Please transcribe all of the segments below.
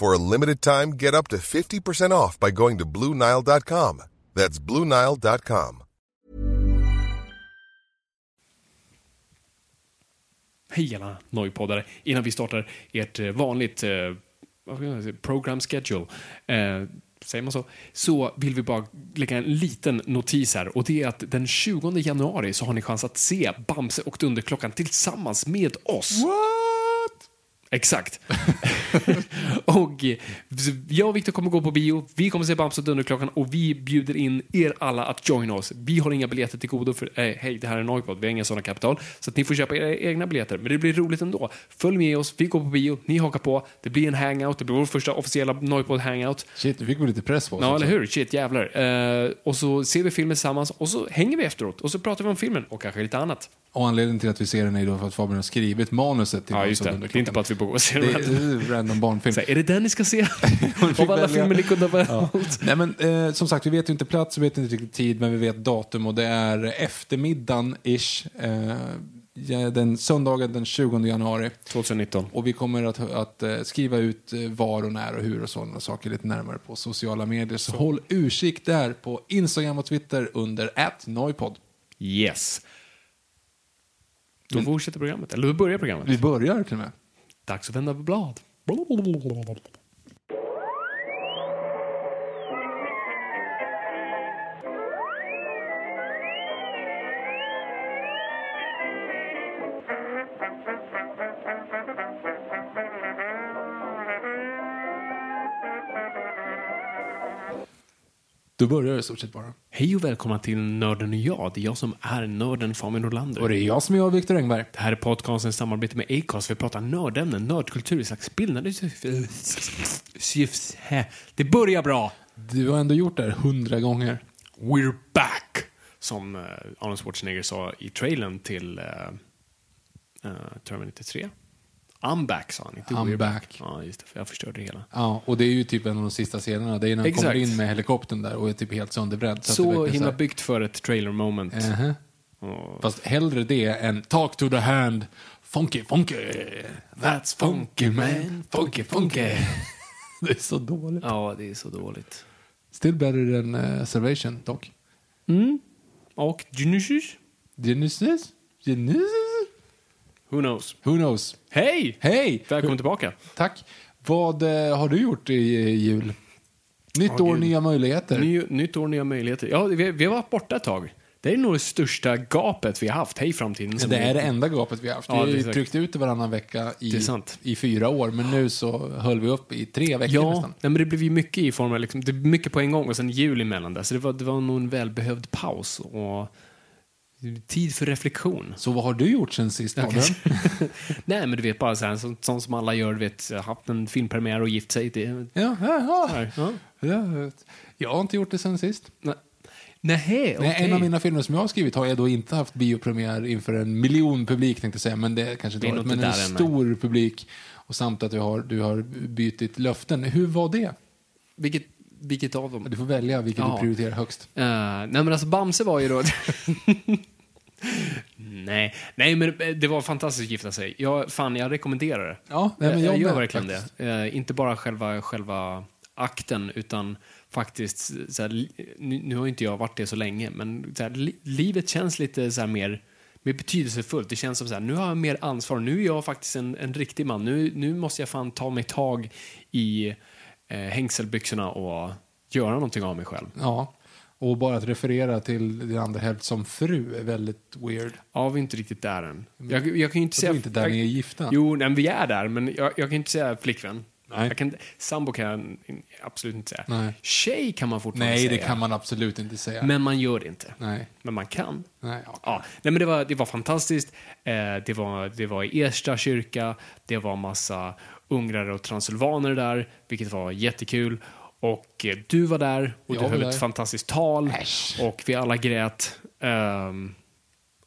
For a limited time, get up to 50% off by going to BlueNile.com. That's BlueNile.com. Hej alla Noipodare. Innan vi startar ert eh, vanligt eh, program schedule, eh, säger man så, så vill vi bara lägga en liten notis här och det är att den 20 januari så har ni chans att se Bamse och Dunderklockan tillsammans med oss. What? Exakt. och jag och Viktor kommer gå på bio, vi kommer se Bamse och Dunderklockan och vi bjuder in er alla att joina oss. Vi har inga biljetter till godo för, eh, hej det här är Noipod, vi har inga sådana kapital. Så att ni får köpa era egna biljetter, men det blir roligt ändå. Följ med oss, vi går på bio, ni hakar på, det blir en hangout, det blir vår första officiella Noipod hangout. Shit, nu fick vi lite press på oss. Ja, också. eller hur? Shit, jävlar. Eh, och så ser vi filmen tillsammans och så hänger vi efteråt och så pratar vi om filmen och kanske lite annat. Och anledningen till att vi ser den är då för att Fabian har skrivit manuset till Ja, just det. Det är inte bara att vi borde gå och se Det är en random barnfilm. Så här, är det den ni ska se? Av alla filmer ni kunde ha Ja. Nej, men, eh, som sagt, vi vet ju inte plats, vi vet inte riktigt tid, men vi vet datum och det är eftermiddagen-ish. Eh, den söndagen den 20 januari. 2019. Och vi kommer att, att eh, skriva ut eh, var och när och hur och sådana saker lite närmare på sociala medier. Så, håll utkik där på Instagram och Twitter under @noipod. Yes. Då fortsätter programmet. Eller då börjar programmet. Vi börjar till och med. Dags att vända på blad. Då börjar det i stort sett bara. Hej och välkomna till Nörden och jag. Det är jag som är nörden Fabian Nordlander. Och det är jag som är jag, Viktor Engberg. Det här är podcasten i samarbete med Acast. Vi pratar nördämnen, nördkultur, slags bildande syfte. Det börjar bra. Du har ändå gjort det här hundra gånger. We're back! Som uh, Arnold Schwarzenegger sa i trailern till uh, uh, Terminator 3. I'm back, sa han. Inte I'm we're back. Ja, just det. För jag förstörde det hela. Ja, och det är ju typ en av de sista scenerna. Det är när han Exakt. kommer in med helikoptern där och är typ helt sönderbredd. Så, himla så här- byggt för ett trailer moment. Mhm. Och- Fast hellre det än talk to the hand, funky, funky. That's funky man, funky funky. Det är så dåligt. Ja, det är så dåligt. Still better than uh, Salvation, dock. Mm. Och Genesis? Genesis? Genesis? Who knows? Who knows? Hej! Hej! Välkommen tillbaka. Tack. Vad eh, har du gjort i, i jul? Nytt Ja, år, gud. nya möjligheter. Ny, nytt år, nya möjligheter. Ja, vi, vi har varit borta ett tag. Det är nog det största gapet vi har haft. Hej framtiden. som det är det enda gapet vi har haft. Ja, vi är har ju säkert. tryckt ut det varannan vecka Det är i, sant. i fyra år, men nu så höll vi upp i tre veckor Ja, nästan. nej, men det blev ju mycket i form av liksom, det blev mycket på en gång och sen jul emellan där. Så det var, det var nog en välbehövd paus och tid för reflektion. Så vad har du gjort sen sist? Fabian? nej, men du vet bara så här, sånt, sånt som alla gör, du vet, haft en filmpremiär och gift sig. Det, Ja, ja, ja. ja. Ja. ja. Jag har inte gjort det sen sist. Nej, Nähä, Nej, okej. En av mina filmer som jag har skrivit har jag då inte haft biopremiär inför en miljon publik tänkte jag säga, men det kanske Det är nog Men inte en stor publik och samt att du har, du har bytt löften. Hur var det? Vilket, vilket av dem? Du får välja vilket Ja. du prioriterar högst. Uh, nej men alltså Bamse var ju då... nej, nej men det var fantastiskt att gifta sig. Jag, fan, jag rekommenderar det. Ja, nej, men jag, jag gör med, verkligen faktiskt. det. Eh, inte bara själva, själva akten, utan faktiskt, så här, nu, nu har inte jag varit det så länge, men så här, li, livet känns lite så här mer, mer betydelsefullt. Det känns som så här, nu har jag mer ansvar, nu är jag faktiskt en, en riktig man. Nu, nu måste jag fan ta mig tag i eh, hängselbyxorna och göra någonting av mig själv. Ja. Och bara att referera till din andra hälft som fru är väldigt weird. Ja, vi är inte riktigt där än. Jag, jag kan ju inte Så säga... inte där jag, ni är gifta? Jo, nej, vi är där, men jag, jag kan inte säga flickvän. Nej. Jag kan, sambo kan jag absolut inte säga. Nej. Tjej kan man fortfarande Nej, säga. det kan man absolut inte säga. Men man gör det inte. Nej. Men man kan. Nej, ja. Ja, nej men det var, det var fantastiskt. Eh, det, var, det var i Ersta kyrka, det var massa ungrare och transylvaner där, vilket var jättekul. Och eh, du var där och Jag du var höll där. ett fantastiskt tal Äsch. och vi alla grät. Ehm,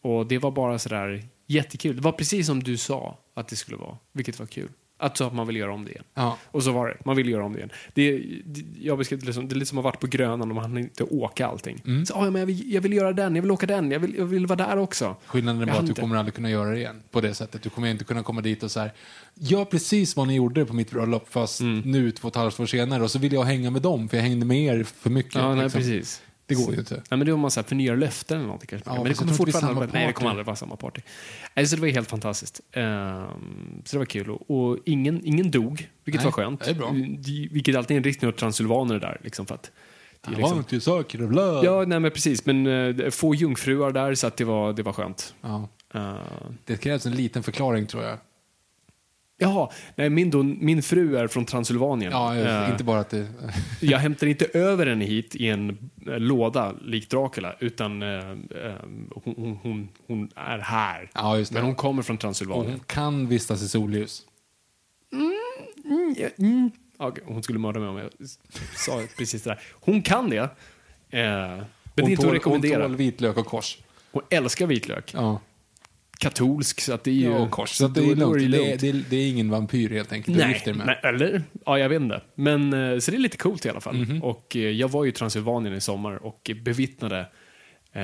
och det var bara sådär jättekul. Det var precis som du sa att det skulle vara, vilket var kul. Att så att man vill göra om det igen. Ja. Och så var det. Man vill göra om det igen. Det, det, jag beskrev det som, det är lite som att ha varit på Grönan och man hann inte åka allting. Mm. Så, "Ah, ja, men jag, vill, jag vill göra den, jag vill åka den, jag vill, jag vill vara där också. Skillnaden är bara att du inte. kommer aldrig kunna göra det igen på det sättet. Du kommer inte kunna komma dit och så här, gör precis vad ni gjorde på mitt bröllop fast Mm. nu två och ett halvt år senare och så vill jag hänga med dem för jag hängde med er för mycket. Ja, nej, liksom. precis. Det går ju inte. Nej, men det var man så här förnyar löften eller någonting kanske. Ja, men det kommer fortfarande... samma Nej, det kommer aldrig vara samma party. Nej, så det var helt fantastiskt. Ehm, så det var kul. Och, och ingen, ingen dog, vilket Nej, var skönt. det är bra. Vilket alltid är en du har transylvaner där. Liksom, för att det är liksom, var inte säker. Ja, nej men precis. Men uh, få jungfruar där så att det var, det var skönt. Ja. Uh, Det krävs en liten förklaring tror jag. Jaha, nej, min, då, min fru är från Transylvanien. Ja, Eh, inte bara att det... Jag hämtar inte över henne hit i en eh, låda likt Dracula, utan eh, eh, hon, hon, hon, hon är här. Ja. Men hon kommer från Transylvanien. hon kan vistas i solljus. Mm, ja, mm. Okej, hon skulle mörda mig om jag sa precis det där. Hon kan det. Eh, men det är Hon inte att tål, hon rekommendera. tål vitlök och kors. Hon älskar vitlök. Ja, Katolsk, så att det är ju... ja och kors. Så att det, är lugnt. Det, det, det är ingen vampyr helt enkelt. Du Nej, gifter dig med. nej, eller? Ja, jag vet inte. Men, eh, så det är lite coolt i alla fall. Mhm. Och eh, jag var ju i Transylvanien i sommar och bevittnade eh,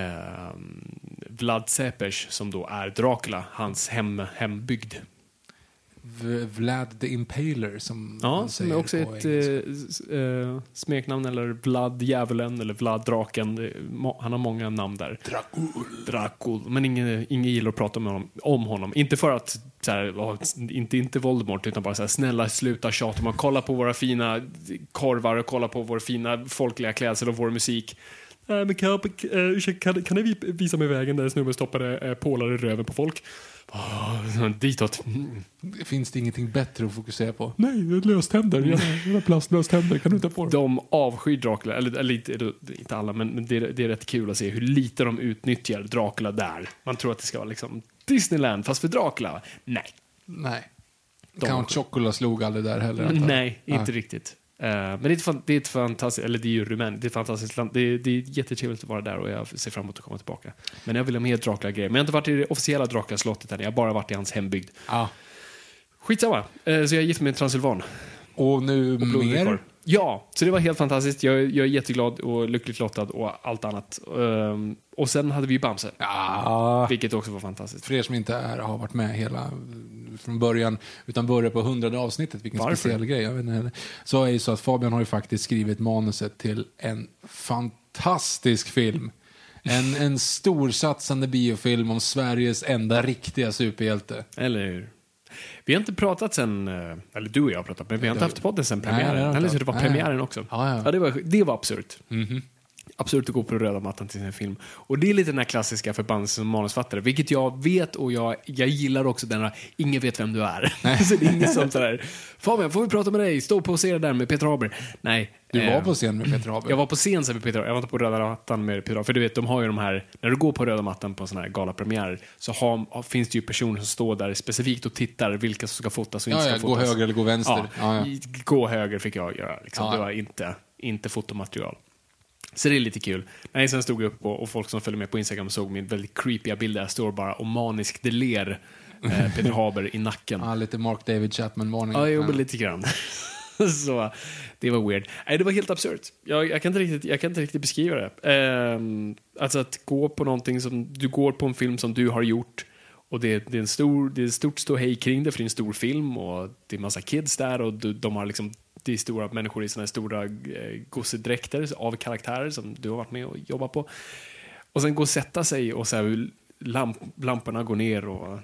Vlad Zepes, som då är Dracula, hans hem, hembygd. V- Vlad the Impaler som Ja, man som säger är också på ett eh, eh, smeknamn, eller Vlad Djävulen, eller Vlad Draken. Han har många namn där. Dracul. Dracul. Men ingen, ingen gillar att prata med honom, om honom. Inte för att, så här, inte, inte Voldemort, utan bara så här, snälla sluta tjata om att kolla på våra fina korvar och kolla på vår fina folkliga klädsel och vår musik. Nej, men kan, jag- eh, ursäkta, kan, kan ni visa mig vägen där snubben stoppade eh, pålar i röven på folk? Oh, ditåt. Finns det ingenting bättre att fokusera på? Nej, löständer. Jag har plastlöständer. Kan du ta på De avskyr Dracula. Eller, eller inte, inte alla, men det, är- det är rätt kul att se hur lite de utnyttjar Dracula där. Man tror att det ska vara liksom Disneyland, fast för Dracula. Nej. Nej. De- Count Chocula slog aldrig där heller. Nej, inte riktigt. Eh, men det är, ett, det är ett fantastiskt, eller det är ju Rumänien, det är ett fantastiskt land. Det är, det är jättetrevligt att vara där och jag ser fram emot att komma tillbaka. Men jag vill ha mer Dracula-grejer. Men jag har inte varit i det officiella Dracula-slottet än, jag har bara varit i hans hembygd. Ja. Skitsamma, uh, så jag gift mig med en transylvan. Och nu Blodvillkor. mer? Ja, så det var helt fantastiskt. Jag, jag är jätteglad och lyckligt lottad och allt annat. Ehm, och sen hade vi ju Bamse, Ja. vilket också var fantastiskt. För er som inte är, har varit med hela från början, utan börjar på hundrade avsnittet, vilken Varför? speciell grej. Jag vet inte, så är det så att Fabian har ju faktiskt skrivit manuset till en fantastisk film. En, en storsatsande biofilm om Sveriges enda riktiga superhjälte. Eller hur? Vi har inte pratat sen, eh, eller du och jag har pratat, men vi har inte haft podden sen Nej, premiären. jag eller så det var. Nej. premiären också. Ja, ja. det, var, det var absurt. Mhm. Absurt att gå på röda mattan till sin film. Och det är lite den här klassiska förbannelsen som manusfattare, vilket jag vet och jag, jag gillar också den här, ingen vet vem du är. så det är ingen som sådär, Fabian, får vi prata med dig? Stå på scenen där med Peter Haber. Nej. Du var eh, på scen med Peter Haber. Jag var på scen sen med Peter, jag var inte på röda mattan med Peter, för du vet, de har ju de här, när du går på röda mattan på sådana här galapremiärer så har, finns det ju personer som står där specifikt och tittar vilka som ska fotas och inte Ja, ska ja, fotas. gå höger eller gå vänster. Ja, Ja, gå höger fick jag göra, liksom. Det var inte, inte fotomaterial. Så det är lite kul. Nej, sen stod jag upp och, och folk som följer med på Instagram såg min väldigt creepiga bild där jag står bara och maniskt ler eh, Peter Haber i nacken. Ja, lite Mark David Chapman-varning. Ja, jo, lite grann. så det var weird. Nej, det var helt absurt. Jag, jag, kan, inte riktigt, jag kan inte riktigt beskriva det. Ehm, alltså att gå på någonting som, du går på en film som du har gjort och det, det är en stor, det är ett stort ståhej kring det för det är en stor film och det är massa kids där och de, de har liksom det är stora människor i såna här stora eh, gosedräkter av karaktärer som du har varit med och jobbat på. Och sen gå och sätta sig och så här, lamp, lamporna går ner och eh,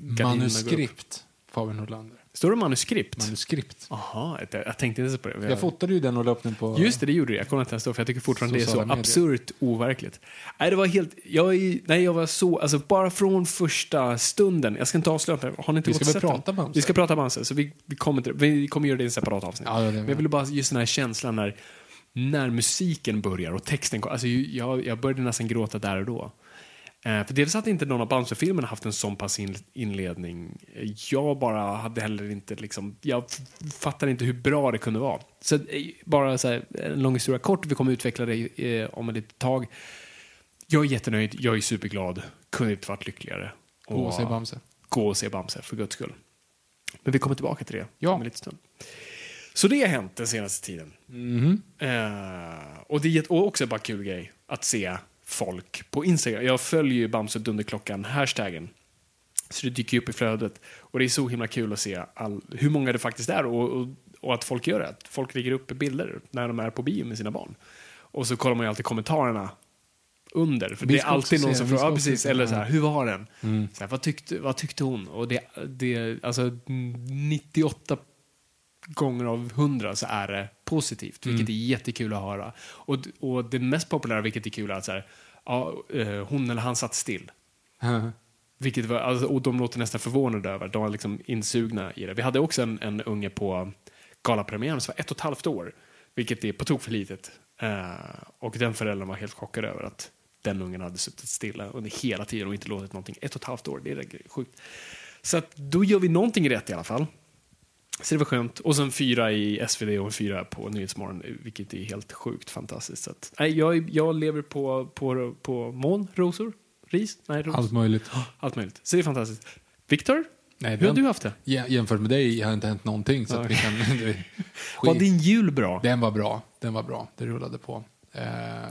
gardinerna går upp. Manuskript. Fabian Nordlander. Står det manuskript? Manuskript. Jaha, jag, jag tänkte inte på det. Jag fotade ju den och la upp den på... Just det, det gjorde det. Jag kollade inte ens då, för jag tycker fortfarande det är så medier. absurt overkligt. Nej, det var helt... Jag, nej, jag var så... Alltså, bara från första stunden. Jag ska inte avslöja. Har ni inte Vi ska väl prata Bamse? Vi ska prata Bamse, så vi, vi, kommer inte, vi kommer göra det i en separat avsnitt. Ja, Men jag ville bara, just den här känslan när, när musiken börjar och texten kommer. Alltså, jag, jag började nästan gråta där och då. Eh, för dels att inte någon av Bamse-filmerna haft en sån pass in, inledning. Jag bara hade heller inte liksom, jag f- fattar inte hur bra det kunde vara. Så eh, bara så här, en lång historia kort, vi kommer utveckla det eh, om ett litet tag. Jag är jättenöjd, jag är superglad, kunde inte varit lyckligare. Gå och se Bamse. Gå och se Bamse, för guds skull. Men vi kommer tillbaka till det Ja. om en liten stund. Så det har hänt den senaste tiden. Mhm. Eh, och det är och också bara kul grej att se folk på Instagram. Jag följer ju Bamse Dunderklockan, hashtaggen. Så det dyker ju upp i flödet. Och det är så himla kul att se all, hur många det faktiskt är och, och, och att folk gör det. Att folk lägger upp bilder när de är på bio med sina barn. Och så kollar man ju alltid kommentarerna under. För det är alltid någon se, som frågar, precis, eller så här, hur var den? Mm. Så här, vad, tyckte, vad tyckte hon? Och det, det, alltså 98 gånger av 100 så är det positivt, vilket är jättekul att höra. Och, och det mest populära, vilket är kul, är att så här, ja, eh, hon eller han satt still. Vilket var, alltså, och de låter nästan förvånade över, de var liksom insugna i det. Vi hade också en, en unge på galapremiären som var ett och ett halvt år, vilket är på tok för litet. Eh, och den föräldern var helt chockad över att den ungen hade suttit stilla under hela tiden och inte låtit någonting. Ett och ett halvt år, det är sjukt. Så att då gör vi någonting rätt i alla fall. Så det var skönt. Och sen fyra i SvD och fyra på Nyhetsmorgon, vilket är helt sjukt fantastiskt. Så att, nej, jag, jag lever på, på, på mån, rosor, ris, nej, ros. Allt möjligt. Allt möjligt. Så det är fantastiskt. Viktor, Nej, hur har du haft det? Jämfört med dig har inte hänt någonting. Så att vi kan, det, Var din jul bra? Den var bra. Den var bra. Det rullade på. Eh,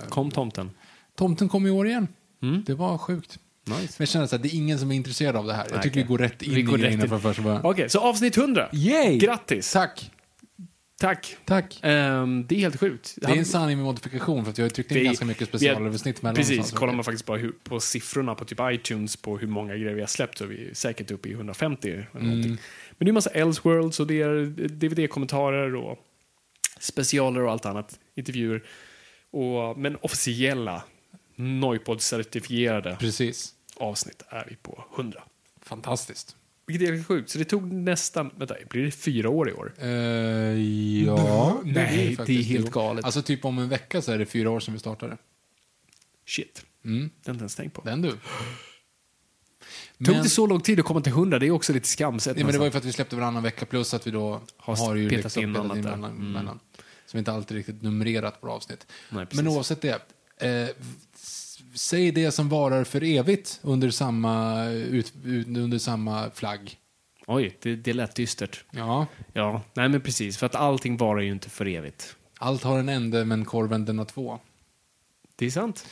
Kom tomten? tomten kom i år igen. Mm. Det var sjukt. Nice. Men jag känner att det är ingen som är intresserad av det här. Jag tycker okej. vi går rätt in Vi går i grejerna från första början. Okej, så avsnitt 100. Yay! Grattis! Tack! Tack. Tack. Ehm, det är helt sjukt. Det är en sanning med modifikation för att jag har tryckt in Det är- ganska mycket specialöversnitt mellan Precis, kollar man faktiskt bara hur, på siffrorna på typ iTunes på hur många grejer vi har släppt så är vi säkert uppe i 150 eller Mm. någonting. Men det är massa Elseworlds och det är DVD-kommentarer och specialer och allt annat. Intervjuer. Och, men officiella Noipod-certifierade Precis. Avsnitt är vi på 100. Fantastiskt. Vilket är helt sjukt. Så det tog nästan, vänta, blir det fyra år i år? Eh, ja. Nej, det är faktiskt, helt jo. galet. Alltså typ om en vecka så är det fyra år sedan vi startade. Shit, Mm. det har inte ens tänkt på. Den du. Tog Men, det så lång tid att komma till 100? Det är också lite skamset. nej, men det var ju för att vi släppte varannan vecka plus att vi då Har har, ju petat liksom in petat annat in mellan, Mm. mellan. Så vi inte alltid riktigt numrerat på avsnitt. Nej, men oavsett det. Eh, säg det som varar för evigt under samma, ut, under samma flagg. Oj, det, det lät dystert. Ja. Ja, nej men precis. För att allting varar ju inte för evigt. Allt har en ände men korven den har två. Det är sant.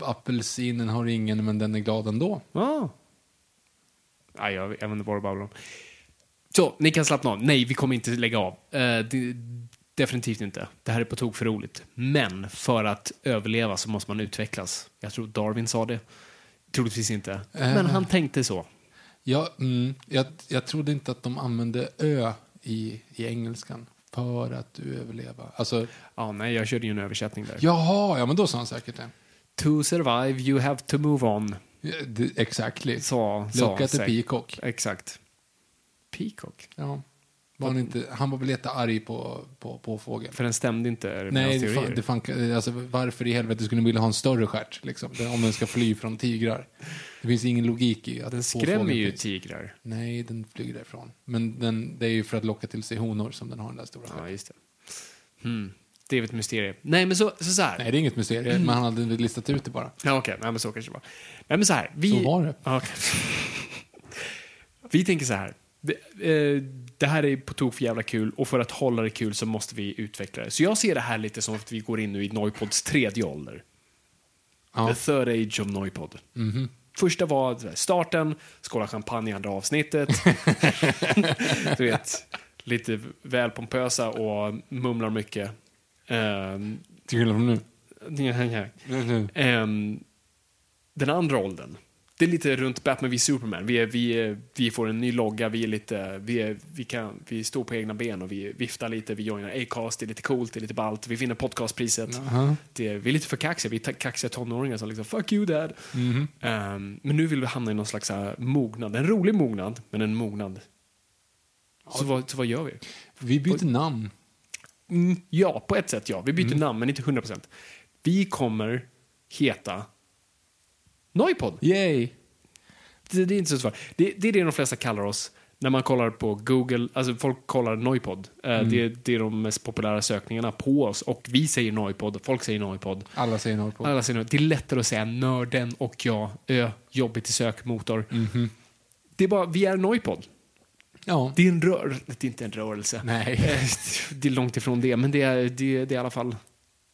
Apelsinen har ingen men den är glad ändå. Ja. Nej, jag, jag vet inte vad du babblar om. Så, ni kan slappna av. Nej, vi kommer inte lägga av. Eh, det, definitivt inte. Det här är på tok för roligt. Men för att överleva så måste man utvecklas. Jag tror Darwin sa det. Troligtvis inte. Men han tänkte så. Ja, mm, jag, jag trodde inte att de använde ö i, i engelskan för att du överleva. Alltså, Ja, nej, jag körde ju en översättning där. jaha, ja men då sa han säkert det. To survive you have to move on. Ja, det exactly. Look at the peacock. Exakt. Peacock? Ja. Var han, inte, han var väl jättearg på, på, på fågeln. För den stämde inte med Nej, hans fan, det fan, alltså, varför i helvete skulle den vilja ha en större stjärt? Liksom, om den ska fly från tigrar. Det finns ingen logik i att Den skrämmer ju finns. tigrar. Nej, den flyger därifrån. Men den, det är ju för att locka till sig honor som den har den där stora stjärten. Ja, just det. Hmm. Det är ett mysterium. Nej, men så, så, så här. Nej, det är inget mysterium, men han hade listat ut det bara. Ja, okej. Nej, men så kanske det var. Nej, men så här. Vi... Så var det. Okej. vi tänker så här. Det, eh, det här är på tok för jävla kul och för att hålla det kul så måste vi utveckla det. Så jag ser det här lite som att vi går in nu i Noipods tredje ålder. Ja. The third age of Noipod. Mhm. Första var starten, skåla champagne i andra avsnittet. du vet, lite väl pompösa och mumlar mycket. Um, Till skillnad från nu. Ehm, den andra åldern, det är lite runt Batman v Superman. Vi, är, vi, är, vi får en ny logga, vi, är lite, vi, är, vi, kan, vi står på egna ben och vi viftar lite, vi joinar Acast, det är lite coolt, det är lite ballt, vi vinner podcastpriset. Aha. Det, vi är lite för kaxiga, vi är kaxiga tonåringar som liksom fuck you dad. Mhm. Ehm, men nu vill vi hamna i någon slags här mognad, en rolig mognad, men en mognad. Så, vad, så vad gör vi? Vi byter namn. Mm, ja, på ett sätt ja. Vi byter Mm. namn, men inte 100%. Vi kommer heta Noipod. Yay! Det, det är inte så svårt. Det, det är det de flesta kallar oss när man kollar på Google. Alltså folk kollar Noipod. Eh, Mm. det, det är de mest populära sökningarna på oss. Och vi säger Noipod folk säger Noipod. Alla säger Norrpod. Alla säger Noipod. Det är lättare att säga nörden och jag. Ö, jobbigt i sökmotor. Mhm. Det är bara, vi är Noipod. Ja. Det är en rörelse. Det är inte en rörelse. Nej. Eh, Det är långt ifrån det, men det är, det, det är i alla fall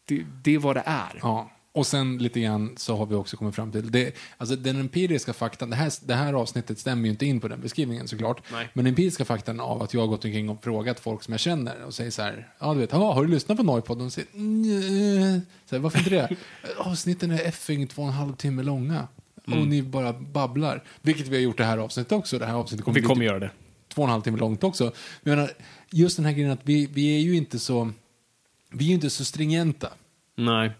det, det är vad det är. Ja. Och sen lite grann så har vi också kommit fram till, det, alltså den empiriska faktan, det här, det här avsnittet stämmer ju inte in på den beskrivningen såklart, Nej. men den empiriska faktan av att jag har gått omkring och frågat folk som jag känner och säger så här, ja du vet, "Ja, har du lyssnat på Noipod? Och säger, här, varför inte det? Avsnitten är effing två och en halv timme långa. Mm. Och ni bara babblar. Vilket vi har gjort det här avsnittet också. Det här avsnittet kommer Vi kommer typ göra det. två och en halv timme långt också. Men menar, just den här grejen att vi, vi är ju inte så, vi är ju inte så stringenta. Nej.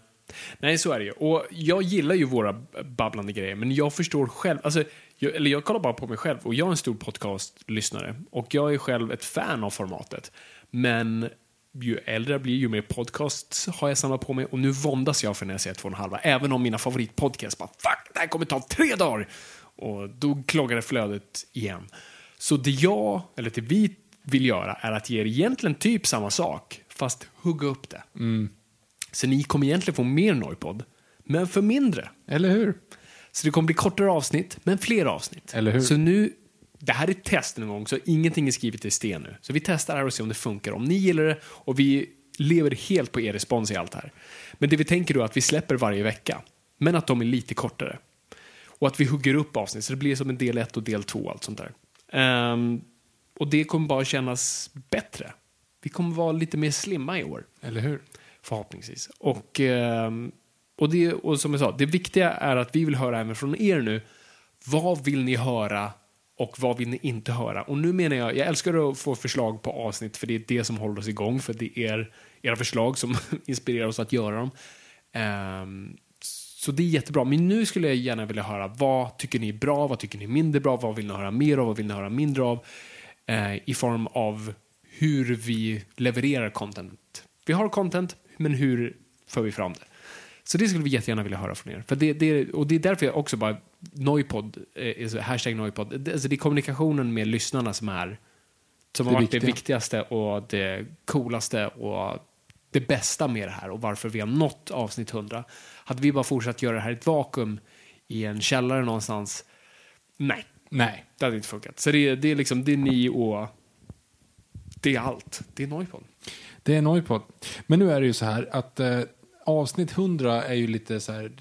Nej, så är det ju. Och jag gillar ju våra babblande grejer, men jag förstår själv, alltså, jag, eller jag kollar bara på mig själv och jag är en stor podcastlyssnare och jag är själv ett fan av formatet. Men ju äldre jag blir, ju mer podcasts har jag samlat på mig och nu våndas jag för när jag säger två och en halva, även om mina favoritpodcasts bara fuck, det här kommer ta tre dagar! Och då kloggar det flödet igen. Så det jag, eller det vi vill göra är att ge er egentligen typ samma sak, fast hugga upp det. Mm. Så ni kommer egentligen få mer Noipod, men för mindre. Eller hur? Så det kommer bli kortare avsnitt, men fler avsnitt. Eller hur? Så nu, det här är ett test en gång, så ingenting är skrivet i sten nu. Så vi testar här och ser om det funkar. Om ni gillar det och vi lever helt på er respons i allt här. Men det vi tänker då är att vi släpper varje vecka, men att de är lite kortare. Och att vi hugger upp avsnitt, så det blir som en del 1 och del 2 och allt sånt där. Ehm, och det kommer bara kännas bättre. Vi kommer vara lite mer slimma i år. Eller hur? Förhoppningsvis. Och, ehm, och, det, och som jag sa, det viktiga är att vi vill höra även från er nu. Vad vill ni höra och vad vill ni inte höra? Och nu menar jag, jag älskar att få förslag på avsnitt för det är det som håller oss igång. För det är era förslag som inspirerar oss att göra dem. Um, så det är jättebra. Men nu skulle jag gärna vilja höra vad tycker ni är bra, vad tycker ni är mindre bra, vad vill ni höra mer av, vad vill ni höra mindre av? Eh, I form av hur vi levererar content. Vi har content, men hur för vi fram det? Så det skulle vi jättegärna vilja höra från er. För det, det, och det är därför jag också bara, Noipod, eh, hashtag Noipod, det, alltså det är kommunikationen med lyssnarna som är som har Det varit det viktiga. viktigaste och det coolaste och det bästa med det här och varför vi har nått avsnitt 100. Hade vi bara fortsatt göra det här i ett vakuum i en källare någonstans, nej, Nej. det hade inte funkat. Så det, är- det är liksom, det är ni och det är allt. Det är Noipod. Det är Noipod. Men nu är det ju så här att eh, avsnitt 100 är ju lite så här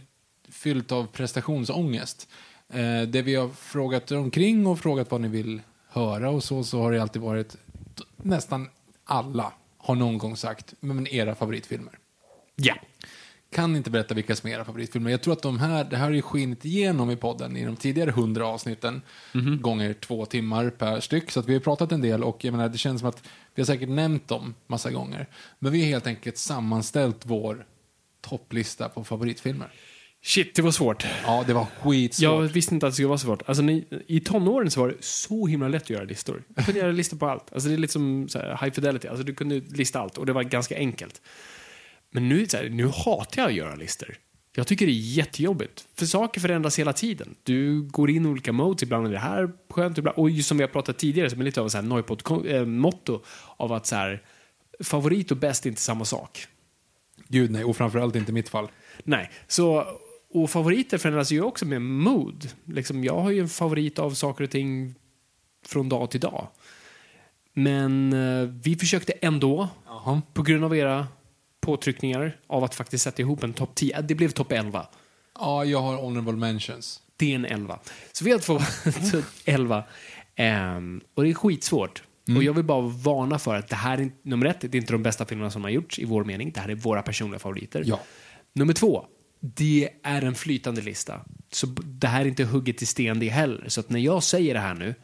fyllt av prestationsångest. Eh, det vi har frågat omkring och frågat vad ni vill höra och så, så har det alltid varit nästan alla har någon gång sagt, men era favoritfilmer. Ja. Kan inte berätta vilka som är era favoritfilmer. Jag tror att de här, det här har ju skinit igenom i podden i de tidigare hundra avsnitten. Gånger två timmar per styck. Så att vi har pratat en del och jag menar, det känns som att vi har säkert nämnt dem massa gånger. Men vi har helt enkelt sammanställt vår topplista på favoritfilmer. Shit, det var svårt. Ja, det var skitsvårt. Jag visste inte att det skulle vara så svårt. Alltså, ni, I tonåren så var det så himla lätt att göra listor. Du kunde göra listor på allt. Alltså, det är lite som här, high fidelity. Alltså, du kunde lista allt och det var ganska enkelt. Men nu, så här, nu hatar jag att göra listor. Jag tycker det är jättejobbigt. För saker förändras hela tiden. Du går in i olika modes. Ibland är det här skönt. Ibland, och just som vi har pratat tidigare, som är lite av en Noipod-motto av att så här, favorit och bäst är inte samma sak. Gud nej, och framförallt inte i mitt fall. Nej, så och favoriter förändras ju också med mood. Liksom, jag har ju en favorit av saker och ting från dag till dag. Men eh, vi försökte ändå, Jaha. på grund av era påtryckningar, av att faktiskt sätta ihop en topp 10. Det blev topp 11. Ja, jag har honorable mentions. Det är en 11. Så vi har två 11. Ehm, och det är skitsvårt. Och jag vill bara varna för att det här är, nummer ett, det är inte de bästa filmerna som har gjorts i vår mening. Det här är våra personliga favoriter. Ja. Nummer två, det är en flytande lista. så det här är inte hugget i sten det heller. Så att när jag säger det här nu,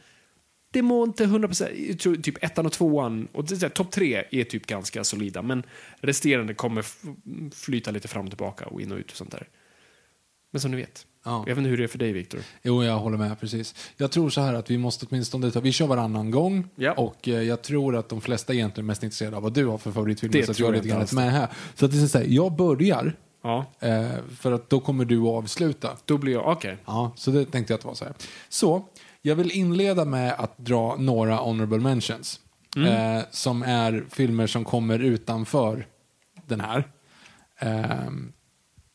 må inte 100%, jag tror typ ettan och tvåan, och det topp tre är typ ganska solida, men resterande kommer flyta lite fram och tillbaka och in och ut och sånt där. Men som ni vet, Ja. jag vet inte hur det är för dig Viktor. Jo, jag håller med precis. Jag tror så här att vi måste åtminstone ta, vi kör varannan gång Ja. och eh, jag tror att de flesta egentligen är mest intresserade av vad du har för favoritfilmer Det så att jag är lite grann med här. Så att det är så här, jag börjar Ja, eh, för att då kommer du att avsluta. då blir jag, okej. Ja, så det tänkte jag att det var så här. Så, jag vill inleda med att dra några honorable mentions. Mm. Eh, som är filmer som kommer utanför den här. Ehm,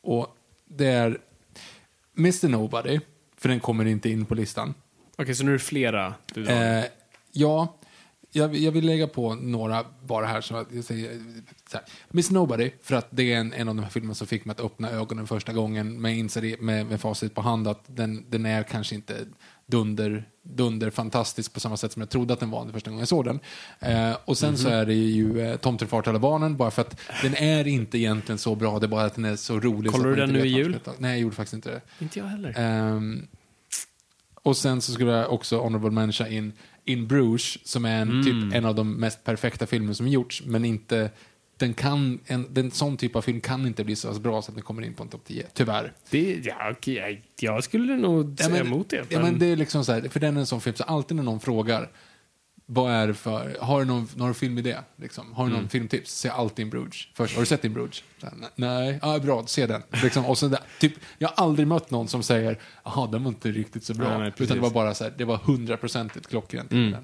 och det är Mr Nobody, för den kommer inte in på listan. Okej, så nu är det flera du drar. Eh, ja, jag, jag vill lägga på några bara här. Så att jag säger, så här. Miss Nobody, för att det är en, en av de här filmerna som fick mig att öppna ögonen första gången. Men jag inser med, med facit på hand att den, den är kanske inte dunder, dunder fantastisk på samma sätt som jag trodde att den var den första gången jag såg den. Eh, och sen så är det ju eh, Tomten alla barnen, bara för att den är inte egentligen så bra, det är bara att den är så rolig. Kollar du den nu i jul? Nej, jag gjorde faktiskt inte det. inte jag heller. Ehm, och sen så skulle jag också honorable mention in In Bruges, som är en, typ en av de mest perfekta filmer som gjorts, men inte den kan, en, den sån typ av film kan inte bli så bra så att den kommer in på en topp 10, tyvärr. Det, ja, okej, jag, jag skulle nog säga emot det. Ja, men det är liksom så här, för den är en sån film, så alltid när någon frågar vad är det för, har du någon, någon filmidé? Liksom? Har du Mm. någon filmtips? Se alltid In Bruges. Först, har du sett In Bruges? "Nej." Ja, bra, se den. Liksom, och där, typ, jag har aldrig mött någon som säger, jaha, den var inte riktigt så bra. Nej, nej, Utan det var bara så här, det var hundraprocentigt klockrent. Mm.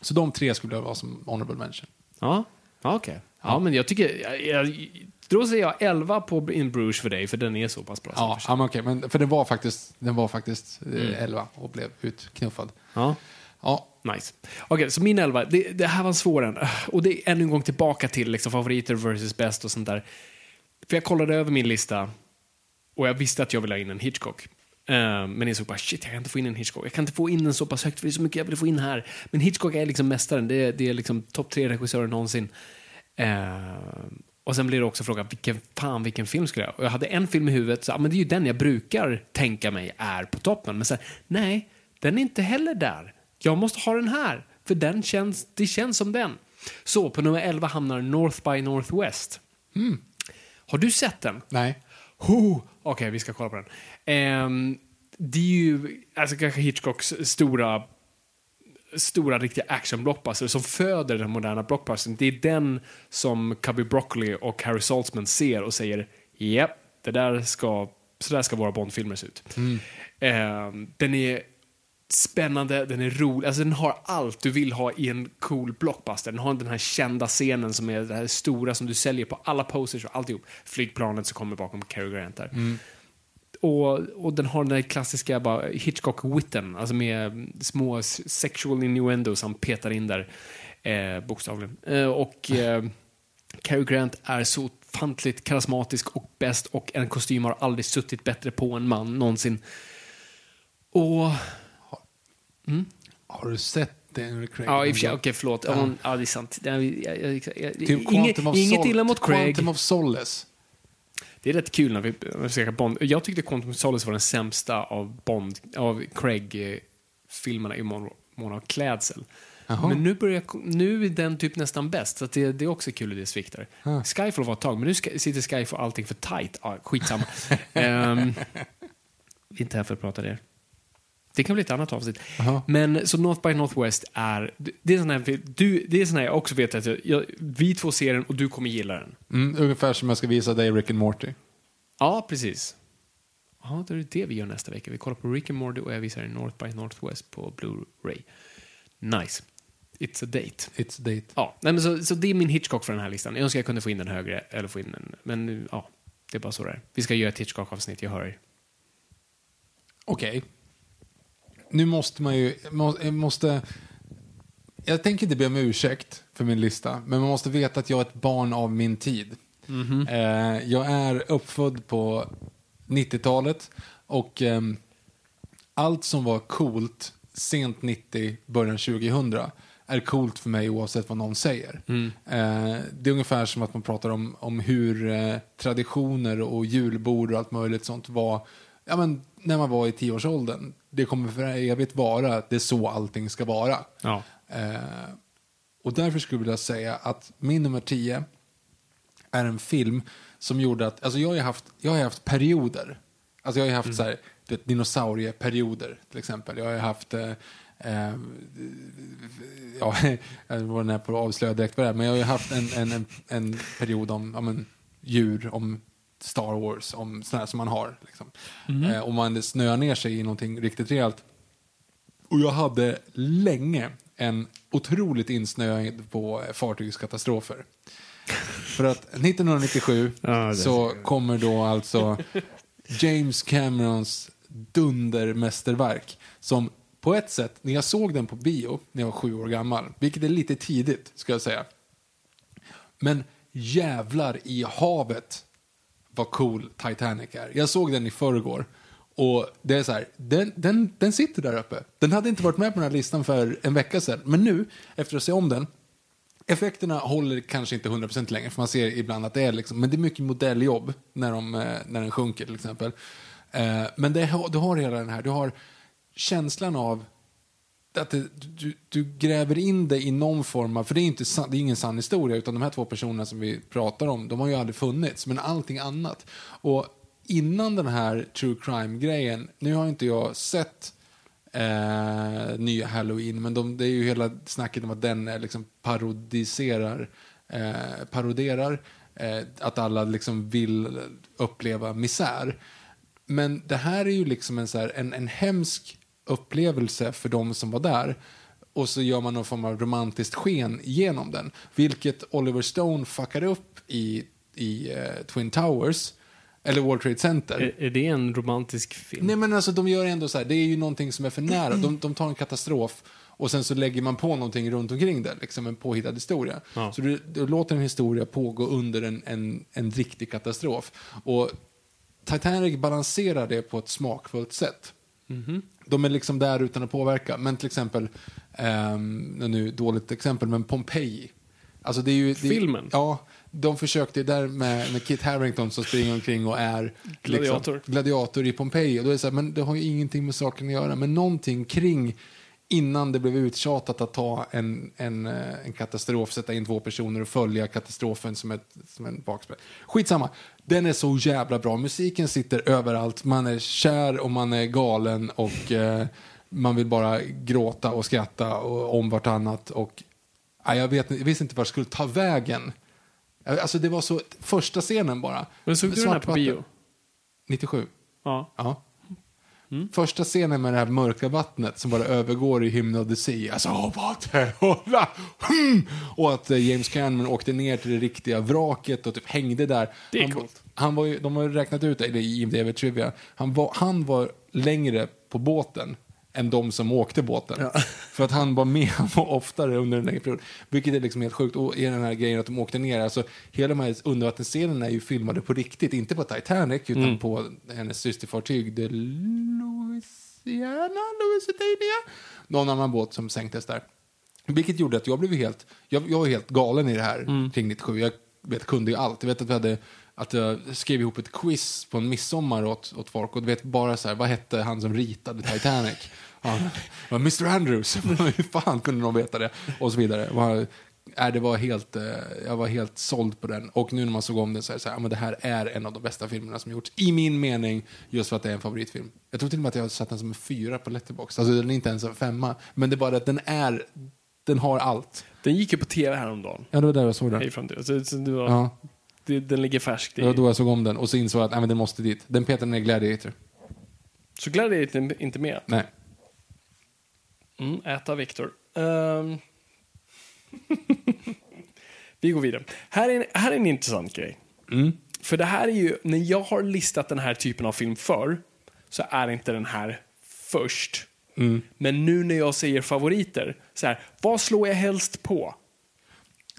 Så de tre skulle jag vara som honorable mention. Ja, ja okej. Ja, men jag tycker... Jag, jag, då säger jag 11 på In Bruges för dig, för den är så pass bra. Ja, ja men okej, men för den var faktiskt, den var faktiskt eh, Mm. 11 och blev utknuffad. ja. Ja, Nice. Okej, så min 11, det, det här var en svår en. Och det är ännu en gång tillbaka till liksom, favoriter versus best och sånt där. För jag kollade över min lista och jag visste att jag ville ha in en Hitchcock. Eh, men jag såg bara, shit, jag kan inte få in en Hitchcock. Jag kan inte få in den så pass högt, för det är så mycket jag vill få in här. Men Hitchcock är liksom mästaren. Det är, det är liksom topp tre regissörer någonsin. Eh, och sen blir det också frågan, vilken, fan vilken film skulle jag... Och jag hade en film i huvudet, så, men det är ju den jag brukar tänka mig är på toppen. Men sen, nej, den är inte heller där. Jag måste ha den här, för den känns, det känns som den. Så, på nummer 11 hamnar North by Northwest. Har du sett den? nej. Okej, vi ska kolla på den. Ehm, det är ju alltså, kanske Hitchcocks stora, stora riktiga action-blockbuster som föder den moderna blockbustern. Det är den som Cubby Broccoli och Harry Saltzman ser och säger japp, det där ska, så där ska våra Bond-filmer se ut. Ehm, den är spännande, den är rolig, alltså den har allt du vill ha i en cool blockbuster. Den har den här kända scenen som är det här stora som du säljer på alla posters och alltihop. Flygplanet som kommer bakom Cary Grant där. Och, och den har den där klassiska bara, Hitchcock-witten, alltså med små sexual innuendos han petar in där, eh, bokstavligen. Eh, och eh, Cary Grant är så ofantligt karismatisk och bäst och en kostym har aldrig suttit bättre på en man någonsin. Och... Har du sett Daniel Craig? Ja, i och för sig, okej, förlåt. Ja. hon- ja, det är sant. Jag, jag, jag, jag, Typ inget inget illa mot Craig. Quantum of Solace. Det är rätt kul när vi när vi snackar Bond. Jag tyckte Quantum Solace var den sämsta av Bond, av Craig-filmerna i mån av klädsel. Jaha. Men nu, börjar, nu är den typ nästan bäst, så det, det är också kul hur det sviktar. Skyfall var ett tag, men nu ska, sitter Skyfall allting för tight. Ja, skitsamma. um, inte här för att prata det. Det kan bli ett annat avsnitt. Jaha. Men så North by Northwest är, det är sån här, du, det är sån här jag också vet att jag, jag, vi två ser den och du kommer gilla den. Mm, ungefär som jag ska visa dig Rick and Morty. Ja, precis. Ja, då är det det vi gör nästa vecka. Vi kollar på Rick and Morty och jag visar North by Northwest på Blu-ray. Nice. It's a date. It's a date. Ja, nej, men så, så det är min Hitchcock för den här listan. Jag önskar jag kunde få in den högre, eller få in den, men ja, det är bara så det är. Vi ska göra ett Hitchcock-avsnitt, jag hör er. Okej. Nu måste man ju... må- Måste, jag tänker inte be om ursäkt för min lista, men man måste veta att jag är ett barn av min tid. Eh, jag är uppfödd på 90-talet och ehm, allt som var coolt sent 90, början 2000 är coolt för mig oavsett vad någon säger. Eh, det är ungefär som att man pratar om, om hur eh, traditioner och julbord och allt möjligt sånt var ja, men, när man var i tioårsåldern. Det kommer för evigt vara, det är så allting ska vara. Ja. Eh, och därför skulle jag vilja säga att min nummer 10 är en film som gjorde att, alltså jag har haft, jag har haft perioder. Alltså jag har haft så här, vet, dinosaurieperioder till exempel. Jag har haft, eh, eh, ja, jag var nära på att avslöja direkt vad det är, men jag har haft en, en, en, en period om ja, men, djur, om Star Wars, om sådär som man har. Liksom. Eh, och man snöar ner sig i någonting riktigt rejält. Och jag hade länge en otroligt insnöing på eh, fartygskatastrofer. För att 1997 Ja, det så kommer då alltså James Camerons dundermästerverk som på ett sätt, när jag såg den på bio när jag var sju år gammal, vilket är lite tidigt ska jag säga. Men jävlar i havet vad cool Titanic är. Jag såg den i förrgår. Och det är så här, den, den, den sitter där uppe. Den hade inte varit med på den här listan för en vecka sedan. Men nu, efter att se om den, effekterna håller kanske inte 100% längre. För man ser ibland att det är liksom, men det är mycket modelljobb när, de, eh, när den sjunker till exempel. Eh, men det, du har hela den här, du har känslan av att det, du, du gräver in dig i någon form av, för det är, inte, det är ingen sann historia, utan de här två personerna som vi pratar om, de har ju aldrig funnits, men allting annat. Och innan den här true crime-grejen, nu har inte jag sett eh, nya Halloween, men de, det är ju hela snacket om att den eh, liksom parodiserar, eh, paroderar eh, att alla liksom vill uppleva misär. Men det här är ju liksom en, så här, en, en hemsk upplevelse för de som var där. Och så gör man någon form av romantiskt sken genom den. Vilket Oliver Stone fuckade upp i, i eh, Twin Towers. Eller World Trade Center. Är, är det en romantisk film? Nej men alltså de gör ändå så här, det är ju någonting som är för nära. De, de tar en katastrof och sen så lägger man på någonting runt omkring det, liksom en påhittad historia. Ja. Så du, du låter en historia pågå under en, en, en riktig katastrof. Och Titanic balanserar det på ett smakfullt sätt. De är liksom där utan att påverka. Men till exempel, um, nu dåligt exempel, men Pompeji. Alltså det är ju, det Filmen? Ja, de försökte där med, med Kit Harington som springer omkring och är Gladiator. Liksom, gladiator i Pompeji. Och då är det så här, men det har ju ingenting med saken att göra. Men någonting kring innan det blev uttjatat att ta en, en, eh, en katastrof, sätta in två personer och följa katastrofen som, ett, som en bakspel. Skitsamma. Den är så jävla bra. Musiken sitter överallt. Man är kär och man är galen och eh, man vill bara gråta och skratta och, om vartannat. Och, ja, jag, vet, jag visste inte vart jag skulle ta vägen. Alltså det var så, första scenen bara. Men såg du den här på bio? 97. Ja. Ja. Första scenen med det här mörka vattnet som bara övergår i hymn of the sea. Alltså, oh, vatten, hola, hmm. Och att eh, James Cameron åkte ner till det riktiga vraket och typ hängde där. Det är han, coolt. Han var ju, de har räknat ut det i IMDB Trivia. Han var, han var längre på båten än de som åkte båten. För att han var med oftare under en längre period. Vilket är liksom helt sjukt. Och i den här grejen att de åkte ner, alltså hela de här undervattensscenerna är ju filmade på riktigt. Inte på Titanic, utan på hennes systerfartyg, The Louisiana, Lusitania. Någon annan båt som sänktes där. Vilket gjorde att jag blev helt, jag, jag var helt galen i det här kring 97. Jag vet, kunde ju allt. Jag vet att vi hade, att jag skrev ihop ett quiz på en midsommar åt, åt folk och du vet bara så här, vad hette han som ritade Titanic? Ja, Mr Andrews, hur fan kunde någon veta det? Och så vidare. Äh, det var helt, eh, jag var helt såld på den. Och nu när man såg om den så är det så här, men det här är en av de bästa filmerna som gjorts. I min mening, just för att det är en favoritfilm. Jag tror till och med att jag satt den som en fyra på Letterboxd. Alltså den är inte ens en femma. Men det är bara att den är, den har allt. Den gick ju på tv häromdagen. Ja, det var där jag såg den. Hej framtiden. Så, så det var, Ja, det, den ligger färsk. Det var då jag såg om den och så insåg jag att nej, men den måste dit. Den petade ner Gladiator. så Gladiator är inte- med. Nej. Mm, äta Viktor. Ehm. Vi går vidare. Här är, en, här är en intressant grej. För det här är ju, när jag har listat den här typen av film för så är inte den här först. Men nu när jag säger favoriter, så här, vad slår jag helst på?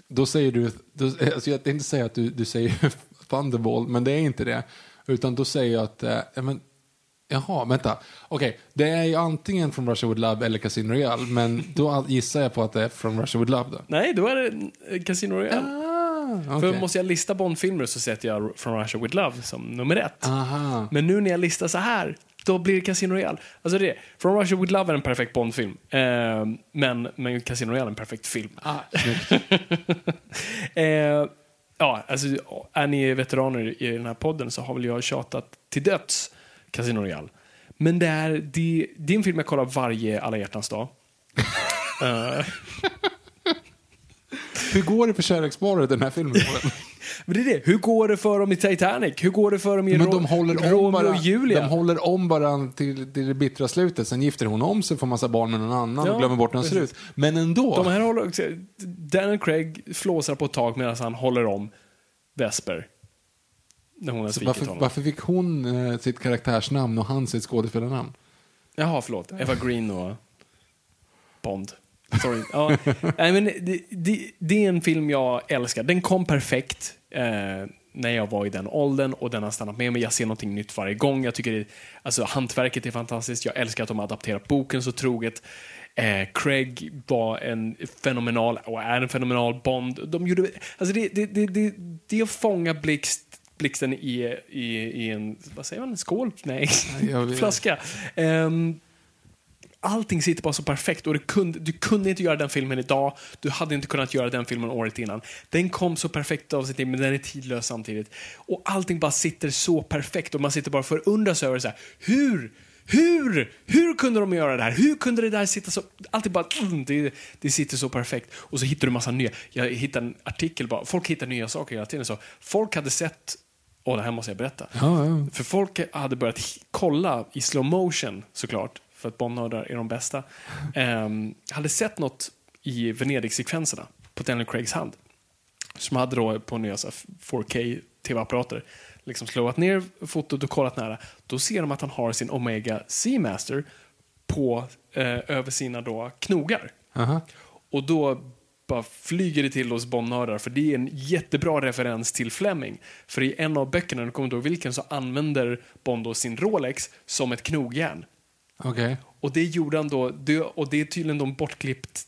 Då säger du, då, alltså jag tänkte säga att du, du säger Thunderball, men det är inte det. Utan då säger jag att, eh, men, jaha, vänta. Okej, det är ju antingen från Russia With Love eller Casino Royale, men då gissar jag på att det är från Russia With Love då. Nej, då är det eh, Casino Royale. Ah, För okej. måste jag lista Bond-filmer så sätter jag From Russia With Love som nummer ett. Aha. Men nu när jag listar så här, då blir det Casino Royale. Alltså det, From Russia With Love är en perfekt Bond-film. Eh, men, men Casino Royale är en perfekt film. Ah. Eh, ja, alltså, är ni veteraner i den här podden så har väl jag tjatat till döds Casino Royale. Men det är, det, det är en film jag kollar varje alla hjärtans dag. Eh, Hur går det för kärleksparet i den här filmen? men det är det. Hur går det för dem i Titanic? Hur går det för dem i Men de håller om varandra, och Julia? de håller om varandra till, till det bittra slutet. Sen gifter hon om sig, får massa barn med någon annan Ja, och glömmer bort hur han ser ut. Men ändå. De här håller Daniel Craig flåsar på ett tag medan han håller om Vesper. När hon har svikit varför, honom. varför fick hon eh, sitt karaktärsnamn och han sitt skådespelarnamn? Jaha, förlåt. Eva Green och Bond. Sorry. Ja, nej, men det, det, det är en film jag älskar. Den kom perfekt eh, när jag var i den åldern och den har stannat med mig. Jag ser någonting nytt varje gång. Jag tycker det, alltså, hantverket är fantastiskt. Jag älskar att de har adapterat boken så troget. Eh, Craig var en fenomenal, och är en fenomenal Bond. De gjorde, alltså det, det, det, det, det är att fånga blixt, blixten i, i, i en, vad säger man, en skål? Nej, flaska. Ehm, allting sitter bara så perfekt och du kunde, du kunde inte göra den filmen idag. Du hade inte kunnat göra den filmen året innan. Den kom så perfekt av tid, men den är tidlös samtidigt. Och allting bara sitter så perfekt och man sitter bara och förundras över så här, hur? Hur? Hur kunde de göra det här? Hur kunde det där sitta så... Alltid bara... Mm, det, det sitter så perfekt. Och så hittar du massa nya... Jag hittade en artikel bara. Folk hittar nya saker hela tiden. Så folk hade sett... Åh, det här måste jag berätta. Ja, ja. För folk hade börjat kolla i slow motion såklart, för att Bondnördar är de bästa. Ehm, hade sett något i Venedig-sekvenserna på Daniel Craigs hand. Som hade då på nya så här 4K tv-apparater liksom slowat ner fotot och kollat nära. Då ser de att han har sin Omega Seamaster på, eh, över sina då knogar. Aha. Och då bara flyger det till hos Bonnördar för det är en jättebra referens till Fleming. För i en av böckerna, jag kommer inte ihåg vilken, så använder Bond då sin Rolex som ett knogjärn. Okay. Och det gjorde han då, det, och det är tydligen de bortklippt,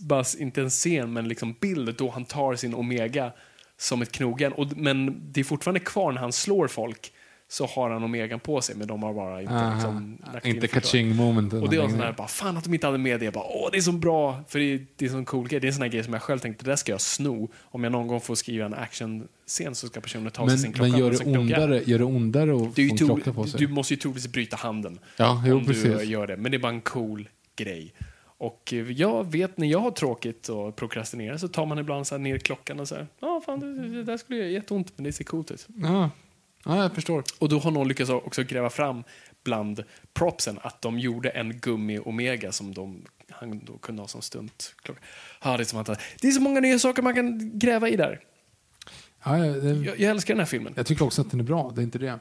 bara, inte en scen, men liksom bild då han tar sin Omega som ett knogen. Och, men det är fortfarande kvar när han slår folk så har han Omegan på sig, men de har bara inte Aha. liksom, lagt in Inte förklarat. catching momenten. Och det var sån här, bara, fan att de inte hade med det. Jag bara, Åh, det är så bra, för det är, det är sån cool grej. Det är en sån grej som jag själv tänkte, det där ska jag sno. Om jag någon gång får skriva en actionscen så ska personen ta sig men, sin klocka men gör det ondare, gör det ondare att få en klocka på sig? du måste ju troligtvis bryta handen Ja, jo, om du precis. gör det. Men det är bara en cool grej. Och eh, jag vet när jag har tråkigt och prokrastinerar så tar man ibland så ner klockan och så här, ja fan det, det där skulle göra jätteont men det ser coolt ut. Ja. Ja, jag förstår. Och då har någon lyckats också gräva fram bland propsen att de gjorde en gummi-omega som de, han då kunde ha som stuntklocka. Ja, det, är som att, det är så många nya saker man kan gräva i där. Ja, det, Jag, jag älskar den här filmen. jag tycker också att den är bra, det är inte det.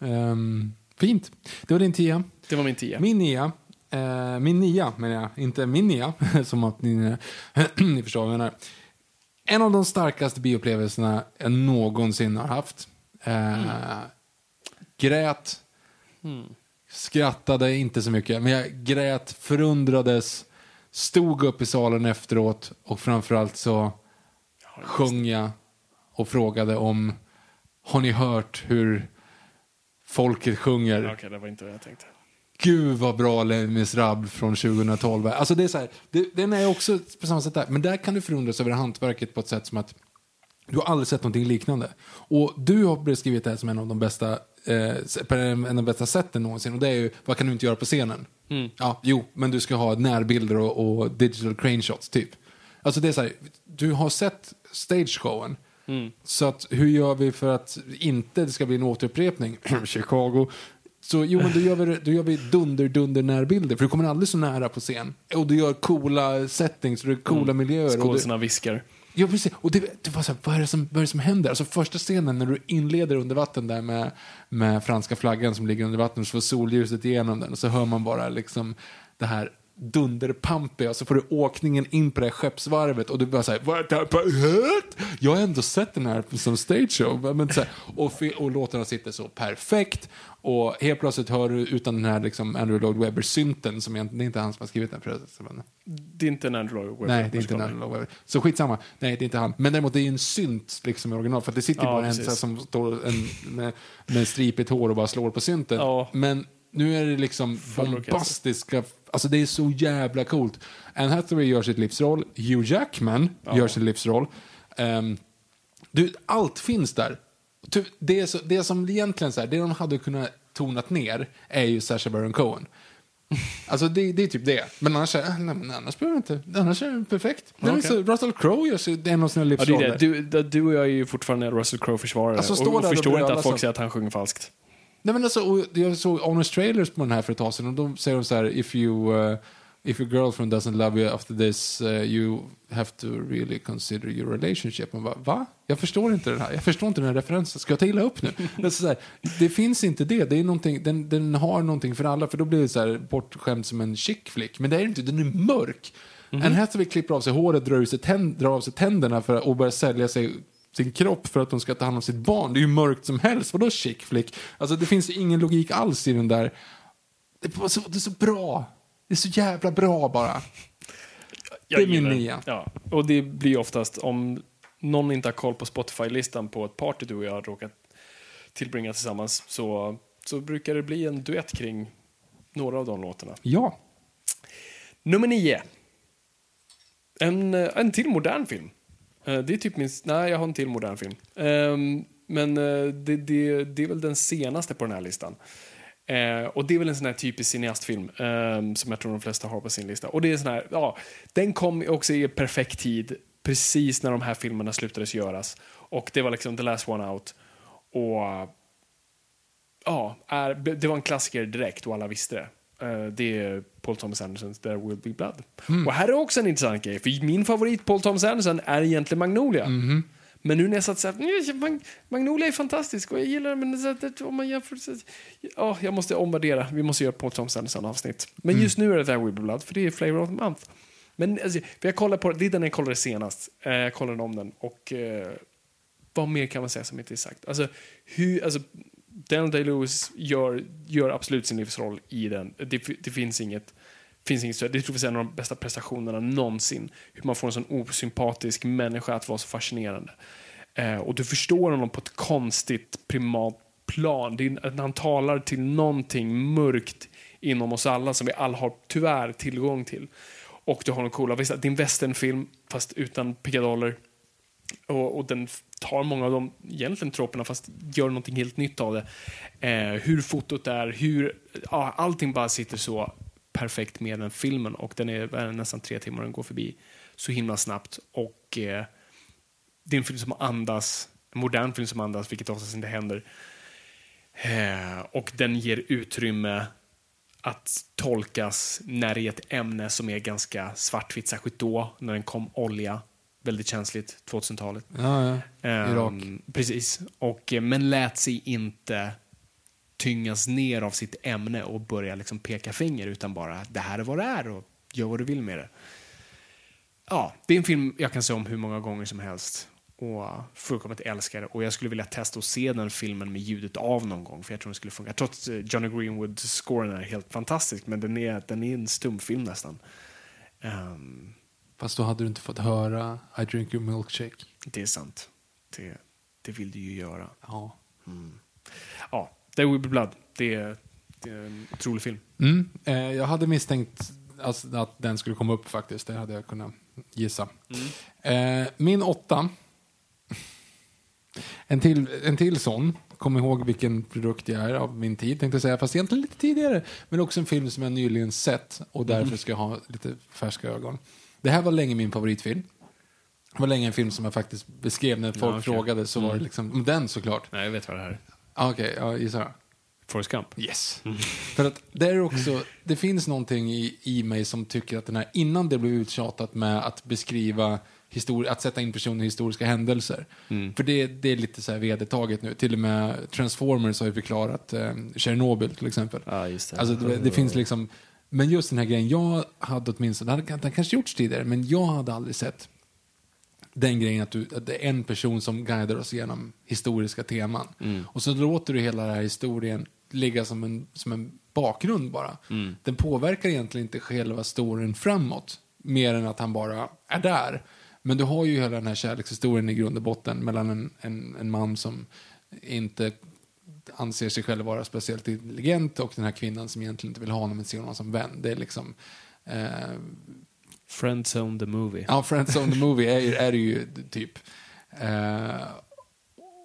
Ehm, fint. Det var din tia. Det var min tia. Min nia, eh, min nia menar jag, inte min nia, som att ni, ni förstår vad jag menar. En av de starkaste bioupplevelserna jag någonsin har haft. Eh, Grät, skrattade inte så mycket, men jag grät, förundrades, stod upp i salen efteråt och framförallt så sjöng jag och frågade om, har ni hört hur folket sjunger? Okej, det var inte vad jag tänkte. Gud vad bra Les Misérables från 2012 är. Alltså det är så här, det, den är också på samma sätt där. Men där kan du förundras över hantverket på ett sätt som att du har aldrig sett någonting liknande. Och du har beskrivit det här som en av de bästa, eh, en av de bästa sätten någonsin. Och det är ju, vad kan du inte göra på scenen? Ja, jo, men du ska ha närbilder och, och digital crane shots typ. Alltså det är så här, du har sett stageshowen. Så att hur gör vi för att inte det ska bli en återupprepning? Chicago. Så jo, men då gör vi, då gör vi dunder, dunder närbilder. För du kommer aldrig så nära på scen. Och du gör coola settings, du gör coola miljöer. Och du, Skådisarna viskar. Ja, precis. Och det, det var så här, vad är det, som, vad är det som händer? Alltså första scenen när du inleder under vatten där med, med franska flaggan som ligger under vattnet så får solljuset igenom den och så hör man bara liksom det här dunderpampig och så får du åkningen in på det här skeppsvarvet och du bara the Jag har ändå sett den här som stage show. Men, så här, och, och låtarna sitter så perfekt och helt plötsligt hör du utan den här liksom, Andrew Lloyd Webber-synten som egentligen, det är inte han som har skrivit den förresten. Det är inte en Andrew Lloyd Webber. Nej, det är inte en Andrew Lloyd Webber. Så skitsamma. Nej, det är inte han. Men däremot det är ju en synt liksom i original. För det sitter ju Ja, bara en precis. så här, som står en, med, med stripigt hår och bara slår på synten. Ja. Men nu är det liksom bombastiska, alltså det är så jävla coolt. Anne Hathaway gör sitt livsroll, Hugh Jackman gör sin livsroll. Ehm, du, allt finns där. Ty- Det, är så, det som egentligen så här, det de hade kunnat tonat ner är ju Sacha Baron Cohen. Alltså det, det är typ det. Men annars, är- nej, men annars behöver inte. Annars är det perfekt. Men Okej. så Russell Crowe gör sig, det är en av sina Ja, det livsroller. är det. Du, du- och jag är ju fortfarande Russell Crowe-försvarare Alltså, och, och förstår inte att folk säger att han sjunger falskt. Nej, men alltså, jag såg Honest Trailers på den här för ett tag sedan och då säger de så här if you uh, if your girlfriend doesn't love you after this uh, you have to really consider your relationship. Man bara, va? Jag förstår inte det här. Jag förstår inte den här referensen. Ska jag ta illa upp nu? det, är så här, det finns inte det. det är någonting, den, den har någonting för alla för då blir det så här bortskämd som en chick flick. Men det är inte, den är mörk. Mhm. Anne Hathaway klipper av sig håret, drar, ut sig tänd, drar av sig tänderna för, och börjar sälja sig sin kropp för att hon ska ta hand om sitt barn. Det är ju mörkt som helst. Vadå chick flick? Alltså det finns ingen logik alls i den där. Det är, så, det är så bra. Det är så jävla bra bara. Det är min nia. Ja, och det blir oftast om någon inte har koll på Spotify-listan på ett party du och jag har råkat tillbringa tillsammans så, så brukar det bli en duett kring några av de låtarna. Ja. Nummer nio. En, eh, en till modern film. Eh, det är typ min... Nej, jag har en till modern film. Ehm, men eh, det, det, det är väl den senaste på den här listan. Eh, och det är väl en sån här typisk cineastfilm eh, som jag tror de flesta har på sin lista. Och det är sån här, ja, den kom också i perfekt tid, precis när de här filmerna slutades göras. Och det var liksom the last one out. Och ja, är, det var en klassiker direkt och alla visste det. Eh, det är Paul Thomas Andersons There Will Be Blood. Och här är också en intressant grej, för min favorit Paul Thomas Anderson är egentligen Magnolia. Men nu när jag satt så här, "Nej, Mag- Magnolia är fantastisk och jag gillar den, men så att, om man jämför så, ja, jag måste omvärdera. Vi måste göra Paul Thomas Anderson avsnitt. Men just nu är det There Will Be Blood, för det är Flavor of the Month. Men alltså, för jag kollade på det, är den jag kollade senast. Eh, jag kollade om den och eh, vad mer kan man säga som inte är sagt? Alltså, hur, alltså, Daniel Day-Lewis gör, gör absolut sin livsroll i den. Det, det finns inget finns inget stöd. Det tror jag är en av de bästa prestationerna någonsin. Hur man får en sån osympatisk människa att vara så fascinerande. Eh, och du förstår honom på ett konstigt primat plan. Det är, han talar till någonting mörkt inom oss alla som vi alla har tyvärr tillgång till. Och du har den coola, visst, det är en westernfilm fast utan pickadoller. Och, och den tar många av de egentligen troperna fast gör någonting helt nytt av det. Eh, hur fotot är, hur, ja, allting bara sitter så perfekt med den filmen och den är, är nästan tre timmar och den går förbi så himla snabbt. Och eh, det är en film som andas, en modern film som andas, vilket oftast inte händer. Eh, och den ger utrymme att tolkas när det är ett ämne som är ganska svartvitt, särskilt då när den kom olja. Väldigt känsligt, 2000-talet. Ja, ja. Ehm, Irak. Precis. Och, eh, men lät sig inte tyngas ner av sitt ämne och börja liksom peka finger utan bara det här är vad det är och gör vad du vill med det. Ja, det är en film jag kan se om hur många gånger som helst och fullkomligt älskar det. Och jag skulle vilja testa att se den filmen med ljudet av någon gång för jag tror det skulle funka. Trots eh, Johnny Greenwood-scoren är helt fantastisk men den är, den är en stumfilm nästan. Ehm, Fast då hade du inte fått höra I drink your milkshake. det är sant. Det, det vill du ju göra. Ja. Ja, There Will Be Blood. Det är, det är en otrolig film. Mm. Eh, jag hade misstänkt alltså, att den skulle komma upp faktiskt. Det hade jag kunnat gissa. Eh, min åtta. En till, en till sån. Kom ihåg vilken produkt jag är av min tid, tänkte jag säga. Fast egentligen lite tidigare. Men också en film som jag nyligen sett och därför ska jag ha lite färska ögon. Det här var länge min favoritfilm. Det var länge en film som jag faktiskt beskrev när folk okej. frågade. Så var det liksom, men den såklart. Nej, jag vet vad det här är. Ah, Okej, ja, gissa då. Forrest Gump. Yes. För att det är också, det finns någonting i, i mig som tycker att den här, innan det blev uttjatat med att beskriva histori- att sätta in personer i historiska händelser. För det, det är lite så här vedertaget nu. Till och med Transformers har ju förklarat eh, Tjernobyl till exempel. Ja, just det. Alltså det, det finns liksom, Men just den här grejen, jag hade åtminstone, det hade, det kanske gjorts tidigare, men jag hade aldrig sett den grejen att, du, att det är en person som guidar oss genom historiska teman. Och så låter du hela den här historien ligga som en, som en bakgrund bara. Den påverkar egentligen inte själva storyn framåt, mer än att han bara är där. Men du har ju hela den här kärlekshistorien i grund och botten mellan en, en, en man som inte anser sig själv vara speciellt intelligent och den här kvinnan som egentligen inte vill ha honom men ser honom som vän. Det är liksom... Eh, Friendzone the movie. Ja, Friends on the Movie är, är det ju typ. Eh,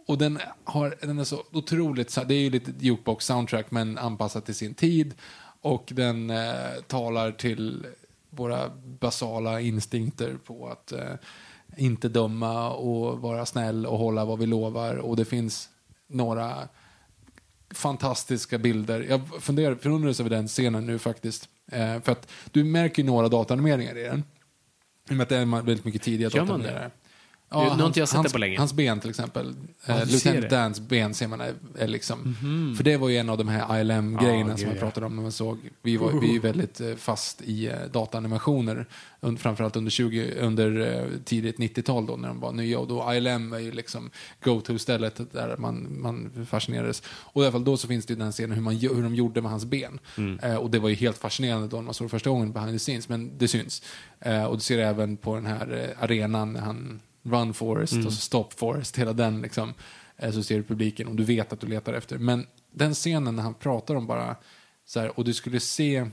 och den, har, den är så otroligt, det är ju lite jukebox soundtrack men anpassat till sin tid. Och den eh, talar till våra basala instinkter på att eh, inte döma och vara snäll och hålla vad vi lovar. Och det finns några fantastiska bilder. Jag funderar, förundrades över den scenen nu faktiskt. Eh, för att du märker ju några dataanimeringar i den. I och med att det är väldigt mycket tidiga Gör man dataanimerare. Nu- nu har inte jag sett hans, det på länge. Hans ben till exempel. Ja, eh, Lieutenant. Dans ben ser man är, är liksom. För det var ju en av de här ILM-grejerna Ja, som jag ja. pratade om när man såg. Vi var vi är ju väldigt eh, fast i eh, dataanimationer. Und, framförallt under, 20, under eh, tidigt 90-tal då när de var nya. Och då ILM är ju liksom go-to-stället där man, man fascinerades. Och i alla fall då så finns det ju den scenen hur, man, hur de gjorde med hans ben. Eh, och det var ju helt fascinerande då när man såg det första gången behind the scenes. Men det syns. Eh, och du ser det även på den här arenan när han Run Forest och så Stop Forest, hela den liksom. Eh, så ser du publiken och du vet att du letar efter. Men den scenen när han pratar om bara så här, och du skulle se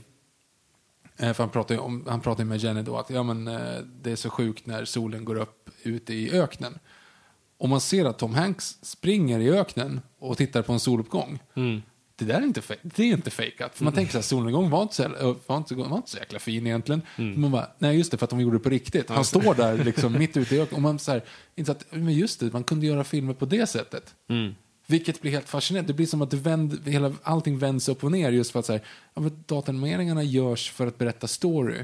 Eh, För han pratar ju om, han pratar med Jenny då att ja, men, eh, det är så sjukt när solen går upp ute i öknen. Och man ser att Tom Hanks springer i öknen och tittar på en soluppgång. Det där är inte, det är inte fejkat. För man tänker så här, solnedgång var inte så, var inte, var inte så jäkla fin egentligen. Man bara, nej just det, för att de gjorde det på riktigt. Han står där liksom mitt ute i öknen och man så här, att, men just det, man kunde göra filmer på det sättet. Vilket blir helt fascinerande. Det blir som att det vänd, hela, allting vänds upp och ner just för att så här, ja, men dataanimeringarna görs för att berätta story.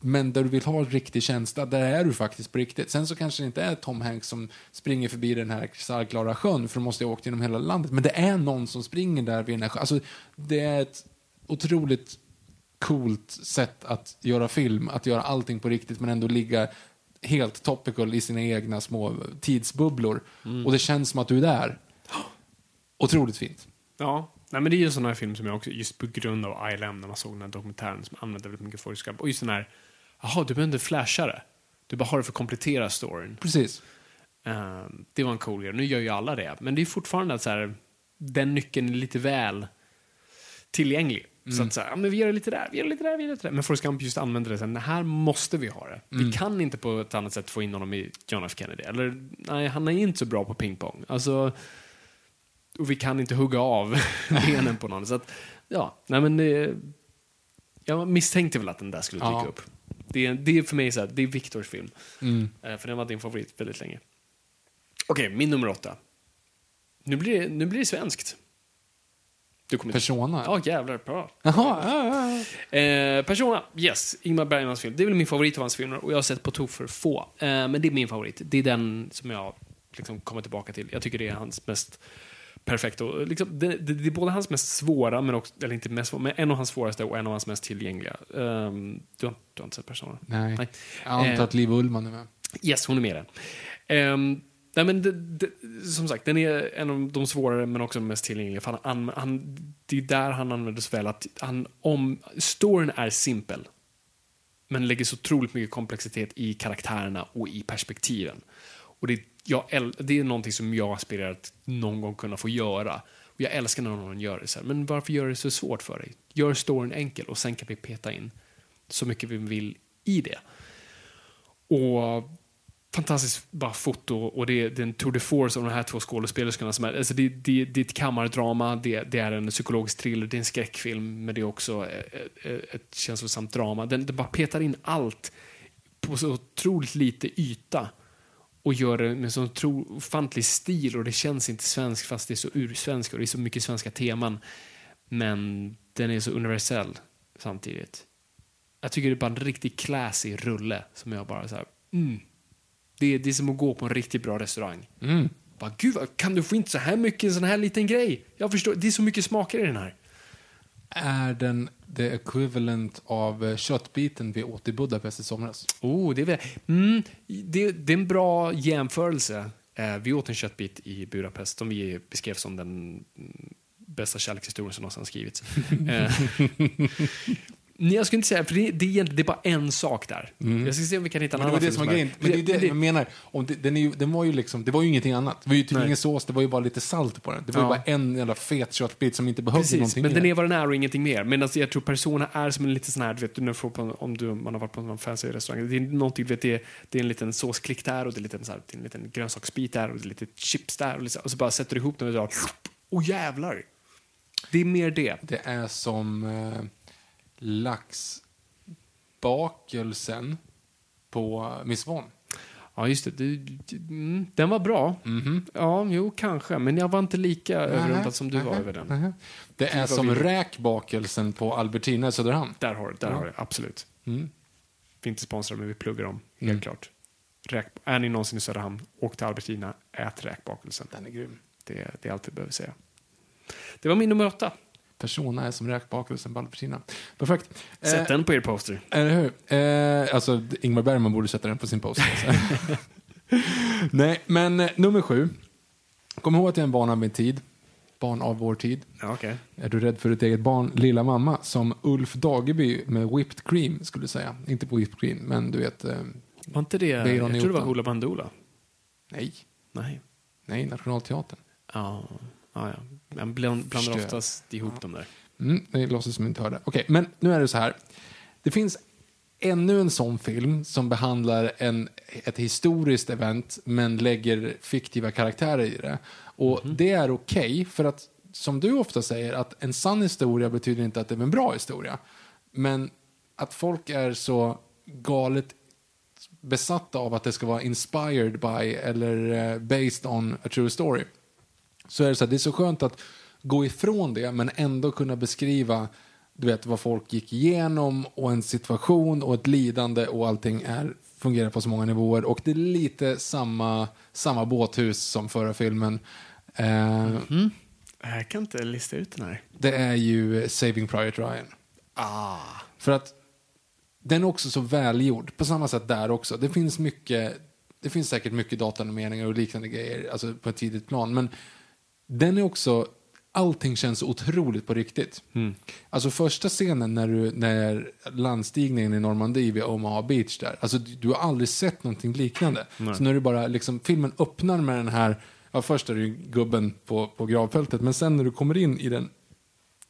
Men där du vill ha riktig känsla, där är du faktiskt på riktigt. Sen så kanske det inte är Tom Hanks som springer förbi den här kristallklara sjön, för de måste ha åkt genom hela landet. Men det är någon som springer där vid den här sjön. Alltså, det är ett otroligt coolt sätt att göra film, att göra allting på riktigt men ändå ligga helt topical i sina egna små tidsbubblor. Och det känns som att du är där. Otroligt fint. Ja, nej, men det är ju en sån här film som jag också, just på grund av ILM, när man såg den här dokumentären som använde väldigt mycket Forrest Och just den här, jaha, du behöver inte flasha det. Du bara har det för att komplettera storyn. Precis. Ehm, det var en cool grej. Nu gör ju alla det. Men det är fortfarande så här, den nyckeln är lite väl tillgänglig. Så att så här, ja, men vi gör det lite där, vi gör det lite där, vi gör det lite där. Men Forrest Gump just använder det så här, här måste vi ha det. Vi kan inte på ett annat sätt få in honom i John F Kennedy. Eller, nej, han är inte så bra på pingpong. Alltså, och vi kan inte hugga av benen på någon. Så att, ja, nej men det, jag misstänkte väl att den där skulle dyka Ja. upp. Det är, det är för mig så här, det är Victors film. Mm. Eh, För den var din favorit väldigt länge. Okej, min nummer åtta. Nu blir det, nu blir det svenskt. Du kommer Persona? Ja, jävlar. Bra. Jaha, ja, ja, ja. Eh, Persona, yes. Ingmar Bergmans film. Det är väl min favorit av hans filmer och jag har sett på tok för få. Eh, men det är min favorit. Det är den som jag liksom kommer tillbaka till. Jag tycker det är hans mest perfekta. och Liksom, det, det, det är både hans mest svåra, men också, eller inte mest svåra, men en av hans svåraste och en av hans mest tillgängliga. Ehm, du, har, du har inte sett Persona? Nej. Nej. Jag antar Eh, att Liv Ullman är med. Yes, hon är med i den. Ehm, nej, men det, det, som sagt, den är en av de svårare men också de mest tillgängliga. För han, han, det är där han använder så väl att han, om, storyn är simpel. Men lägger så otroligt mycket komplexitet i karaktärerna och i perspektiven. Och det, jag, det är någonting som jag aspirerar att någon gång kunna få göra. Och jag älskar när någon gör det så här. Men varför gör det så svårt för dig? Gör storyn enkel och sen kan vi peta in så mycket vi vill i det. Och fantastiskt bara foto och det är, det är en tour de force av de här två skådespelerskorna. Som är, alltså det, det, det är ett kammardrama, det, det är en psykologisk thriller, det är en skräckfilm men det är också ett, ett känslosamt drama. Den, den bara petar in allt på så otroligt lite yta och gör det med så otro, ofantlig stil och det känns inte svenskt fast det är så ursvenskt och det är så mycket svenska teman. Men den är så universell samtidigt. Jag tycker det är bara en riktigt classy rulle som jag bara så här, mm. Det är, det är som att gå på en riktigt bra restaurang. Mm. Bara, Gud, kan du få inte så här mycket i en sån här liten grej? Jag förstår, det är så mycket smaker i den här. Är den the equivalent av eh, köttbiten vi åt i Budapest i somras. Oh, det, är väl, mm, det, det är en bra jämförelse. Eh, vi åt en köttbit i Budapest som vi beskrev som den mm, bästa kärlekshistorien som någonsin skrivits. Nej, jag skulle inte säga, för det, det, är, det är bara en sak där. Jag ska se om vi kan hitta en Mm. Men det annan var det som var grejen. Men det är det det- jag menar. Om det, den, är ju, den var ju liksom, det var ju ingenting annat. Det var ju typ ingen sås, det var ju bara lite salt på den. Det var ju Ja. bara en jävla fet köttbit som inte behövde Precis, någonting men mer. den är vad den är och ingenting mer. Men alltså, jag tror Persona är som en liten sån här, du vet, du när får på, om du, man har varit på en fancy restaurang. Det är någonting, du vet, det är, det är en liten såsklick där och det är en liten, så här, en liten grönsaksbit där och det är lite chips där och, liksom, och så bara sätter du ihop dem och så, oh jävlar. Det är mer det. Det är som eh, laxbakelsen på Miss Von. Ja, just det. Du, mm, den var bra. Ja, jo, kanske. Men jag var inte lika överrumplad som du var över den. Nähä. Det är som vi- räkbakelsen på Albertina i Söderhamn. Där har du där har du Absolut. Mm. Vi är inte sponsrade, men vi pluggar dem. Helt klart. Räk, är ni någonsin i Söderhamn, åk till Albertina, ät räkbakelsen. Den är grym. Det, det är allt vi behöver säga. Det var min nummer åtta. Persona är som räkbakelsen på Albertina. Perfekt. Sätt Eh, den på er poster. Eller hur? Eh, alltså, Ingmar Bergman borde sätta den på sin post. alltså. Nej, men eh, nummer sju. Kom ihåg att jag är en barn av min tid. Barn av vår tid. Ja, okej. Är du rädd för ditt eget barn, lilla mamma, som Ulf Dageby med whipped cream skulle säga. Inte på whipped cream, men du vet. Eh, Var inte det... Jag tror det var. Hoola Bandoola. nej, Nej. nej, Nationalteatern. Ja, ja. ja. Man bland, blandar Förstör. oftast ihop dem där. Mm, det låtsas som jag inte hörde. Okej, men nu är det så här. Det finns ännu en sån film som behandlar en, ett historiskt event men lägger fiktiva karaktärer i det. Och det är okej, för att som du ofta säger, att en sann historia betyder inte att det är en bra historia. Men att folk är så galet besatta av att det ska vara inspired by eller eh, based on a true story så är det så här, det är så skönt att gå ifrån det men ändå kunna beskriva du vet vad folk gick igenom och en situation och ett lidande och allting är, fungerar på så många nivåer och det är lite samma, samma båthus som förra filmen. Eh, Jag kan inte lista ut den här. Det är ju Saving Private Ryan. Ah. För att den är också så välgjord. På samma sätt där också. Det finns mycket, det finns säkert mycket dataanimeringar och liknande grejer alltså på ett tidigt plan. Men den är också, allting känns otroligt på riktigt. Alltså första scenen när du, när landstigningen i Normandie vid Omaha Beach där. Alltså du, du har aldrig sett någonting liknande. Så när du bara, liksom, filmen öppnar med den här, ja först är det ju gubben på, på gravfältet. Men sen när du kommer in i den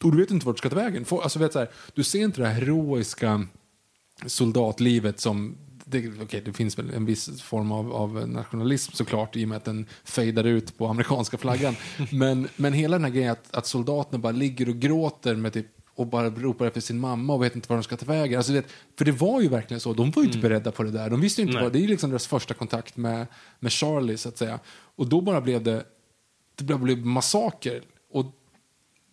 och du vet inte vart du ska ta vägen. Få- Alltså, vet, så här, du ser inte det här heroiska soldatlivet som det, okej, det finns väl en viss form av, av nationalism såklart i och med att den fejdar ut på amerikanska flaggan. men, men hela den här grejen att, att soldaterna bara ligger och gråter med typ, och bara ropar efter sin mamma och vet inte var de ska ta vägen. Alltså, vet, för det var ju verkligen så. De var ju inte beredda på det där. De visste ju inte Nej. vad, det är liksom deras första kontakt med, med Charlie så att säga. Och då bara blev det, det bara blev massaker. Och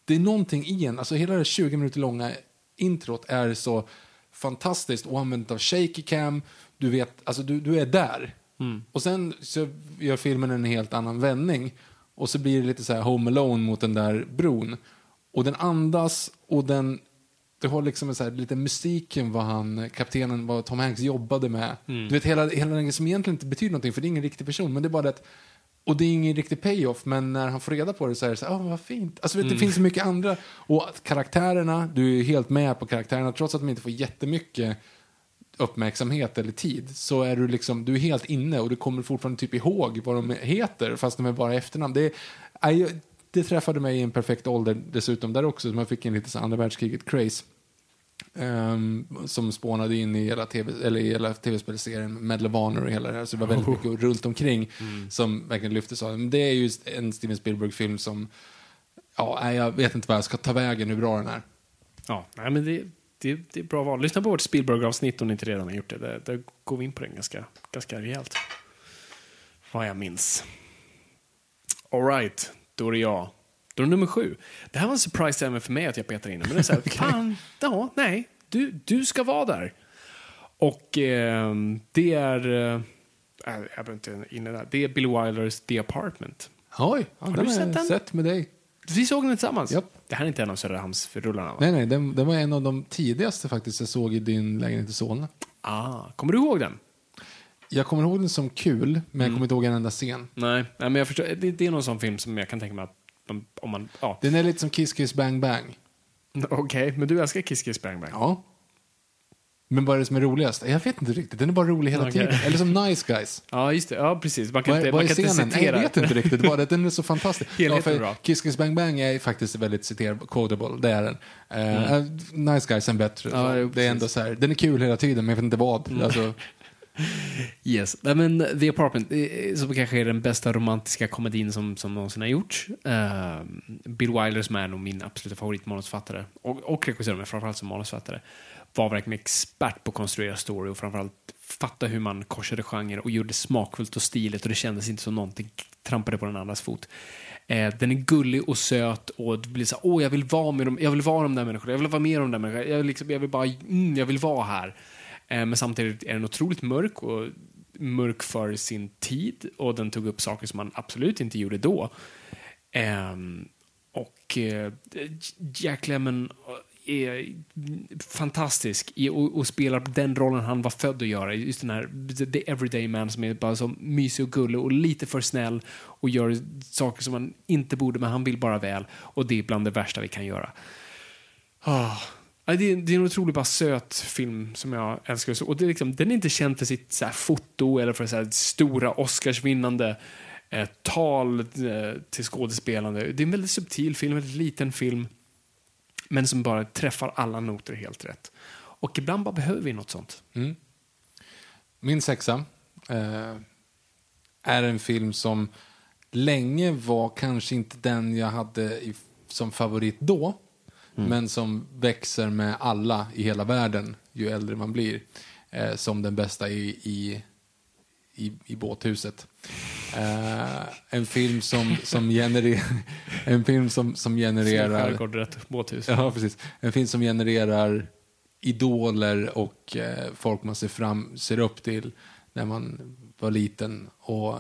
det är någonting i en, alltså hela det 20 minuter långa introt är så fantastiskt och använt av shaky cam. Du vet, alltså du, du är där. Och sen så gör filmen en helt annan vändning. Och så blir det lite så här home alone mot den där bron. Och den andas och den, du har liksom en så här, lite musiken vad han, kaptenen, vad Tom Hanks jobbade med. Du vet hela, hela den som egentligen inte betyder någonting för det är ingen riktig person. Men det är bara det att och det är ingen riktig payoff, men när han får reda på det så är det så här, åh vad fint. Alltså vet, det finns så mycket andra. Och karaktärerna, du är helt med på karaktärerna, trots att de inte får jättemycket uppmärksamhet eller tid, så är du liksom, du är helt inne och du kommer fortfarande typ ihåg vad de heter, fast de är bara efternamn. Det, ju- det träffade mig i en perfekt ålder dessutom där också, så man fick en lite så andra världskriget-craze. Ehm, som spånade in i hela, TV, eller i hela tv-spelserien Medal of Honor och hela det här. Så det var väldigt mycket runt omkring som verkligen lyftes av. Men det är ju en Steven Spielberg-film som, ja, jag vet inte vad jag ska ta vägen, hur bra den är. Ja, nej, men det, det, det är bra val. Lyssna på vårt Spielberg-avsnitt om ni inte redan har gjort det. Där, där går vi in på den ganska, ganska rejält. Vad jag minns. Alright, då är det jag. Då är det nummer sju. Det här var en surprise även för mig att jag petar in. Men det är så här, fan, ja, nej, du, du ska vara där. Och ehm, det är... eh, jag behöver inte in i det. Det är Bill Wilders The Apartment. Oj, ja, Har du sett den? sett med dig. Vi såg den tillsammans. Japp. Det här är inte en av Söderhamnsrullarna va? Nej, nej, den, den var en av de tidigaste faktiskt jag såg i din lägenhet i Solna. Ah, kommer du ihåg den? Jag kommer ihåg den som kul, men jag kommer inte ihåg en enda scen. Nej, nej men jag förstår. Det, det är någon sån film som jag kan tänka mig att de, om man, ja. Den är lite som Kiss Kiss Bang Bang. Okej, men du älskar Kiss Kiss Bang Bang? Ja. Men vad är det som är roligast? Jag vet inte riktigt. Den är bara rolig hela Okej. tiden. Eller som Nice Guys. Ja, just det. Ja, precis. Man kan Vad, inte, vad man kan inte scenen? Nej, citera. jag vet inte riktigt. Bara att den är så fantastisk. Helheten för. Kiss Kiss Bang Bang är faktiskt väldigt citerad, quotable. Det är den. Eh, nice Guys är bättre. Mm. Ja, det är ändå precis. Mm. så här, den är kul hela tiden, men jag vet inte vad. Alltså, Yes. Nej, men The Apartment, eh, som kanske är den bästa romantiska komedin som, som någonsin har gjorts. Uh, Bill Wilder, som är nog min absoluta favoritmanusförfattare, och, och regissör, men framförallt som manusförfattare, var verkligen expert på att konstruera story och framförallt fatta hur man korsade genre och gjorde smakfullt och stiligt och det kändes inte som någonting trampade på den andras fot. Eh, den är gullig och söt och det blir så här, åh, jag vill vara med dem, jag vill vara de där människorna, jag vill vara med de där människorna, jag vill, liksom, jag vill bara, mm, jag vill vara här. Eh, men samtidigt är den otroligt mörk och mörk för sin tid och den tog upp saker som man absolut inte gjorde då. Eh, och eh, Jack Lemmon eh, är fantastisk i och, och spelar den rollen han var född att göra. Just den här the everyday man som är bara så mysig och gullig och lite för snäll och gör saker som man inte borde, men han vill bara väl. Och det är bland det värsta vi kan göra. Oh. Det är, det är en otroligt bara söt film som jag älskar. Och det är liksom, den är inte känd för sitt så här, foto eller för så här, stora Oscarsvinnande eh, tal eh, till skådespelande. Det är en väldigt subtil film, en väldigt liten film. Men som bara träffar alla noter helt rätt. Och ibland bara behöver vi något sånt. Mm. Min sexa eh, är en film som länge var kanske inte den jag hade i, som favorit då, men som växer med alla i hela världen ju äldre man blir. Eh, som den bästa i, i, i, i båthuset. Eh, en film som, som genererar... En film som, som genererar... Skärgård, rätt båthus. Ja, precis. En film som genererar idoler och eh, folk man ser, fram, ser upp till när man var liten. Och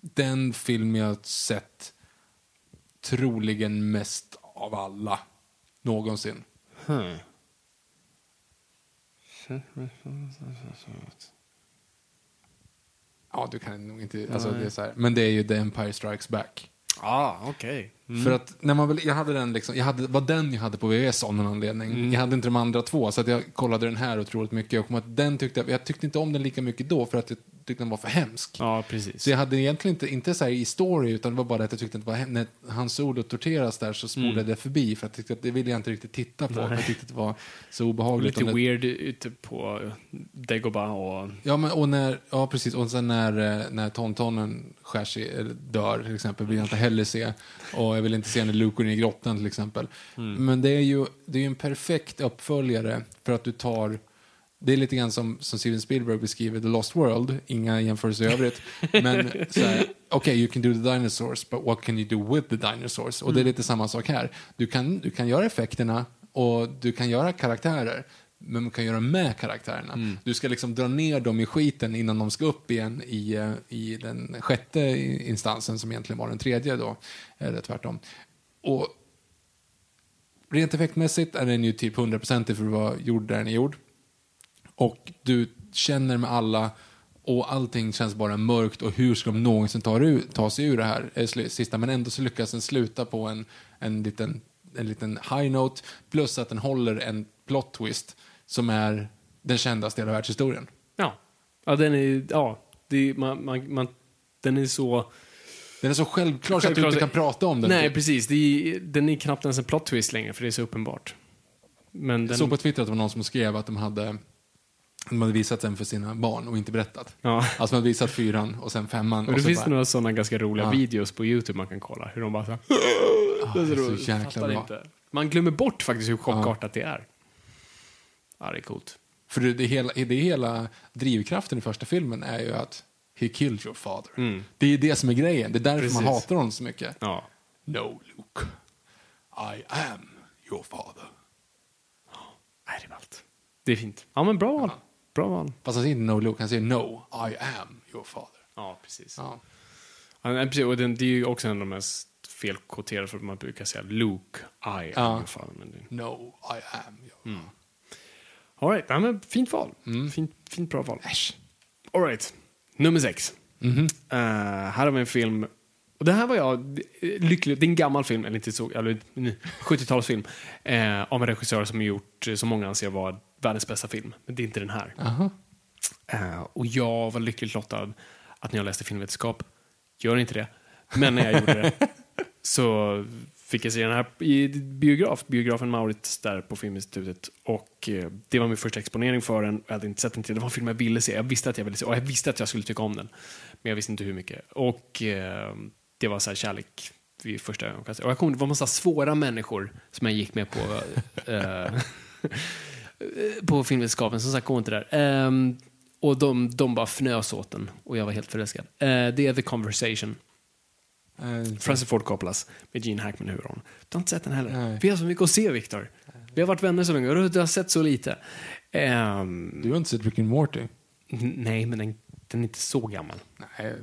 den film jag sett troligen mest av alla någonsin. Hmm. Ja, du kan nog inte... Alltså, det är så här, men det är ju The Empire Strikes Back. Ah, okej. För att när man väl, jag hade den liksom, jag hade, var den jag hade på VHS av någon anledning. Mm. Jag hade inte de andra två, så att jag kollade den här otroligt mycket. Kom att den tyckte, jag tyckte inte om den lika mycket då, för att jag tyckte den var för hemsk. Ja, precis. Så jag hade egentligen inte, inte så här i story, utan det var bara att jag tyckte att det var, hem- när hans Solo torteras där så Mm. spolade jag förbi, för jag tyckte att det ville jag inte riktigt titta på. Jag tyckte att det var så obehagligt. Lite Och weird ute på Dagobah och... Ja, men, och när, ja, precis. Och sen när, eh, när Tontonen skär sig, eller dör till exempel, vill jag inte heller se. Och jag vill inte se när Luke går in i grottan till exempel. Men det är ju det är ju en perfekt uppföljare för att du tar det är lite grann som, som Steven Spielberg beskriver The Lost World, inga jämförelser i övrigt. Men här, okay, you can do the dinosaurs, but what can you do with the dinosaurs? Och det är lite samma sak här. Du kan, du kan göra effekterna och du kan göra karaktärer, men man kan göra med karaktärerna. Du ska liksom dra ner dem i skiten innan de ska upp igen i, eh, i den sjätte instansen som egentligen var den tredje då, eller tvärtom. Och rent effektmässigt är den ju typ 100% för att vara gjord där den är gjord. Och du känner med alla och allting känns bara mörkt och hur ska de någonsin ta, ta sig ur det här eh, sista men ändå så lyckas den sluta på en, en, liten, en liten high note plus att den håller en plot twist som är den kändaste i hela världshistorien. Ja. Ja, den är... Ja. Det är, man, man, man, den är så... Den är så självklar så att du inte kan prata om den. Nej, precis. Det är, den är knappt ens en plot twist längre, för det är så uppenbart. Men Jag den... såg på Twitter att det var någon som skrev att de hade, de hade visat den för sina barn och inte berättat. Ja. Alltså de hade visat fyran och sen femman. Och det så finns bara- det några sådana ganska roliga Ja. videos på YouTube man kan kolla. Hur de bara så här, Ah, det är så jäkla fattar bra. inte. Man glömmer bort faktiskt hur chockartat det är. Ja, det är coolt. För det, det, hela, det hela drivkraften i första filmen är ju att he killed your father. Det är det som är grejen. Det är därför man Mm. Precis. hatar honom så mycket. Ja. No, Luke. I am your father. Nej, det är ballt. Det är fint. Ja, men bra val. Bra val. Fast han säger inte no, Luke. Han säger no, I am your father. Ja, precis. Ja. Ja, precis, och den, det är ju också en av de mest felkvoterade, för man brukar säga Luke, I am Ja. your father. Men det, No, I am. your- all right, ja, men fint val. Fint, fint bra val. All right, nummer sex. Eh, här har vi en film, och det här var jag lycklig, det är en gammal film, eller inte så, eller mm, 70-talsfilm, eh, av en regissör som har gjort, eh, som många anser vara världens bästa film, men det är inte den här. Aha. Eh, och jag var lyckligt lottad att när jag läste filmvetenskap, gör inte det, men när jag gjorde det så fick jag se den här i biograf, biografen Maurits där på Filminstitutet. Och eh, det var min första exponering för den. Jag hade inte sett den till. Det var en film jag ville se. Jag visste att jag ville se och jag visste att jag skulle tycka om den. Men jag visste inte hur mycket. Och eh, det var så här kärlek vid första ögonkastet. Och jag kom, det var en massa svåra människor som jag gick med på eh, på filmvetenskapen, som sagt, gå inte där. Ehm, och de, de bara fnös åt den och jag var helt förälskad. Eh, det är The Conversation. Eh, Francis Ford Coppolas med Gene Hackman i huvudrollen. Du har inte sett den heller. Nej. Vi har så mycket att se, Viktor. Vi har varit vänner så länge och du- har sett så lite. Ehm, Du har inte sett Rick and Morty? nej, men den, den är inte så gammal. Nej.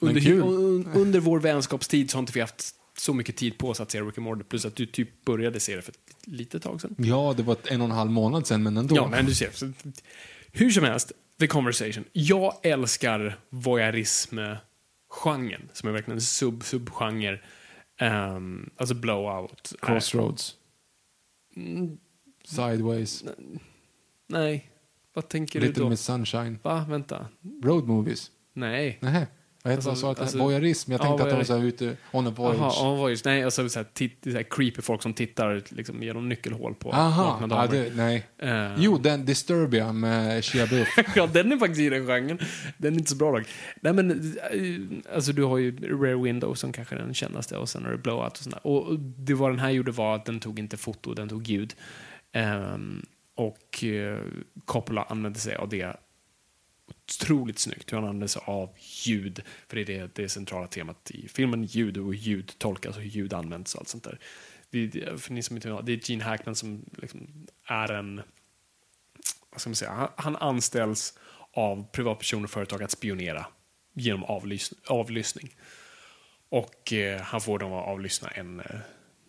Under, kul. un, under vår vänskapstid så har inte vi haft så mycket tid på oss att se Rick and Morty. Plus att du typ började se det för ett litet tag sedan. Ja, det var en och en halv månad sedan, men ändå. Ja, men du ser. Så, hur som helst, The Conversation. Jag älskar voyeurism-genren, som är verkligen en sub-subgenre. Um, alltså blowout. Crossroads. Mm, Sideways. nej, vad tänker du Little då? Miss Sunshine. Va, vänta. Road movies. Nej. Nej. Vad heter Alltså, alltså, saken? alltså- Voyeurism. Jag Ja, tänkte att de var voyeur- så här ute on a voyage. Jaha, ja, voyeurs. Nej, alltså så här, titt, så här creepy folk som tittar liksom, genom nyckelhål på Aha, vakna ja, damer. det, nej. Eh, Jo, den Disturbia med Shia Buff. ja, den är faktiskt i den genren. Den är inte så bra dock. Nej, men eh, alltså du har ju Rare Window som kanske är den kändaste och sen har du Blowout och sådär. Och det vad den här gjorde var att den tog inte foto, den tog ljud. Ehm, och eh, Coppola använde sig av det otroligt snyggt hur han använder sig av ljud. För det är det, det centrala temat i filmen. Ljud och ljud tolkas och hur ljud används och allt sånt där. Det, det, för ni som inte vet, det är Gene Hackman som liksom är en vad ska man säga, han, han anställs av privatpersoner och företag att spionera genom avlys, avlyssning. Och eh, han får dem att avlyssna en eh,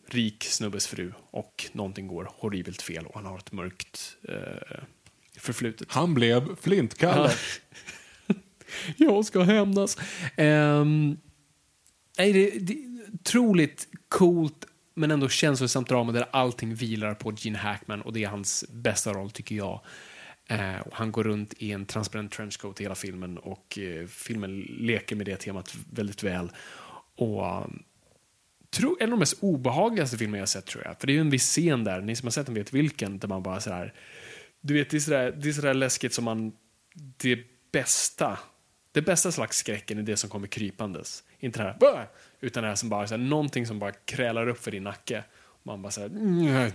rik snubbes fru och någonting går horribelt fel och han har ett mörkt eh, förflutet. Han blev Flintkalle. Jag ska hämnas. Um, nej, det, det är otroligt coolt men ändå känslosamt drama där allting vilar på Gene Hackman och det är hans bästa roll tycker jag. Eh, han går runt i en transparent trenchcoat i hela filmen och eh, filmen leker med det temat väldigt väl. Och um, tror, en av de mest obehagligaste filmer jag sett tror jag. För det är ju en viss scen där, ni som har sett den vet vilken, där man bara sådär, du vet det är sådär, det är sådär läskigt som man, det bästa, det bästa slags skräcken är det som kommer krypandes. Inte det här, "Bäh!" utan det här som bara, såhär, någonting som bara krälar upp för din nacke. Man bara såhär, "Mm."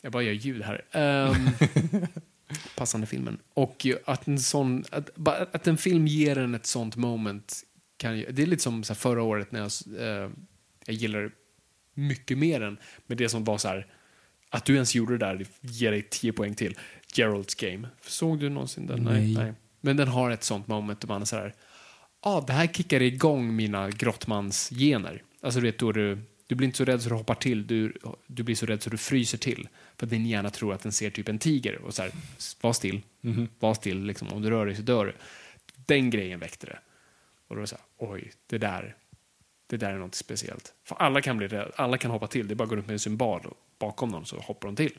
jag bara gör ljud här. Ehm, passande filmen. Och att en sån, att, att en film ger en ett sånt moment, kan det är lite som så förra året när jag, eh, jag gillar mycket mer än, men det som var så här, att du ens gjorde det där ger dig 10 poäng till. Geralds Game. Såg du någonsin den? Nej. Men den har ett sånt moment där man är så här, ah, det här kickar igång mina grottmansgener. Alltså du vet, då du, du blir inte så rädd så du hoppar till, du, du blir så rädd så du fryser till. För att din hjärna tror att den ser typ en tiger och så här, var still, var still, liksom, om du rör dig så dör du. Den grejen väckte det. Och då var det så här, oj, det där, det där är något speciellt. För alla kan bli rädda, alla kan hoppa till, det är bara att gå runt med en symbol bakom någon så hoppar de till.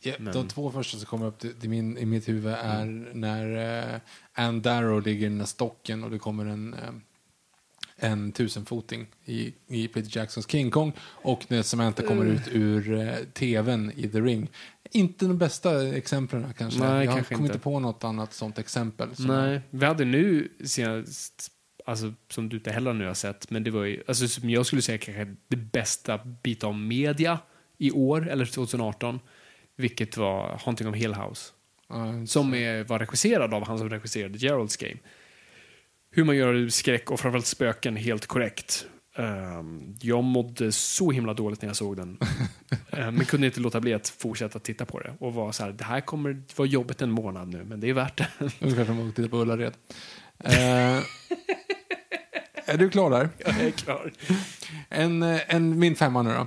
Ja, Men- De två första som kommer upp till, till min, i mitt huvud är när uh, Ann Darrow ligger i den här stocken och det kommer en, eh, en tusenfoting i, i Peter Jacksons King Kong och när Samantha kommer ut ur uh, tvn i The Ring. Inte de bästa exemplen kanske. Nej, Jag kanske kommer inte. på något annat sånt exempel. Nej, vi hade nu senast, alltså som du inte heller nu har sett, men det var ju, alltså som jag skulle säga kanske det bästa bit av media i år, eller 2018, vilket var Haunting of Hill House. Som är, var regisserad av han som regisserade Geralds Game. Hur man gör skräck och framförallt spöken helt korrekt. Ehm, jag mådde så himla dåligt när jag såg den. Ehm, men kunde inte låta bli att fortsätta titta på det. Och var så här, det här kommer vara jobbigt en månad nu, men det är värt det. Ungefär som att titta på Ullared. Eh, Är du klar där? Jag är klar. En, eh, en, min femma nu då.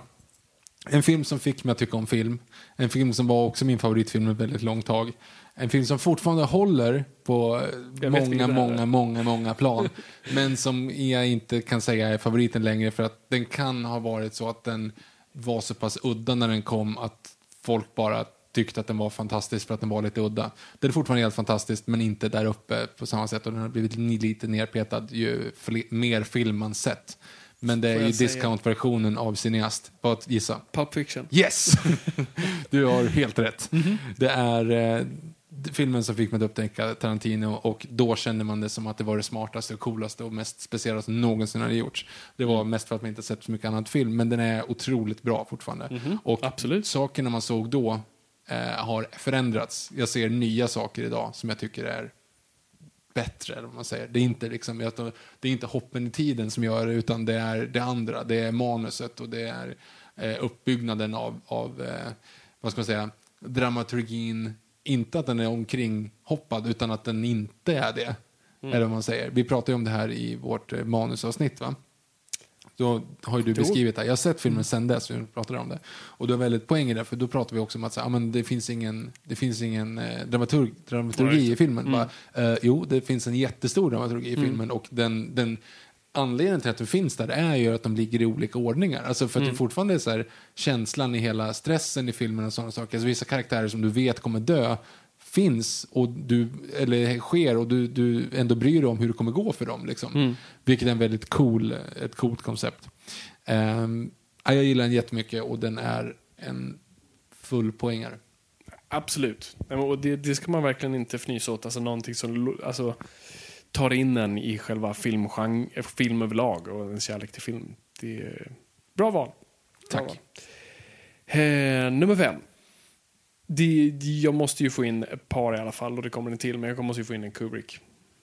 En film som fick mig att tycka om film. En film som var också min favoritfilm ett väldigt långt tag. En film som fortfarande håller på många, många, många, många plan. men som jag inte kan säga är favoriten längre för att den kan ha varit så att den var så pass udda när den kom att folk bara tyckte att den var fantastisk för att den var lite udda. Den är fortfarande helt fantastisk men inte där uppe på samma sätt och den har blivit lite nerpetad ju mer film man sett. Men det är ju discount-versionen av Cineast. Att gissa. Pulp Fiction. Yes! du har helt rätt. Mhm. Det är eh, filmen som fick mig att upptäcka Tarantino och då kände man det som att det var det smartaste och coolaste och mest speciella som någonsin hade gjorts. Det var mest för att man inte sett så mycket annat film, men den är otroligt bra fortfarande. Och Mhm. Absolut. sakerna man såg då eh, har förändrats. Jag ser nya saker idag som jag tycker är bättre. Eller man säger. Det, är inte liksom, det är inte hoppen i tiden som gör det, utan det är det andra. Det är manuset och det är eh, uppbyggnaden av, av eh, vad ska man säga, dramaturgin. Inte att den är omkringhoppad, utan att den inte är det. Eller vad man säger. Vi pratade om det här i vårt manusavsnitt, va? Då har ju du beskrivit det. Jag har sett filmen sen dess, vi pratade om det. Och du har väldigt poäng i det, för då pratar vi också om att så, ja, men det finns ingen, det finns ingen eh, dramaturg, dramaturgi i filmen. Bara, eh, jo, det finns en jättestor dramaturgi i filmen och den, den anledningen till att den finns där är ju att de ligger i olika ordningar. Alltså för att det fortfarande är så här, känslan i hela stressen i filmen och sådana saker. Alltså vissa karaktärer som du vet kommer dö finns och du, eller sker och du, du ändå bryr dig om hur det kommer gå för dem. Liksom. Vilket är en väldigt cool, ett coolt koncept. Um, jag gillar den jättemycket och den är en full poängare. Absolut. Men- Och det, det ska man verkligen inte fnysa åt. Alltså någonting som alltså, tar in en i själva filmgenre, film överlag och en kärlek till film. Det är bra val. Bra Tack. val. Eh, nummer fem. Det, jag måste ju få in ett par i alla fall och det kommer en till, men jag måste ju få in en Kubrick.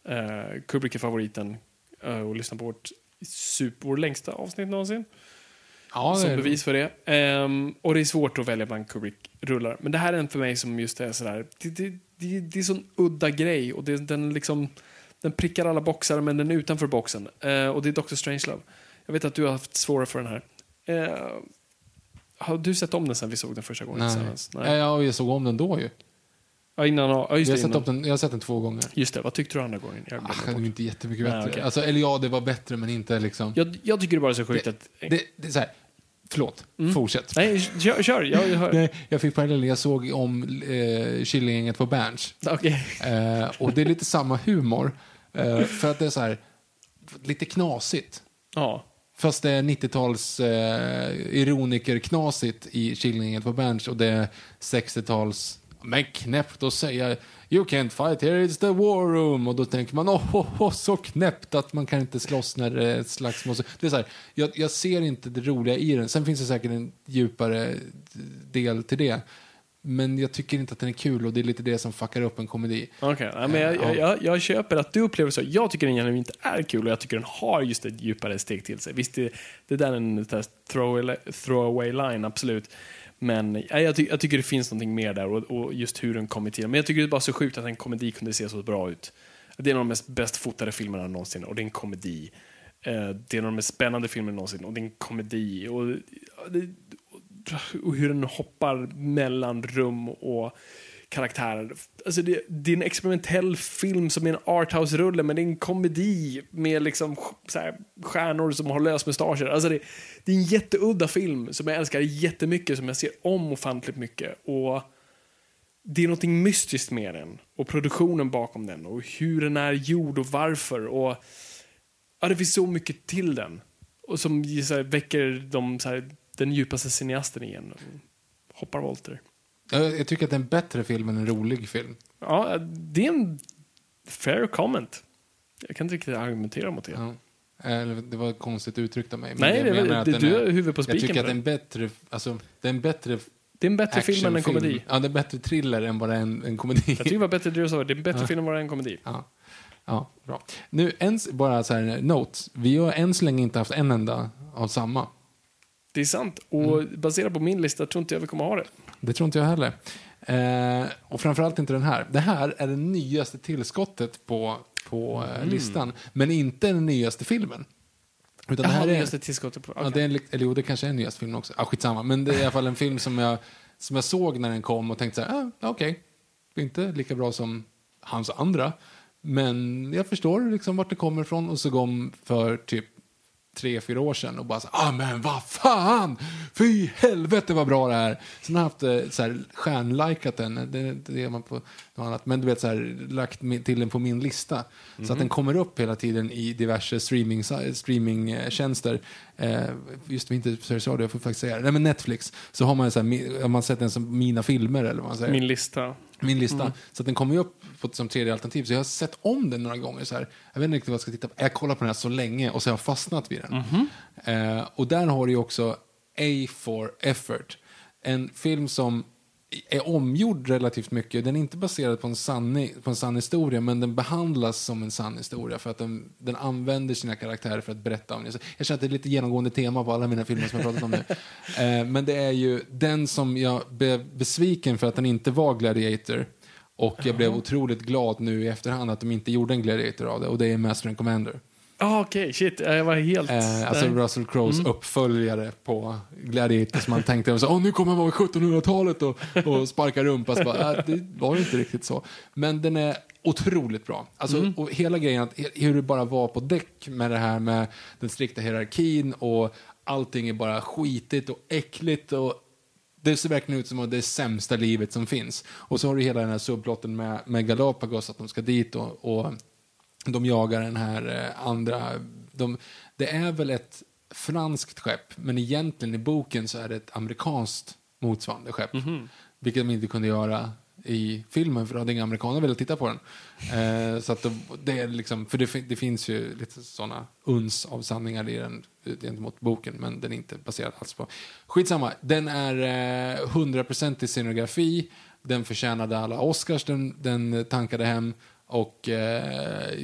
Eh, Kubrick är favoriten eh, och lyssna på vårt super, vår längsta avsnitt någonsin Ja, som bevis för det. Ehm, och det är svårt att välja bland Kubrick-rullar. Men det här är en för mig som just är sådär, det, det, det, det är sån udda grej och det, den liksom, den prickar alla boxar men den är utanför boxen. Eh, och det är Dr. Strangelove. Jag vet att du har haft svårare för den här. Eh, har du sett om den sen vi såg den första gången Nej. tillsammans? Nej. Ja, jag såg om den då ju. Ja, innan, ja, Jag har, det, sett den, jag har sett den två gånger. Just det, vad tyckte du andra gången? Jag, Ah, bort. är inte jättemycket Nej, bättre. okej. alltså, eller ja, det var bättre men inte liksom... jag, jag tycker det bara är så sjukt det, att... det, det är så här, förlåt, fortsätt. Nej, kör, kör jag, hör. Nej, jag fick parallellen, jag såg om eh, Killinggänget på Berns. Okej. Eh, och det är lite samma humor. Eh, för att det är så här, lite knasigt. Ja. Fast det är 90-tals eh, ironiker-knasigt i Killinggänget på Berns och det är 60-tals men knäppt att säga You can't fight here, it's the war room. Och då tänker man, åh, oh, oh, så knäppt att man kan inte slåss när eh, det är ett slagsmål. Det är så här, jag, jag ser inte det roliga i den. Sen finns det säkert en djupare eh, del till det. Men jag tycker inte att den är kul och det är lite det som fuckar upp en komedi. Okej, nej, men jag, jag, jag, jag köper att du upplever så. Jag tycker den genuint är kul och jag tycker den har just ett djupare steg till sig. Visst, det, det där är en så här throw, throwaway line, absolut. Men ja, jag, ty, jag tycker det finns någonting mer där och, och just hur den kommer till. Men jag tycker det är bara så sjukt att en komedi kunde se så bra ut. Det är en av de mest bäst fotade filmerna någonsin och det är en komedi. Eh, det är en av de mest spännande filmerna någonsin och det är en komedi. Och, det, och hur den hoppar mellan rum och karaktärer. Alltså det, det är en experimentell film som är en arthouse-rulle, men det är en komedi med liksom så här, stjärnor som har lösmustascher. Alltså det, det är en jätteudda film som jag älskar jättemycket, som jag ser om ofantligt mycket. Och det är någonting mystiskt med den och produktionen bakom den och hur den är gjord och varför. Och ja, Det finns så mycket till den och som så här, väcker de, så här, den djupaste cineasten igen. Hoppar volter. Jag, jag tycker att det är en bättre film än en rolig film. Ja, det är en fair comment. Jag kan inte riktigt argumentera mot det. Ja. Eller, det var konstigt uttryckt av mig. Nej, jag det menar att det- den du är- har huvudet på Jag spiken tycker på att det är en bättre, alltså, det är en bättre Det är en bättre film än en komedi. Ja, det är en bättre thriller än bara en, en komedi. Jag tycker det var bättre det du sa. Det är en bättre film än är en komedi. Ja. ja, bra. Nu, ens, bara så här, notes. Vi har än så länge inte haft en enda av samma. Det är sant. Och baserat på min lista tror inte jag vi kommer ha det. Det tror inte jag heller. Eh, och framförallt inte den här. Det här är det nyaste tillskottet på, på eh, listan. Men inte den nyaste filmen. Utan det här är, det, tillskottet på... ja, okej. det är en, eller jo, det kanske är en nyast film också. Ah, skitsamma. Men det är i alla fall en film som jag, som jag såg när den kom och tänkte så här, ah, okej, inte lika bra som hans andra. Men jag förstår liksom vart det kommer ifrån och så kom för typ tre, fyra år sedan och bara så ah men vad fan! Fy helvete vad bra det här! Sen har jag haft eh, så här, stjärnlikat den, det, det gör man på något annat, men du vet så här, lagt till den på min lista. Så att den kommer upp hela tiden i diverse streaming, streamingtjänster. Eh, just det, inte Sveriges Radio, jag får faktiskt säga det. Nej men Netflix, så har man, så här, har man sett den som mina filmer eller vad man säger Min lista. min lista. Så att den kommer upp på, som tredje alternativ. Så jag har sett om den några gånger. Så här. Jag vet inte riktigt vad jag ska titta på. Jag kollar på den här så länge och så har jag fastnat vid den. Eh, och där har du ju också A for Effort. En film som är omgjord relativt mycket. Den är inte baserad på en, sann, på en sann historia, men den behandlas som en sann historia för att den, den använder sina karaktärer för att berätta om det. Så Jag känner att det är lite genomgående tema på alla mina filmer som jag pratat om nu. Eh, men det är ju den som jag blev besviken för att den inte var Gladiator. Och jag blev otroligt glad nu i efterhand att de inte gjorde en Gladiator av det. Och det är Master and Commander. Ah, Okej, shit. Jag var helt... Eh, alltså. Russell Crowes uppföljare på Gladiator som man tänkte så, Åh, nu kommer han vara i 1700-talet och, och sparka rumpa. Så bara, äh, det var inte riktigt så. Men den är otroligt bra. Alltså, och hela grejen, att, hur det bara var på däck med det här med den strikta hierarkin och allting är bara skitigt och äckligt och det ser verkligen ut som att det är sämsta livet som finns. Och så har du hela den här subplotten med, med Galapagos, att de ska dit och, och de jagar den här eh, andra... De, det är väl ett franskt skepp, men egentligen i boken så är det ett amerikanskt motsvarande skepp. Vilket de inte kunde göra i filmen, för då hade inga amerikaner velat titta på den. Eh, så att det, är liksom, för det, det finns ju lite sådana uns av sanningar i den gentemot boken, men den är inte baserad alls på. Skitsamma, den är eh, 100% i scenografi, den förtjänade alla Oscars den, den tankade hem och eh,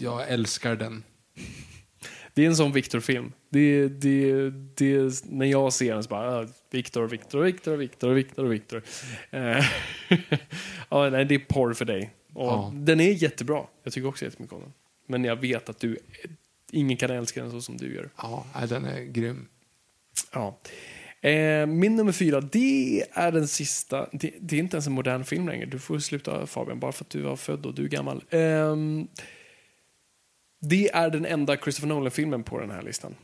jag älskar den. Det är en sån Victor-film. Det, det, det, när jag ser den så bara, ah, Victor, Victor, Victor, Victor, Victor, Victor. Eh, ja, nej, det är porr för dig. Och Ja. Den är jättebra. Jag tycker också jättemycket om den. Men jag vet att du, ingen kan älska den så som du gör. Ja, den är grym. Ja. Eh, min nummer fyra, det är den sista. Det, det är inte ens en modern film längre. Du får sluta Fabian, bara för att du var född och du är gammal. Ehm, det är den enda Christopher Nolan-filmen på den här listan.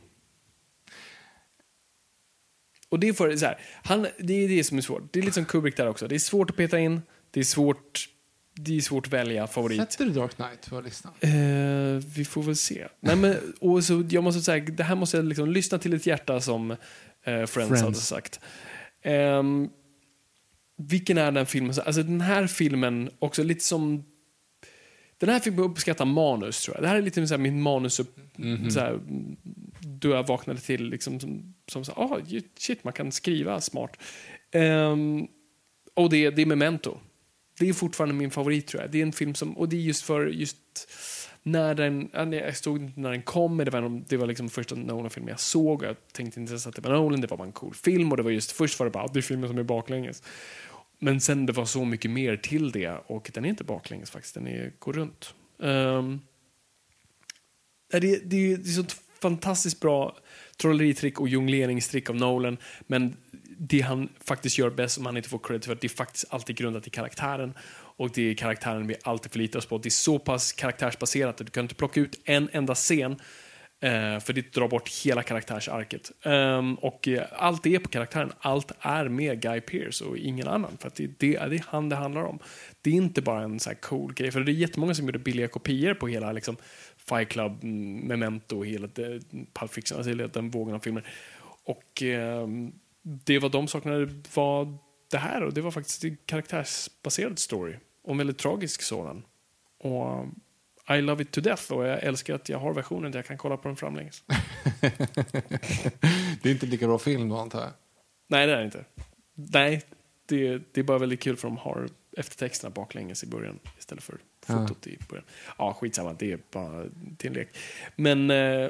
Och det är för, så här, han, det är det som är svårt. Det är lite som Kubrick där också. Det är svårt att peta in, det är svårt, det är svårt att välja favorit. Sätter du Dark Knight på listan? Eh, vi får väl se. Nej, men, och så, jag måste säga, det här måste jag liksom lyssna till ett hjärta som eh, Friends, Friends. hade sagt. Ehm, vilken är den filmen? Alltså den här filmen, också lite som... Den här filmen uppskattar manus, tror jag. Det här är lite så min manus... Upp, så här, då jag vaknade till, liksom, som, som så ah, shit, man kan skriva smart. Ehm, och det, det är Memento. Det är fortfarande min favorit tror jag. Det är en film som, och det är just för just när den, jag stod inte när den kom, men det var, det var liksom första Nolan-filmen jag såg. Jag tänkte inte ens att det var Nolan, det var bara en cool film och det var just först var det bara, "Ah, det är filmen som är baklänges. Men sen det var så mycket mer till det och den är inte baklänges faktiskt, den är, går runt. Ehm, um, det, det, det är så fantastiskt bra trolleritrick och jongleringstrick av Nolan. Men det han faktiskt gör bäst, som han inte får credit för, det är faktiskt alltid grundat i karaktären. Och det är karaktären vi alltid förlitar oss på. Det är så pass karaktärsbaserat att du kan inte plocka ut en enda scen Eh, för det drar bort hela karaktärsarket. Ehm, och eh, allt är på karaktären. Allt är med Guy Pearce och ingen annan. För att det, det, det är han det handlar om. Det är inte bara en så här cool grej. För det är jättemånga som gjorde billiga kopior på hela liksom, Fight Club, mm, Memento, hela eh, Pulp Fiction, alltså hela den vågen av filmer. Och ehm, det var de saknade var det här och det var faktiskt en karaktärsbaserad story. Och en väldigt tragisk sådan. Och i love it to death och jag älskar att jag har versionen där jag kan kolla på den framlänges. Det är inte lika bra film då antar jag. Nej, det är det inte. Nej, det, det är bara väldigt kul för de har eftertexterna baklänges i början istället för fotot i början. Ja, skitsamma, det är bara till en lek. Men eh,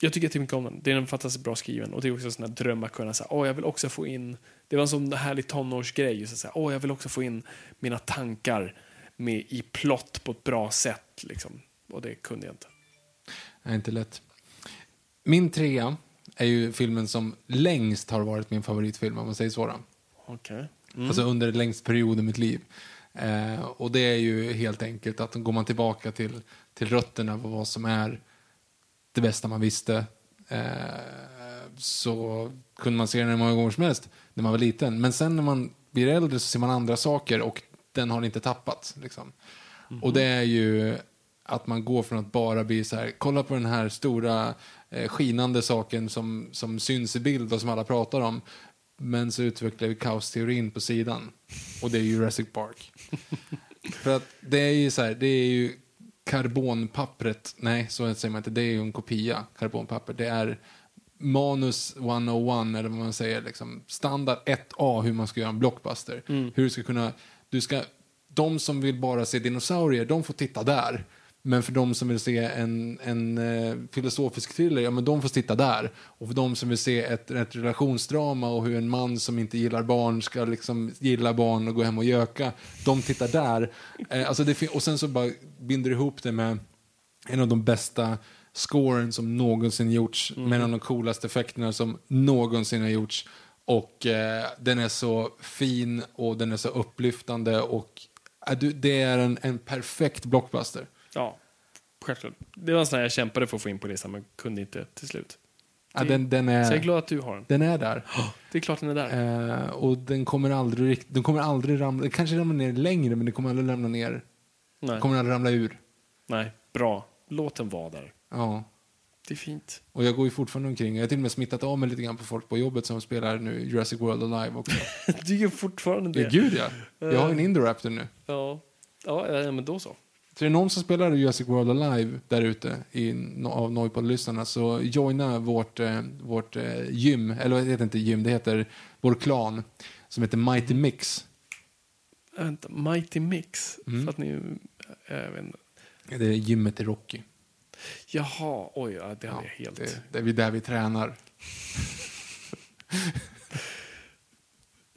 jag tycker jättemycket om den. Det är en fantastiskt bra skriven och det är också en sån här dröm att kunna säga, åh, jag vill också få in, det var en sån härlig tonårsgrej, just att säga, åh, jag vill också få in mina tankar med i plott på ett bra sätt, liksom. Och det kunde jag inte. Nej, inte lätt. Min trea är ju filmen som längst har varit min favoritfilm, om man säger så. Då. Okej. Alltså under längst period i mitt liv. Eh, och det är ju helt enkelt att går man tillbaka till, till rötterna på vad som är det bästa man visste eh, så kunde man se den hur många gånger som helst när man var liten. Men sen när man blir äldre så ser man andra saker och den har inte tappat. Liksom. Och det är ju att man går från att bara bli så här, kolla på den här stora eh, skinande saken som, som syns i bild och som alla pratar om. Men så utvecklar vi kaosteorin på sidan. Och det är Jurassic Park. För att det är ju så här, det är ju karbonpappret, nej så säger man inte, det är ju en kopia, karbonpapper. Det är manus 101 eller vad man säger, liksom, standard 1A hur man ska göra en blockbuster. Hur du ska kunna, du ska, de som vill bara se dinosaurier, de får titta där. Men för de som vill se en, en eh, filosofisk thriller, ja men de får titta där. Och för de som vill se ett, ett relationsdrama och hur en man som inte gillar barn ska liksom gilla barn och gå hem och göka, de tittar där. Eh, alltså det, och sen så bara binder du ihop det med en av de bästa scoren som någonsin gjorts, med en av de coolaste effekterna som någonsin har gjorts. Och eh, den är så fin och den är så upplyftande och eh, du, det är en, en perfekt blockbuster. Ja, självklart. Det var en sån här jag kämpade för att få in på listan, men kunde inte till slut. Ja, den, den, Så jag är är, glad att du har den. den är där. Det är klart den är där. Eh, och den kommer aldrig, den kommer aldrig ramla, den kanske ramlar ner längre men den kommer aldrig ramla ner. Nej. Den kommer aldrig ramla ur. Nej, bra. Låt den vara där. Ja. Det är fint. Och jag går ju fortfarande omkring, jag har till och med smittat av mig lite grann på folk på jobbet som spelar nu Jurassic World Alive också. Du gör fortfarande det. Ja, gud ja. Jag har en Indoraptor nu. Ja. Ja, ja, men då så. Så är det någon som spelar Jurassic World Alive där ute no- av Noipod-lyssnarna så joina vårt, eh, vårt eh, gym, eller det heter inte gym, det heter vår klan som heter Mighty Mix. Vänta, Mighty Mix. Mm. För att ni... Jag vet inte. Det är gymmet i Rocky. Jaha, oj, ja, det hade jag helt... det, det är vi där vi tränar.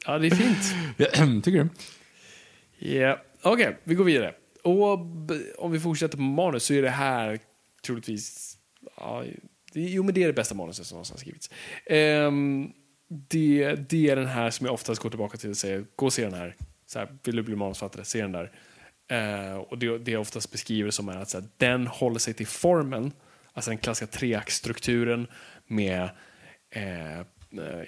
Ja, det är fint. Tycker du? Ja, okej, vi går vidare. Och om vi fortsätter på manus så är det här troligtvis... Ja, jo, men det är det bästa manuset som någonsin har skrivits. Ehm, det, det är den här som jag oftast går tillbaka till och säger, gå och se den här. Så här vill du bli manusförfattare, se den där. Eh, och det, det jag oftast beskriver som är att så här, den håller sig till formen, alltså den klassiska treaktstrukturen med eh, eh,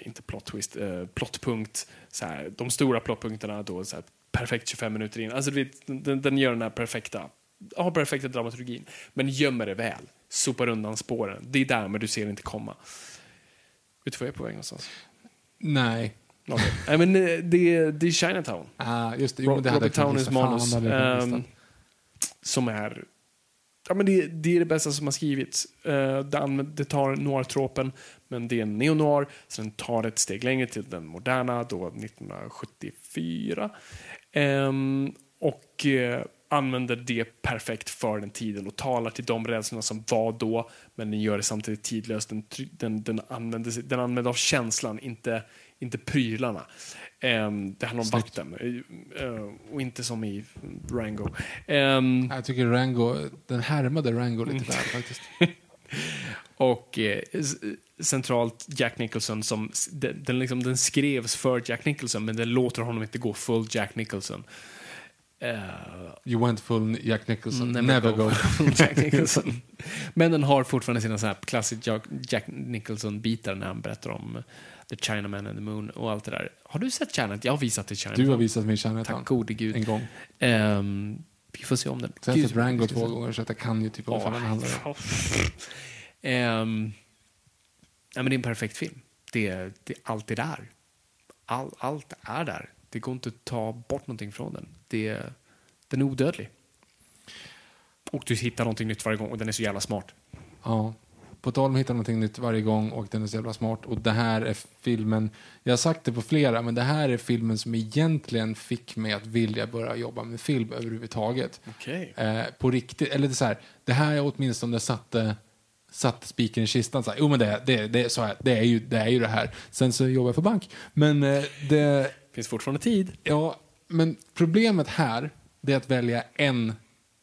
inte plot twist, eh, plotpunkt, så här, de stora plottpunkterna, då så här, perfekt 25 minuter in. Alltså vet, den, den gör den här perfekta, har perfekta dramaturgin, men gömmer det väl, sopar undan spåren. Det är där, men du ser det inte komma. Vet du vad jag är på väg någonstans? Nej. Nej, men eh, det, det är Chinatown. Ah, just det. Jo, men det Robert Towneys manus. gissa. som är... Ja, men det, det är det bästa som har skrivits. Uh, det, det tar noir-tropen, men det är en neo-noir, så den tar ett steg längre till den moderna, då 1974. Ehm, och eh, använder det perfekt för den tiden och talar till de rädslorna som var då, men den gör det samtidigt tidlöst. Den, den, den, använder, den använder av känslan, inte, inte prylarna. Ehm, det handlar om Snyggt. vatten, eh, och inte som i Rango. Ehm, Jag tycker Rango, den härmade Rango Mm. lite väl faktiskt. Och eh, centralt Jack Nicholson som, den, den, liksom, den skrevs för Jack Nicholson men den låter honom inte gå full Jack Nicholson. Eh, You went full Jack Nicholson. Never Never, go go. Jack Nicholson. men den har fortfarande sina så här classic Jack, Nicholson-bitar när han berättar om eh, The Chinaman and the Moon och allt det där. Har du sett Chinatown? Jag har visat det Chinatown. Du har visat mig Chinatown Tack gode gud. en gång. Ehm, vi får se om den. Sen har jag sett Rango två gånger så att jag kan ju typ vad den handlar om. Ehm, ja, men det är en perfekt film. Det, är- det är alltid där. All, allt är där. Det går inte att ta bort någonting från den. Det, är- den är odödlig. Och du hittar någonting nytt varje gång och den är så jävla smart. Ja. På tal om att hitta någonting nytt varje gång och den är så jävla smart. Och det här är filmen, jag har sagt det på flera, men det här är filmen som egentligen fick mig att vilja börja jobba med film överhuvudtaget. Okej. Eh, på riktigt, eller det är så här, det här är åtminstone satte, satte spiken i kistan. Så här, jo men det, det, det, är så här, det, är ju, det är ju det här. Sen så jobbar jag för bank. Men eh, det, Finns fortfarande tid. Ja, men problemet här det är att välja en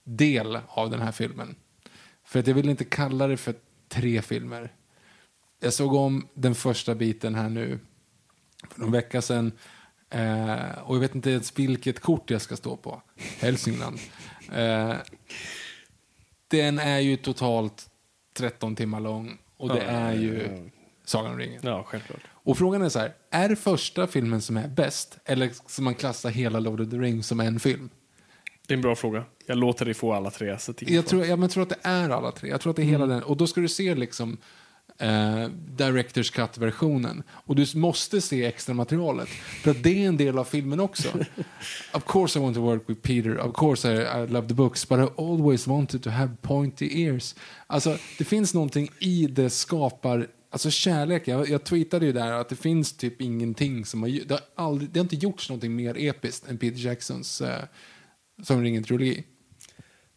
del av den här filmen. För att jag vill inte kalla det för tre filmer. jag såg om den första biten här nu för någon vecka sedan. Eh, och jag vet inte ens vilket kort jag ska stå på. Hälsingland. Eh, den är ju totalt 13 timmar lång och det är ju Sagan om ringen. Ja, självklart. Och frågan är så här, är det första filmen som är bäst? Eller ska man klassa hela Lord of the Rings som en film? Det är en bra fråga. Jag låter dig få alla tre. Så Jag tror, ja, men jag tror att det är alla tre. Jag tror att det är hela den. Och då ska du se liksom eh, Directors Cut-versionen. Och du måste se extra materialet. För att det är en del av filmen också. of course I want to work with Peter. Of course I, I love the books. But I always wanted to have pointy ears. Alltså, det finns någonting i det skapar Alltså kärlek, jag, jag tweetade ju där att det finns typ ingenting som har, det har, aldrig, det har inte gjorts någonting mer episkt än Peter Jacksons eh, Som ringen-trilogi.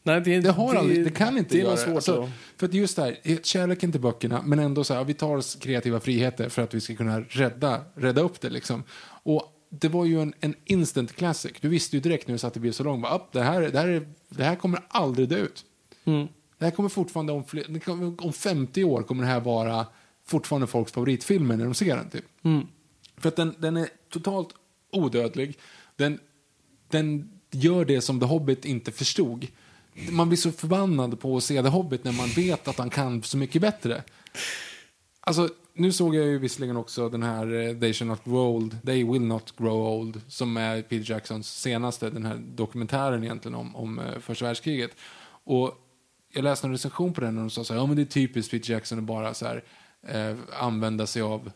Nej, det, Det har aldrig, det kan inte det göra svårt Alltså, För att just där, kärleken till böckerna, men ändå så här, vi tar oss kreativa friheter för att vi ska kunna rädda, rädda upp det liksom. Och det var ju en, en instant classic. Du visste ju direkt när du satt i bio så långt, bara, "Upp, det, här, det, här är, det här kommer aldrig dö ut. Mm. Det här kommer fortfarande, om, det om 50 år kommer det här vara fortfarande folks favoritfilmer när de ser den typ. Mm. För att den, den är totalt odödlig. Den, den gör det som The Hobbit inte förstod. Man blir så förbannad på att se The Hobbit när man vet att han kan så mycket bättre. Alltså, nu såg jag ju visserligen också den här eh, They shall not grow old, They will not grow old, som är Peter Jacksons senaste, den här dokumentären egentligen om, om eh, första världskriget. Och jag läste en recension på den och de sa så här, ja men det är typiskt Peter Jackson att bara så här, eh, använda sig av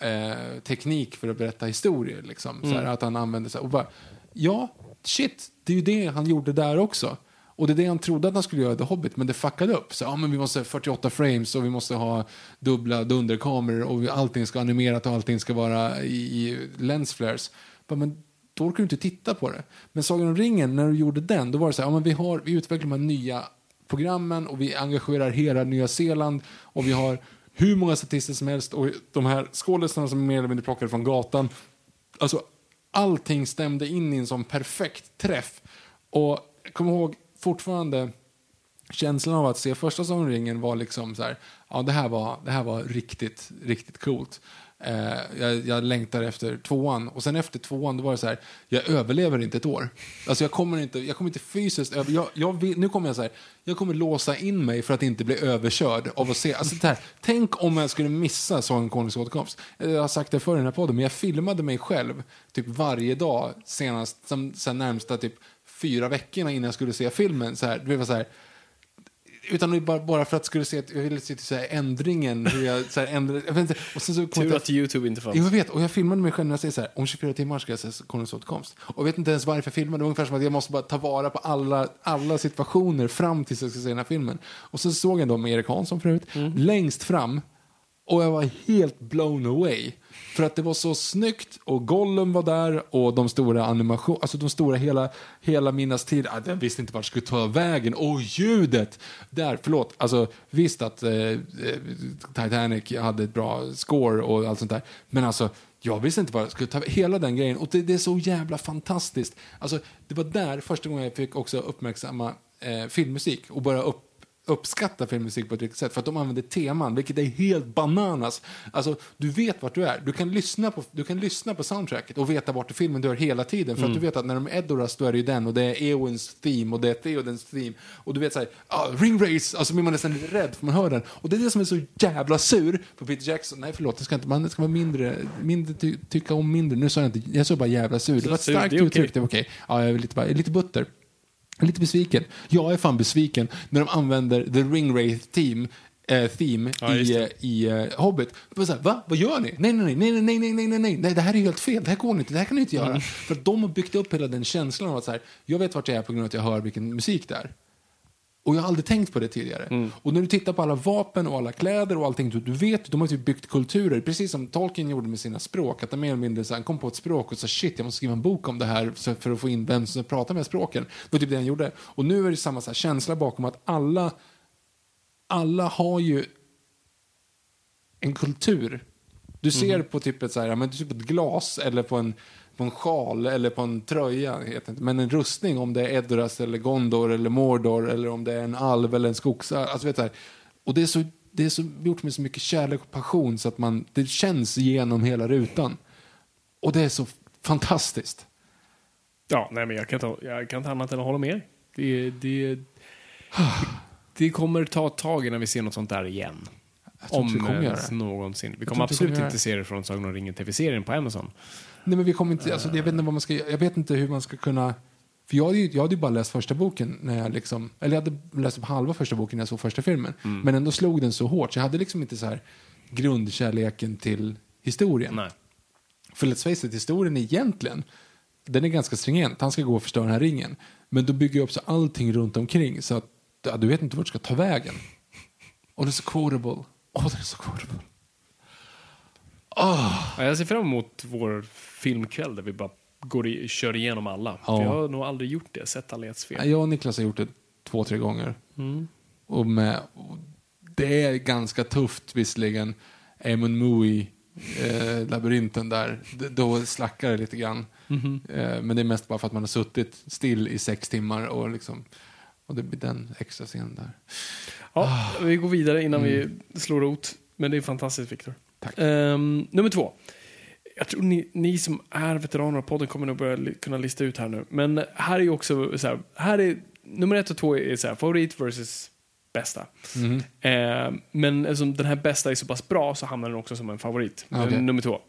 eh, teknik för att berätta historier. Liksom. Så här, att han använder sig och bara, ja, shit, det är ju det han gjorde där också. Och det är det han trodde att han skulle göra i The Hobbit, men det fuckade upp. Så, ja, men vi måste ha 48 frames och vi måste ha dubbla dunderkameror och allting ska animerat och allting ska vara i, i lensflares. Bara, men då orkar du inte titta på det. Men Sagan om ringen, när du gjorde den, då var det så här, ja, men vi, har, vi utvecklar de här nya programmen och vi engagerar hela Nya Zeeland och vi har hur många statister som helst och de här skådespelarna som är mer eller mindre plockade från gatan. Alltså, allting stämde in i en sån perfekt träff. Och jag kommer ihåg fortfarande känslan av att se första Sagan ringen var liksom så här, ja det här var, det här var riktigt, riktigt coolt. Eh, jag, jag längtar efter tvåan och sen efter tvåan då var det så här, jag överlever inte ett år. Alltså jag kommer inte, jag kommer inte fysiskt, över, jag, jag vill, nu kommer jag så här, jag kommer låsa in mig för att inte bli överkörd av att se, alltså det här, tänk om jag skulle missa Sagan Konungs återkomst. Eh, jag har sagt det förr i den här podden, men jag filmade mig själv typ varje dag senast, sen, sen närmsta typ fyra veckorna innan jag skulle se filmen. Så här, det var så här, utan bara, bara för att skulle se, jag ville se till så här ändringen, hur jag, så här, ändra, jag vet inte, och sen så Tur jag- att YouTube inte fanns. Jag vet, och jag filmade mig själv när jag säger så här, om 24 timmar ska jag se Konungens återkomst. Och jag vet inte ens varför jag filmade, det var ungefär som att jag måste bara ta vara på alla, alla situationer fram tills jag ska se den här filmen. Och så såg jag då med Erik Hansson förut, längst fram, och jag var helt blown away. För att det var så snyggt och Gollum var där och de stora animation, alltså de stora hela, hela Minnas tid. Ah, Jag visste inte vart jag skulle ta vägen. Och ljudet! Där, förlåt. Alltså visst att eh, eh, Titanic hade ett bra score och allt sånt där. Men alltså, jag visste inte vad jag skulle ta Hela den grejen. Och det, det är så jävla fantastiskt. Alltså, det var där första gången jag fick också uppmärksamma eh, filmmusik och börja upp uppskatta filmmusik på ett riktigt sätt för att de använder teman, vilket är helt bananas. Alltså, du vet vart du är. Du kan lyssna på, du kan lyssna på soundtracket och veta vart i filmen du är hela tiden. För att du vet att när de är Edoras då är det ju den och det är Eowens theme och det är Theodens theme. Och du vet såhär, ah, ring race, alltså blir man nästan lite rädd för man hör den. Och det är det som är så jävla sur på Peter Jackson. Nej förlåt, det ska inte, man ska vara mindre, mindre ty, tycka om mindre. Nu sa jag inte, jag sa bara jävla sur. Det var ett starkt det är okej. uttryck, det var okej. Ja, jag är lite, bara, lite butter. Lite besviken. Jag är fan besviken när de använder The Ring Wraith team, eh, theme Ja, i, eh, i eh, Hobbit. Så här, Va? Vad gör ni? Nej, nej, nej, nej, nej, nej, nej, nej, nej, det här är helt fel. Det här går inte. Det här kan ni inte Mm. göra. För att de har byggt upp hela den känslan av att så här, jag vet vart jag är på grund av att jag hör vilken musik det är. Och jag har aldrig tänkt på det tidigare. Mm. Och när du tittar på alla vapen och alla kläder och allting, du, du vet, de har typ byggt kulturer, precis som Tolkien gjorde med sina språk. Att han mer eller mindre så han kom på ett språk och sa shit, jag måste skriva en bok om det här för att få in vem som pratar med språken. Det var typ det han gjorde. Och nu är det samma så här, känsla bakom att alla, alla har ju en kultur. Du ser på typ ett, så här, men typ ett glas eller på en, på en sjal eller på en tröja, vet inte. men en rustning om det är Edoras eller Gondor eller Mordor eller om det är en alv eller en skogsar. Alltså, vet du, och det är så det är så, gjort med så mycket kärlek och passion så att man, det känns genom hela rutan. Och det är så fantastiskt. Ja, nej, men jag kan, ta, jag kan inte annat än att hålla med. Det, det, det kommer ta ett tag innan vi ser något sånt där igen. Om vi kommer någonsin. Vi kommer absolut inte se det från Sagan om ringen TV-serien på Amazon. Nej, men vi kommer inte, alltså, jag, vet inte vad man ska, jag vet inte hur man ska kunna... För jag hade, ju, jag hade ju bara läst första boken, när jag liksom, eller jag hade läst upp halva första boken när jag såg första filmen. Men ändå slog den så hårt, så jag hade liksom inte så här grundkärleken till historien. Nej. För let's face it, historien egentligen, den är ganska stringent. Han ska gå och förstöra den här ringen. Men då bygger jag upp så allting runt omkring så att ja, du vet inte vart du ska ta vägen. Och det är så quotable. Åh, det är så quotable. Ja, jag ser fram emot vår filmkväll där vi bara går i, kör igenom alla. Ja. För jag har nog aldrig gjort det, sett alla i ett Ja, fel. Jag och Niklas har gjort det två, tre gånger. Mm. Och med, och det är ganska tufft visserligen. Amon Mui, eh, labyrinten där, D- då slackar det lite grann. Mhm. Eh, men det är mest bara för att man har suttit still i sex timmar och liksom och det blir den extra scenen där. Ja, vi går vidare innan vi slår rot. Men det är fantastiskt, Viktor. Ehm, nummer två. Jag tror ni, ni som är veteraner av podden kommer nog börja li- kunna lista ut här nu. Men här är ju också så här, här är, nummer ett och två är så här, favorit versus bästa. Mhm. Ehm, men eftersom den här bästa är så pass bra så hamnar den också som en favorit. Okej. Nummer två.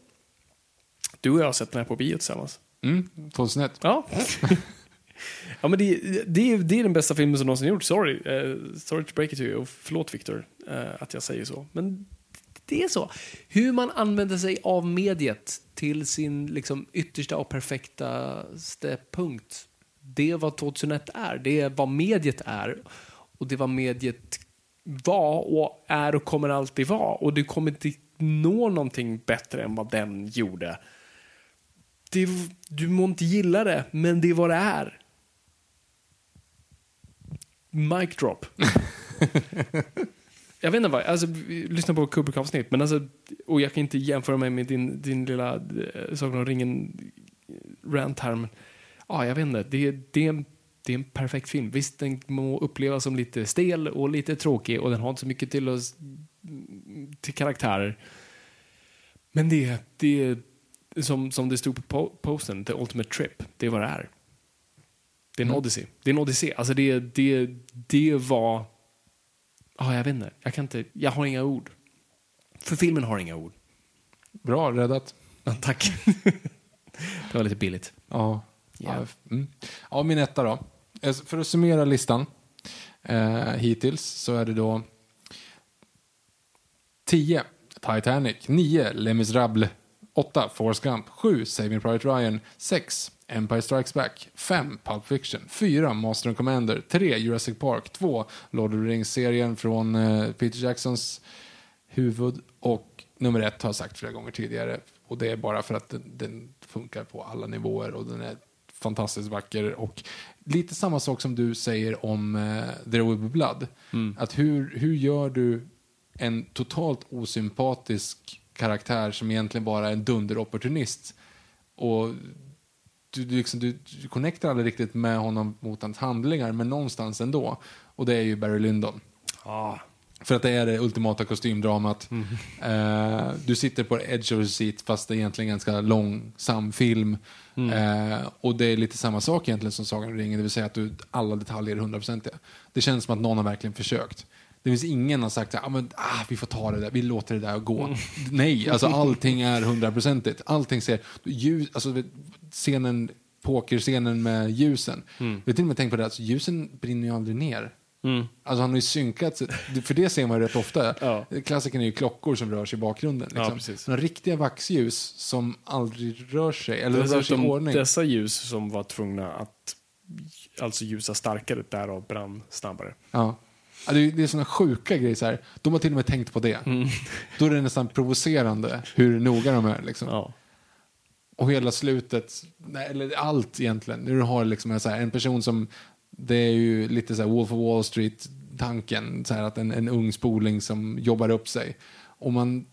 Du och jag har sett den här på bio tillsammans. Mm, 2001. Ja. ja, men det, det, är, det är den bästa filmen som någonsin gjorts. Sorry, eh, sorry to break it to you. Och förlåt Victor eh, att jag säger så. Men det är så. Hur man använder sig av mediet till sin liksom, yttersta och perfektaste punkt. Det är vad 2001 är. Det är vad mediet är. Och det är vad mediet var och är och kommer alltid vara. Och du kommer inte nå någonting bättre än vad den gjorde. Det, du må inte gilla det, men det är vad det är. Mic drop. jag vet inte vad, alltså, vi lyssnar på Kubrick-avsnitt, men alltså, och jag kan inte jämföra mig med din, din lilla äh, Sagan om ringen-rant här, men ja, jag vet inte. Det, det, är det är en perfekt film. Visst, den må upplevas som lite stel och lite tråkig och den har inte så mycket till, oss, till karaktärer. Men det, det är som, som det stod på po- posten, The Ultimate Trip. Det är vad det är. Det är en Mm. odyssey. Det är en odyssey. Alltså det, det, det var... Ja, jag vet inte. Jag kan inte... Jag har inga ord. För filmen har inga ord. Bra räddat. Ja, tack. det var lite billigt. Ja. Ja. Ja, mm. ja, min etta då. Eh, För att summera listan eh, hittills så är det då 10. Titanic. 9. Les Misérables. 8. Forrest Gump. 7. Saving Private Ryan. 6. Empire Strikes Back. 5. Pulp Fiction. 4. Master and Commander. 3. Jurassic Park. 2. Lord of the Rings-serien från eh, Peter Jacksons huvud. Och nummer ett har jag sagt flera gånger tidigare. Och det är bara för att den, den funkar på alla nivåer och den är fantastiskt vacker. Och lite samma sak som du säger om eh, There Will Be Blood. Att hur, hur gör du en totalt osympatisk karaktär som egentligen bara är en dunderopportunist och du, du, liksom, du, du connectar aldrig riktigt med honom mot hans handlingar, men någonstans ändå. Och det är ju Barry Lyndon. Ja. För att det är det ultimata kostymdramat. Eh, du sitter på edge of the seat fast det är egentligen en ganska långsam film. Eh, och det är lite samma sak egentligen som Sagan om ringen, det vill säga att du, alla detaljer är hundraprocentiga. Det känns som att någon har verkligen försökt. Det finns ingen som har sagt att ah, men, ah, vi får ta det där, vi låter det där gå. Nej, alltså allting är hundraprocentigt. Allting ser, ljus, alltså scenen, pokerscenen med ljusen. Jag har till och med tänkt på det, alltså, ljusen brinner ju aldrig ner. Alltså han har ju synkat, för det ser man ju rätt ofta. Ja. Klassikern är ju klockor som rör sig i bakgrunden. Ja, Liksom. precis. Några riktiga vaxljus som aldrig rör sig, eller rör sig i ordning. dessa ljus som var tvungna att alltså ljusa starkare, därav brann snabbare. Ja. Ja, det är, det är såna sjuka grejer. Så här. De har till och med tänkt på det. Då är det nästan provocerande hur noga de är. Liksom. Ja. Och hela slutet, nej, eller allt egentligen. Nu har liksom en, så här, en person som, det är ju lite så här Wolf of Wall Street-tanken. Så här, att en, en ung spoling som jobbar upp sig. Och man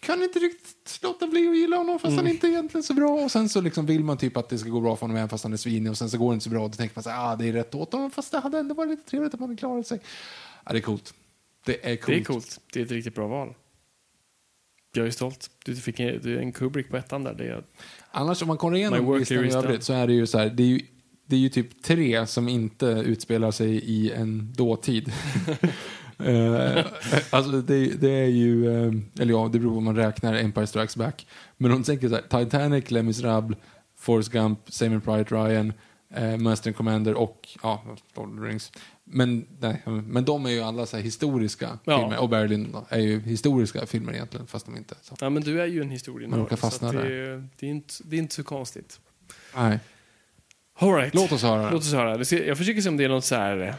kan inte riktigt låta bli att gilla honom fast han inte är egentligen så bra. Och sen så liksom vill man typ att det ska gå bra för honom även fast han är svinig. Och sen så går det inte så bra. Och då tänker man så här, ah, det är rätt åt honom fast det hade ändå varit lite trevligt att man hade klarat sig. Ja, det är coolt. Det är coolt. Det är coolt. Det är ett riktigt bra val. Jag är stolt. Du fick en, en Kubrick på ettan där. Det är, Annars om man kollar igenom listan i övrigt så är det ju så här, det är ju, det är ju typ tre som inte utspelar sig i en dåtid. Eh, alltså det, det är ju, eh, eller ja, det beror på om man räknar Empire Strikes Back. Men om du tänker så här, Titanic, Les Misérables, Forrest Gump, Saving Private Ryan, eh, Master and Commander och ja, Lord of the Rings. Men, nej, men de är ju alla så historiska Ja. filmer och Berlin är ju historiska filmer egentligen fast de inte så. ja, men du är ju en Man historienörd. råkar så fastna det, är- det, är inte, det är inte så konstigt. Nej. All right. Låt oss höra. Låt oss höra. Jag försöker se om det är något så här...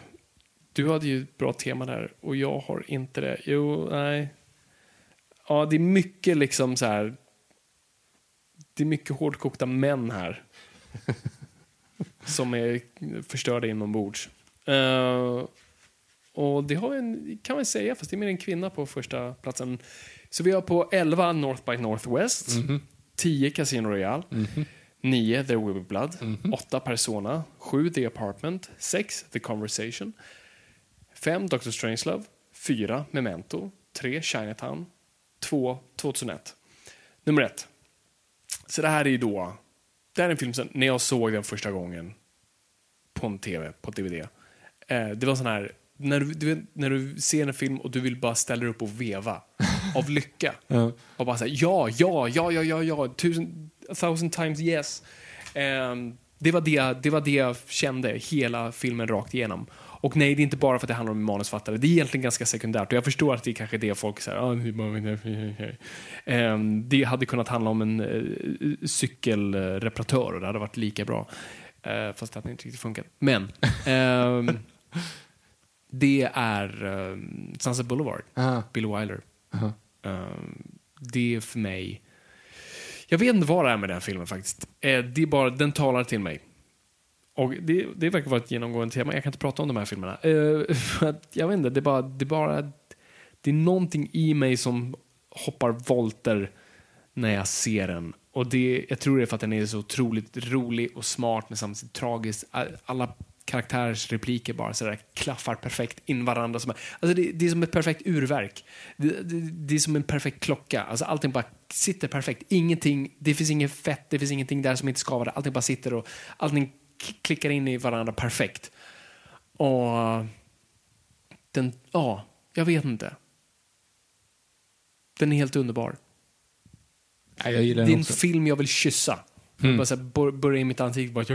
Du hade ju ett bra tema där och jag har inte det. Jo, nej. Ja, det är mycket liksom så här... Det är mycket hårdkokta män här. som är förstörda inombords. Uh, och det har en, kan man säga, fast det är mer en kvinna på första platsen. Så vi har på 11 North by Northwest, 10 Casino Royale, 9 There Will Be Blood, 8 Persona, 7 The Apartment, 6 The Conversation, 5 Doctor Strangelove, 4 Memento, 3 Chinatown, 2 2001. Nummer 1. Så det här är ju då, det här är en film som, när jag såg den första gången på en tv, på DVD. Eh, det var sån här, när du, när du ser en film och du vill bara ställa dig upp och veva av lycka. Ja. Och bara säga ja, ja, ja, ja, ja, ja, tusen, a thousand times yes. Ehm, det, var det, det var det jag kände hela filmen rakt igenom. Och nej, det är inte bara för att det handlar om manusfattare. Det är egentligen ganska sekundärt. Och jag förstår att det är kanske det folk säger. Ah, det, Ehm, det hade kunnat handla om en uh, cykelreparatör och det hade varit lika bra. Uh, fast det hade inte riktigt funkat. Men ehm, det är um, Sunset Boulevard. Aha. Bill Wilder. Ehm, det är för mig... Jag vet inte vad det är med den filmen faktiskt. Eh, det är bara, den talar till mig. Och det, det verkar vara ett genomgående tema. Jag kan inte prata om de här filmerna. Eh, för att, jag vet inte, det är bara... Det är, bara, det är någonting i mig som hoppar volter när jag ser den. Och det, jag tror det är för att den är så otroligt rolig och smart men samtidigt tragisk. Alla karaktärers repliker bara så där klaffar perfekt in varandra. Som, alltså det, det är som ett perfekt urverk. Det, det, det är som en perfekt klocka. Alltså allting bara sitter perfekt. Ingenting, det finns inget fett, det finns ingenting där som inte skavar. Allting bara sitter och allting klickar in i varandra perfekt. Och den, ja, jag vet inte. Den är helt underbar. Jag gillar Det är en film jag vill kyssa. Jag bara så här, bör- börja i mitt ansikte bara...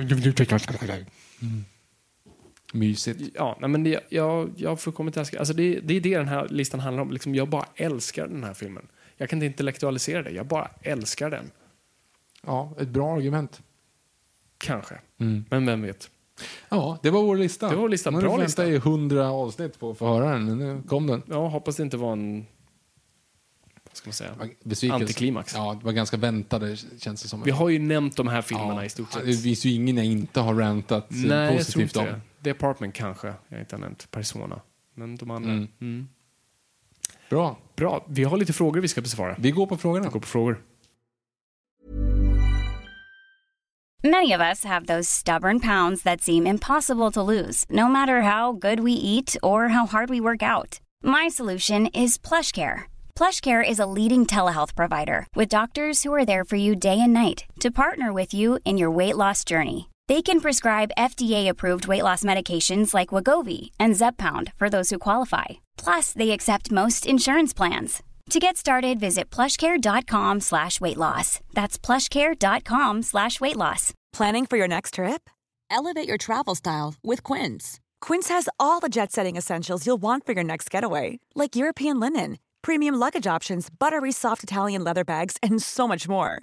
Mysigt. Ja, nej, men det, jag, jag fullkomligt älskar alltså det, det är det den här listan handlar om. Liksom, jag bara älskar den här filmen. Jag kan inte intellektualisera det, jag bara älskar den. Ja, ett bra argument. Kanske. Mm. Men vem vet. Ja, det var vår lista. Det var vår lista. Nu Bra lista. i hundra avsnitt på att få höra den, nu kom den. Ja, hoppas det inte var en... Vad ska man säga? Besvikelse. Antiklimax. Ja, det var ganska väntade känns det som. Vi har ju nämnt de här filmerna ja, i stort sett. Det finns ju ingen jag inte har rantat Nej, jag tror positivt inte om. det. The Apartment kanske. Jag har inte nämnt Persona. Men de andra. Mm. Mm. Bra. Bra, vi har lite frågor vi ska besvara. Vi går på frågorna. Vi går på frågor. Many of us have those stubborn pounds that seem impossible to lose, no matter how good we eat or how hard we work out. My solution is PlushCare. PlushCare is a leading telehealth provider with doctors who are there for you day and night to partner with you in your weight loss journey. They can prescribe FDA-approved weight loss medications like Wagovi and Zepbound for those who qualify. Plus, they accept most insurance plans. To get started, visit plushcare.com slash weight loss. That's plushcare.com slash weight loss. Planning for your next trip? Elevate your travel style with Quince. Quince has all the jet setting essentials you'll want for your next getaway, like European linen, premium luggage options, buttery soft Italian leather bags, and so much more.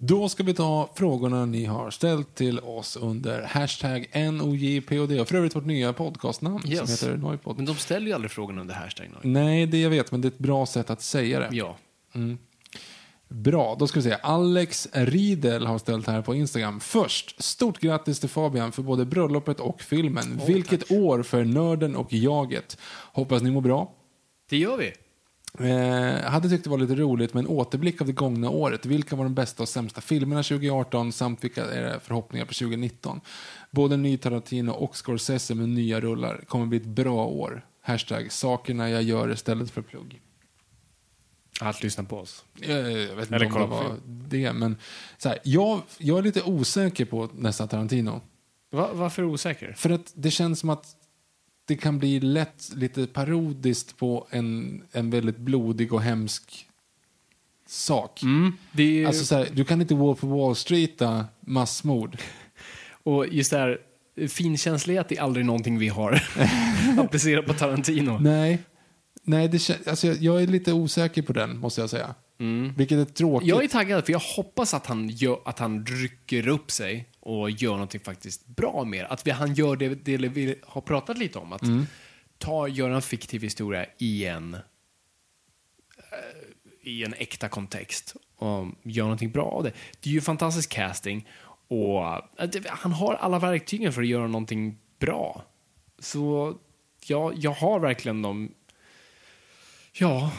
Då ska vi ta frågorna ni har ställt till oss under hashtag NOJPOD. Och för övrigt vårt nya podcastnamn Yes. som heter Noipod. Men de ställer ju aldrig frågan under hashtag. Noy. Nej, det jag vet, men det är ett bra sätt att säga det. Ja. Bra, då ska vi se. Alex Riedel har ställt här på Instagram. Först, stort grattis till Fabian för både bröllopet och filmen. Vilket år för nörden och jaget. Hoppas ni mår bra. Det gör vi. Eh, hade tyckt det var lite roligt med en återblick av det gångna året. Vilka var de bästa och sämsta filmerna 2018 samt vilka är era förhoppningar på 2019? Både ny Tarantino och Scorsese med nya rullar kommer bli ett bra år. Hashtag sakerna jag gör istället för plugg. Att lyssna på oss. Eh, Jag vet inte Eller om det var det, men så här, jag, jag är lite osäker på nästa Tarantino. Va, varför osäker? För att det känns som att det kan bli lätt lite parodiskt på en, en väldigt blodig och hemsk sak. Mm. Det Alltså så här, du kan inte Wolf of Wall Streeta massmord. och just det här, finkänslighet är aldrig någonting vi har applicerat på Tarantino. Nej, Nej det, alltså jag, är lite osäker på den, måste jag säga. Vilket är tråkigt. Jag är taggad, för jag hoppas att han, gör, att han rycker upp sig och gör någonting faktiskt bra med. Att vi, han gör det, det vi har pratat lite om. Att ta, göra en fiktiv historia i en, eh, i en äkta kontext och göra någonting bra av det. Det är ju fantastisk casting och eh, han har alla verktygen för att göra någonting bra. Så ja, jag har verkligen de Ja,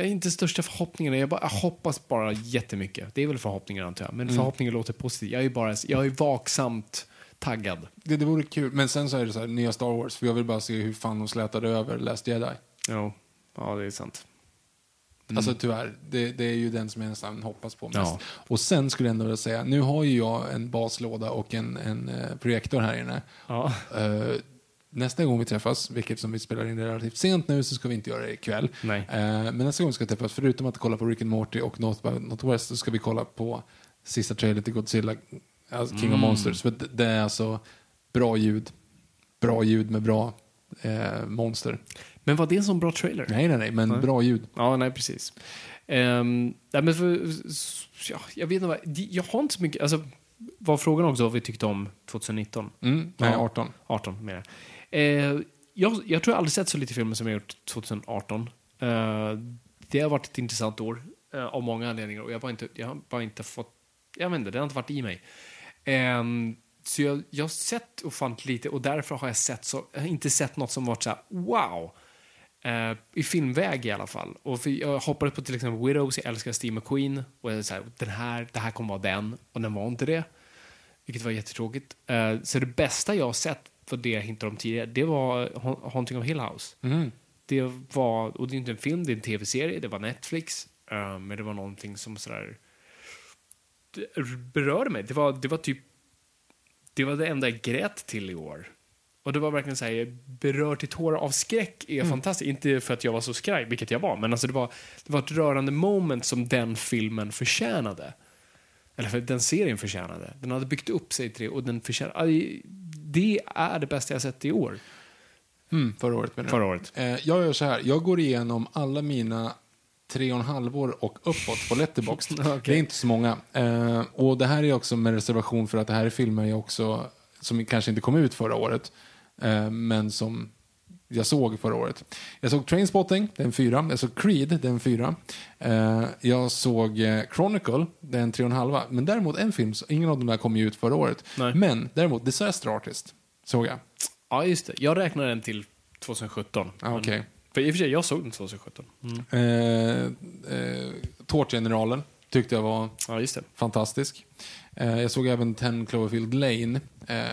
jag är inte största förhoppningarna. Jag, bara, jag hoppas bara jättemycket. Det är väl förhoppningar antar jag. Men förhoppningar låter positivt. Jag är bara jag är vaksamt taggad. Det, det vore kul. Men sen så är det så här, nya Star Wars. För jag vill bara se hur fan de slätade över Last Jedi. Ja, ja det är sant. Alltså tyvärr, det, det är ju den som jag nästan hoppas på mest. Ja. Och sen skulle jag ändå vilja säga, nu har ju jag en baslåda och en, en eh, projektor här inne. Ja. Eh, nästa gång vi träffas, vilket som vi spelar in relativt sent nu, så ska vi inte göra det ikväll. Nej. Eh, men nästa gång vi ska träffas, förutom att kolla på Rick and Morty och North by Northwest, så ska vi kolla på sista trailern till Godzilla, alltså King of Monsters. För det, är alltså bra ljud, bra ljud med bra eh, monster. Men var det en sån bra trailer? Nej, nej, nej, men Nej. bra ljud. Ja, nej precis. Um, nej, men för, ja, jag vet inte jag har inte så mycket, alltså var frågan också vad vi tyckte om 2019? Mm, nej, Ja. 18. 18 mer. Eh, jag, jag tror jag aldrig sett så lite filmer som jag gjort 2018. Eh, det har varit ett intressant år eh, av många anledningar och jag har bara inte, jag har bara inte fått, jag vet inte, det har inte varit i mig. Ehm, så jag, jag har sett ofantligt lite och därför har jag sett så, jag har inte sett något som varit så här wow. Uh, I filmväg i alla fall. Och för jag hoppades på till exempel Widows, jag älskar Steve McQueen. Och jag är så här, den här, det här kommer vara den. Och den var inte det. Vilket var jättetråkigt. Uh, så det bästa jag har sett för det jag hintade om tidigare, det var Haunt- Haunting of Hill House. Mm. Det var, och det är inte en film, det är en tv-serie, det var Netflix. eh, men det var någonting som sådär berörde mig. Det var, det var typ, det var det enda jag grät till i år. Och det var verkligen så här, berör till tårar av skräck är fantastiskt. Inte för att jag var så skraj, vilket jag var, men alltså det var, det var ett rörande moment som den filmen förtjänade. Eller för den serien förtjänade. Den hade byggt upp sig till det och den förtjänade. Det är det bästa jag sett i år. Mm, förra året menar? Förra året. Eh, jag gör så här, jag går igenom alla mina tre och en halv år och uppåt på Letterboxd. Okej. Det är inte så många. Eh, och det här är också med reservation för att det här är filmer jag också, som kanske inte kom ut förra året, eh, men som jag såg förra året. Jag såg Trainspotting, det är en fyra. Jag såg Creed, det är en fyra. Eh, jag såg eh, Chronicle, det är en tre och en halva. Men däremot en film, ingen av de där kom ju ut förra året. Nej. Men däremot Disaster Artist såg jag. Ja, just det. Jag räknar den till 2017. Ah, okej. Men- För i och för sig, jag såg den 2017. Mm. Eh, eh, Tårtgeneralen. Tyckte jag var Ja, fantastisk. Eh, jag såg även 10 Cloverfield Lane eh,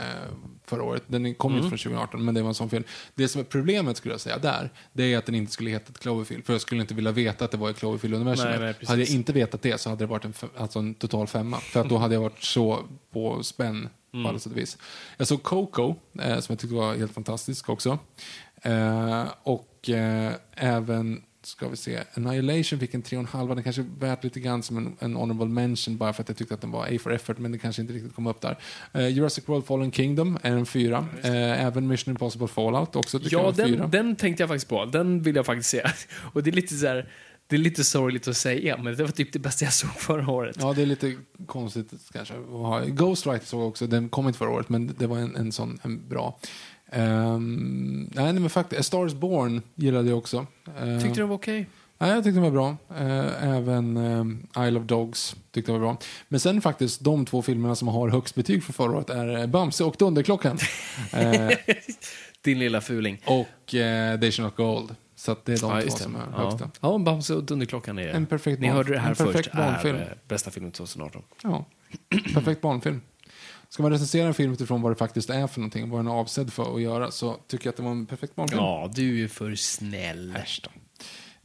förra året. Den kom Mm. inte från 2018, men det var en sån film. Det som är problemet, skulle jag säga, där, det är att den inte skulle heta Cloverfield. För jag skulle inte vilja veta att det var i Cloverfield-universumet. hade jag inte vetat det så hade det varit en, alltså en total femma. För att då hade jag varit så på spänn Mm. på alla sätt och vis. Jag såg Coco, eh, som jag tyckte var helt fantastisk också. Eh, och eh, även, ska vi se, Annihilation fick en 3,5. Den kanske är värt lite grann som en, en honorable mention bara för att jag tyckte att den var A for effort, men det kanske inte riktigt kom upp där. Eh, Jurassic World Fallen Kingdom är en fyra. Eh, även Mission Impossible Fallout också tycker Ja, jag den, den tänkte jag faktiskt på. Den vill jag faktiskt se. Och det är lite så här, det är lite sorgligt att säga, men det var typ det bästa jag såg förra året. Ja, det är lite konstigt kanske. Ghost Rider såg jag också, den kom inte förra året, men det var en, en sån en bra. Ehm, nej, men faktiskt, A Star is Born gillade jag också. Ehm, Tyckte du den var okej? Nej, jag tyckte den var bra. Eh, även eh, Isle of Dogs tyckte jag var bra. Men sen faktiskt, de två filmerna som har högst betyg för förra året är eh, Bamse och Dunderklockan. Din lilla fuling. och eh, They Shall Not Go Old. Så det är de Ja, två som är Ja, högsta. ja Bamse och Dunderklockan är... En perfekt Ni barn- hörde det här först. barnfilm. Är bästa filmen 2018. Ja, perfekt barnfilm. Ska man recensera en film utifrån vad det faktiskt är för någonting, vad den är avsedd för att göra, så tycker jag att det var en perfekt barnfilm. Ja, du är ju för snäll. Äsch då.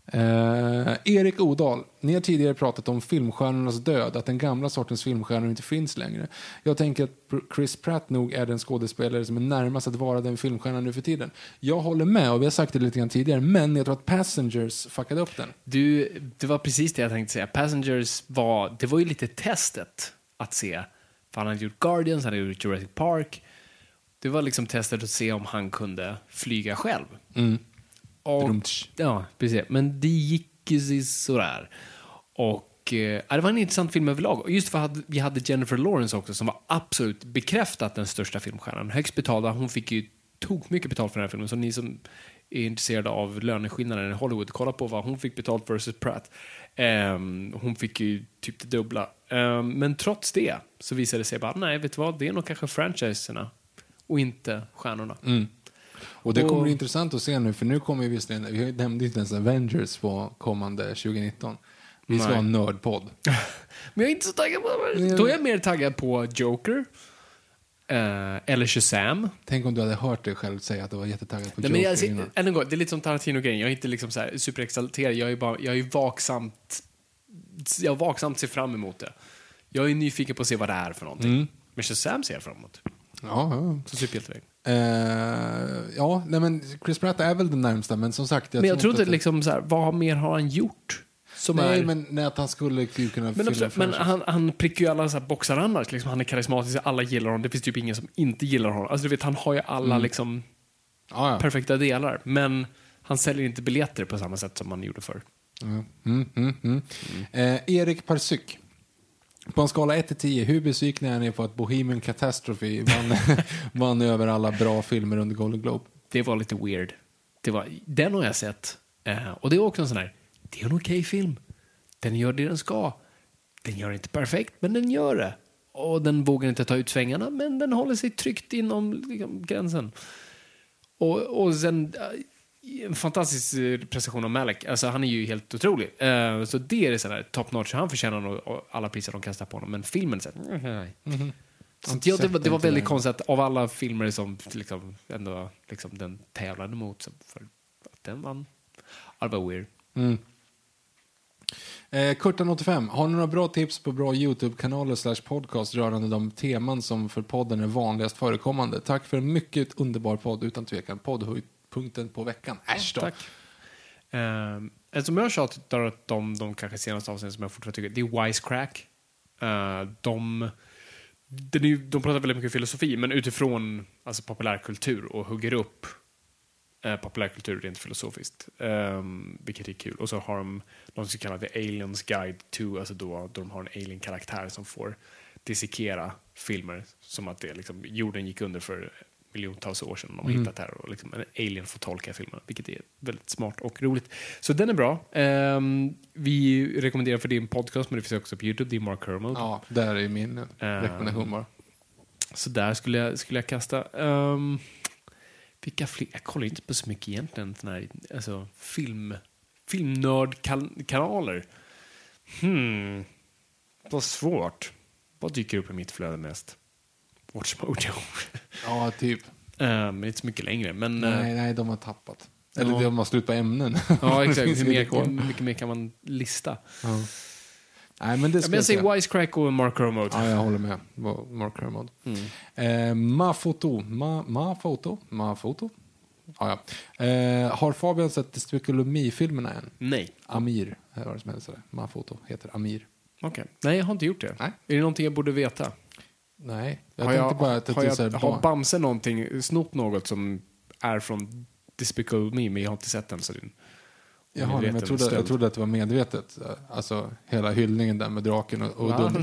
Eh, Erik Odal, ni har tidigare pratat om filmstjärnornas död, att den gamla sortens filmstjärnor inte finns längre. Jag tänker att Chris Pratt nog är den skådespelare som är närmast att vara den filmstjärnan nu för tiden. Jag håller med, och vi har sagt det lite grann tidigare, men jag tror att Passengers fuckade upp den. Du, det var precis det jag tänkte säga. Passengers var, det var ju lite testet att se. För han hade gjort Guardians, han hade gjort Jurassic Park. Det var liksom testet att se om han kunde flyga själv. Och, Rumtsch. ja, precis. Men det gick ju sådär. Och eh, det var en intressant film överlag. Och just för att vi hade Jennifer Lawrence också som var absolut bekräftat den största filmstjärnan. Högst betalda. Hon fick ju tok mycket betalt för den här filmen. Så ni som är intresserade av löneskillnaden i Hollywood, kolla på vad hon fick betalt versus Pratt. Ehm, hon fick ju typ det dubbla. Ehm, men trots det så visade det sig bara, nej, vet du vad, det är nog kanske franchiserna och inte stjärnorna. Och det kommer Och- bli intressant att se nu, för nu kommer ju visserligen, vi nämnde inte ens Avengers på kommande 2019. Vi ska Nej. ha en nördpodd. Men jag är inte så taggad på det. Då är jag mer taggad på Joker. eh, eller Shazam. Tänk om du hade hört dig själv säga att du var jättetaggad på Nej, men Joker jag, ser- innan. än en gång, det är lite som Tarantino-grejen. Jag är inte liksom så superexalterad. Jag är, bara, jag är vaksamt... Jag vaksamt ser fram emot det. Jag är nyfiken på att se vad det är för någonting. Mm. Men Shazam ser jag fram emot. Ja, ja. Så superhjälteväg. Eh, ja, nej men Chris Pratt är väl den närmsta, men som sagt. Men jag tror inte att- liksom så här, vad mer har han gjort? Som Nej, är... men nej, att han skulle kunna Men, absolut, men han, han prickar ju alla så här boxar annars. Liksom, han är karismatisk, alla gillar honom. Det finns typ ingen som inte gillar honom. Alltså, du vet, han har ju alla liksom, ja, ja. perfekta delar. Men han säljer inte biljetter på samma sätt som han gjorde förr. Mm, mm, mm, mm. Eh, Erik Parsyk. På en skala 1 till 10, hur besvikna är ni på att Bohemian Catastrophe vann, vann över alla bra filmer under Golden Globe? Det var lite weird. Det var, den har jag sett. Eh, och det är också en sån här, det är en okej film. Den gör det den ska. Den gör inte perfekt, men den gör det. Och den vågar inte ta ut svängarna, men den håller sig tryggt inom liksom, gränsen. Och, och sen eh, en fantastisk eh, prestation av Malek. Alltså, han är ju helt otrolig. Eh, så det är sån här top notch. Han förtjänar nog alla priser de kastar på honom. Men filmen, så här, nej. Så Inte ja, det, var, det var väldigt konstigt att av alla filmer som liksom, ändå liksom, den tävlade mot, så för att den vann. Ja, det var weird. Mm. Eh, Kurtan85, har ni några bra tips på bra YouTube-kanaler slash podcast rörande de teman som för podden är vanligast förekommande? Tack för en mycket underbar podd, utan tvekan. Poddhöjdpunkten på veckan. Äsch då. Tack. Um, en som jag har tjatat om de kanske senaste avsnitten som jag fortfarande tycker, det är Wisecrack. Uh, de, ju- de pratar väldigt mycket filosofi, men utifrån alltså, populärkultur och hugger upp uh, populärkultur rent filosofiskt. Um, vilket är kul. Och så har de något som kallas The Aliens Guide to, alltså då, då de har en alien-karaktär som får dissekera filmer som att det, liksom, jorden gick under för miljontals år sedan. De har hittat här och liksom, en alien får tolka filmen, vilket är väldigt smart och roligt. Så den är bra. Ehm, vi rekommenderar för din podcast, men det finns också på Youtube. Det är Mark Kermode. Ja, där är min Ehm. rekommendation bara. Så där skulle jag, skulle jag kasta. Um, vilka fler? Jag kollar inte på så mycket egentligen. Såna här, alltså, film, filmnördkanaler. Hmm. Vad svårt. Vad dyker upp i mitt flöde mest? Watch Mojo. Ja, typ. Är inte så mycket längre. Men, eh, Nej, nej, de har tappat. Eller Ja. de har slut på ämnen. ja, exakt. Hur, mer, mycket mer kan man lista? Ja. Nej, men det Ja, men jag säger Wisecrack och Mark Kermode. Ja, jag håller med. Mark Kermode. Mm. Eh, Mafoto. Ma, Mafoto? Mafoto? Ja, ja. Eh, har Fabian sett Despicable Me-filmerna än? Nej. Amir, här var det som det. Mafoto heter Amir. Okej. Nej, jag har inte gjort det. Nej. Är det någonting jag borde veta? Nej, jag har tänkte jag, bara att har, det är jag, så här har Bamse någonting, snott något som är från Despicable Me, men jag har inte sett den. Så det- Jaha, men jag trodde, jag trodde att det var medvetet. Alltså hela hyllningen där med draken och, och Va? dum.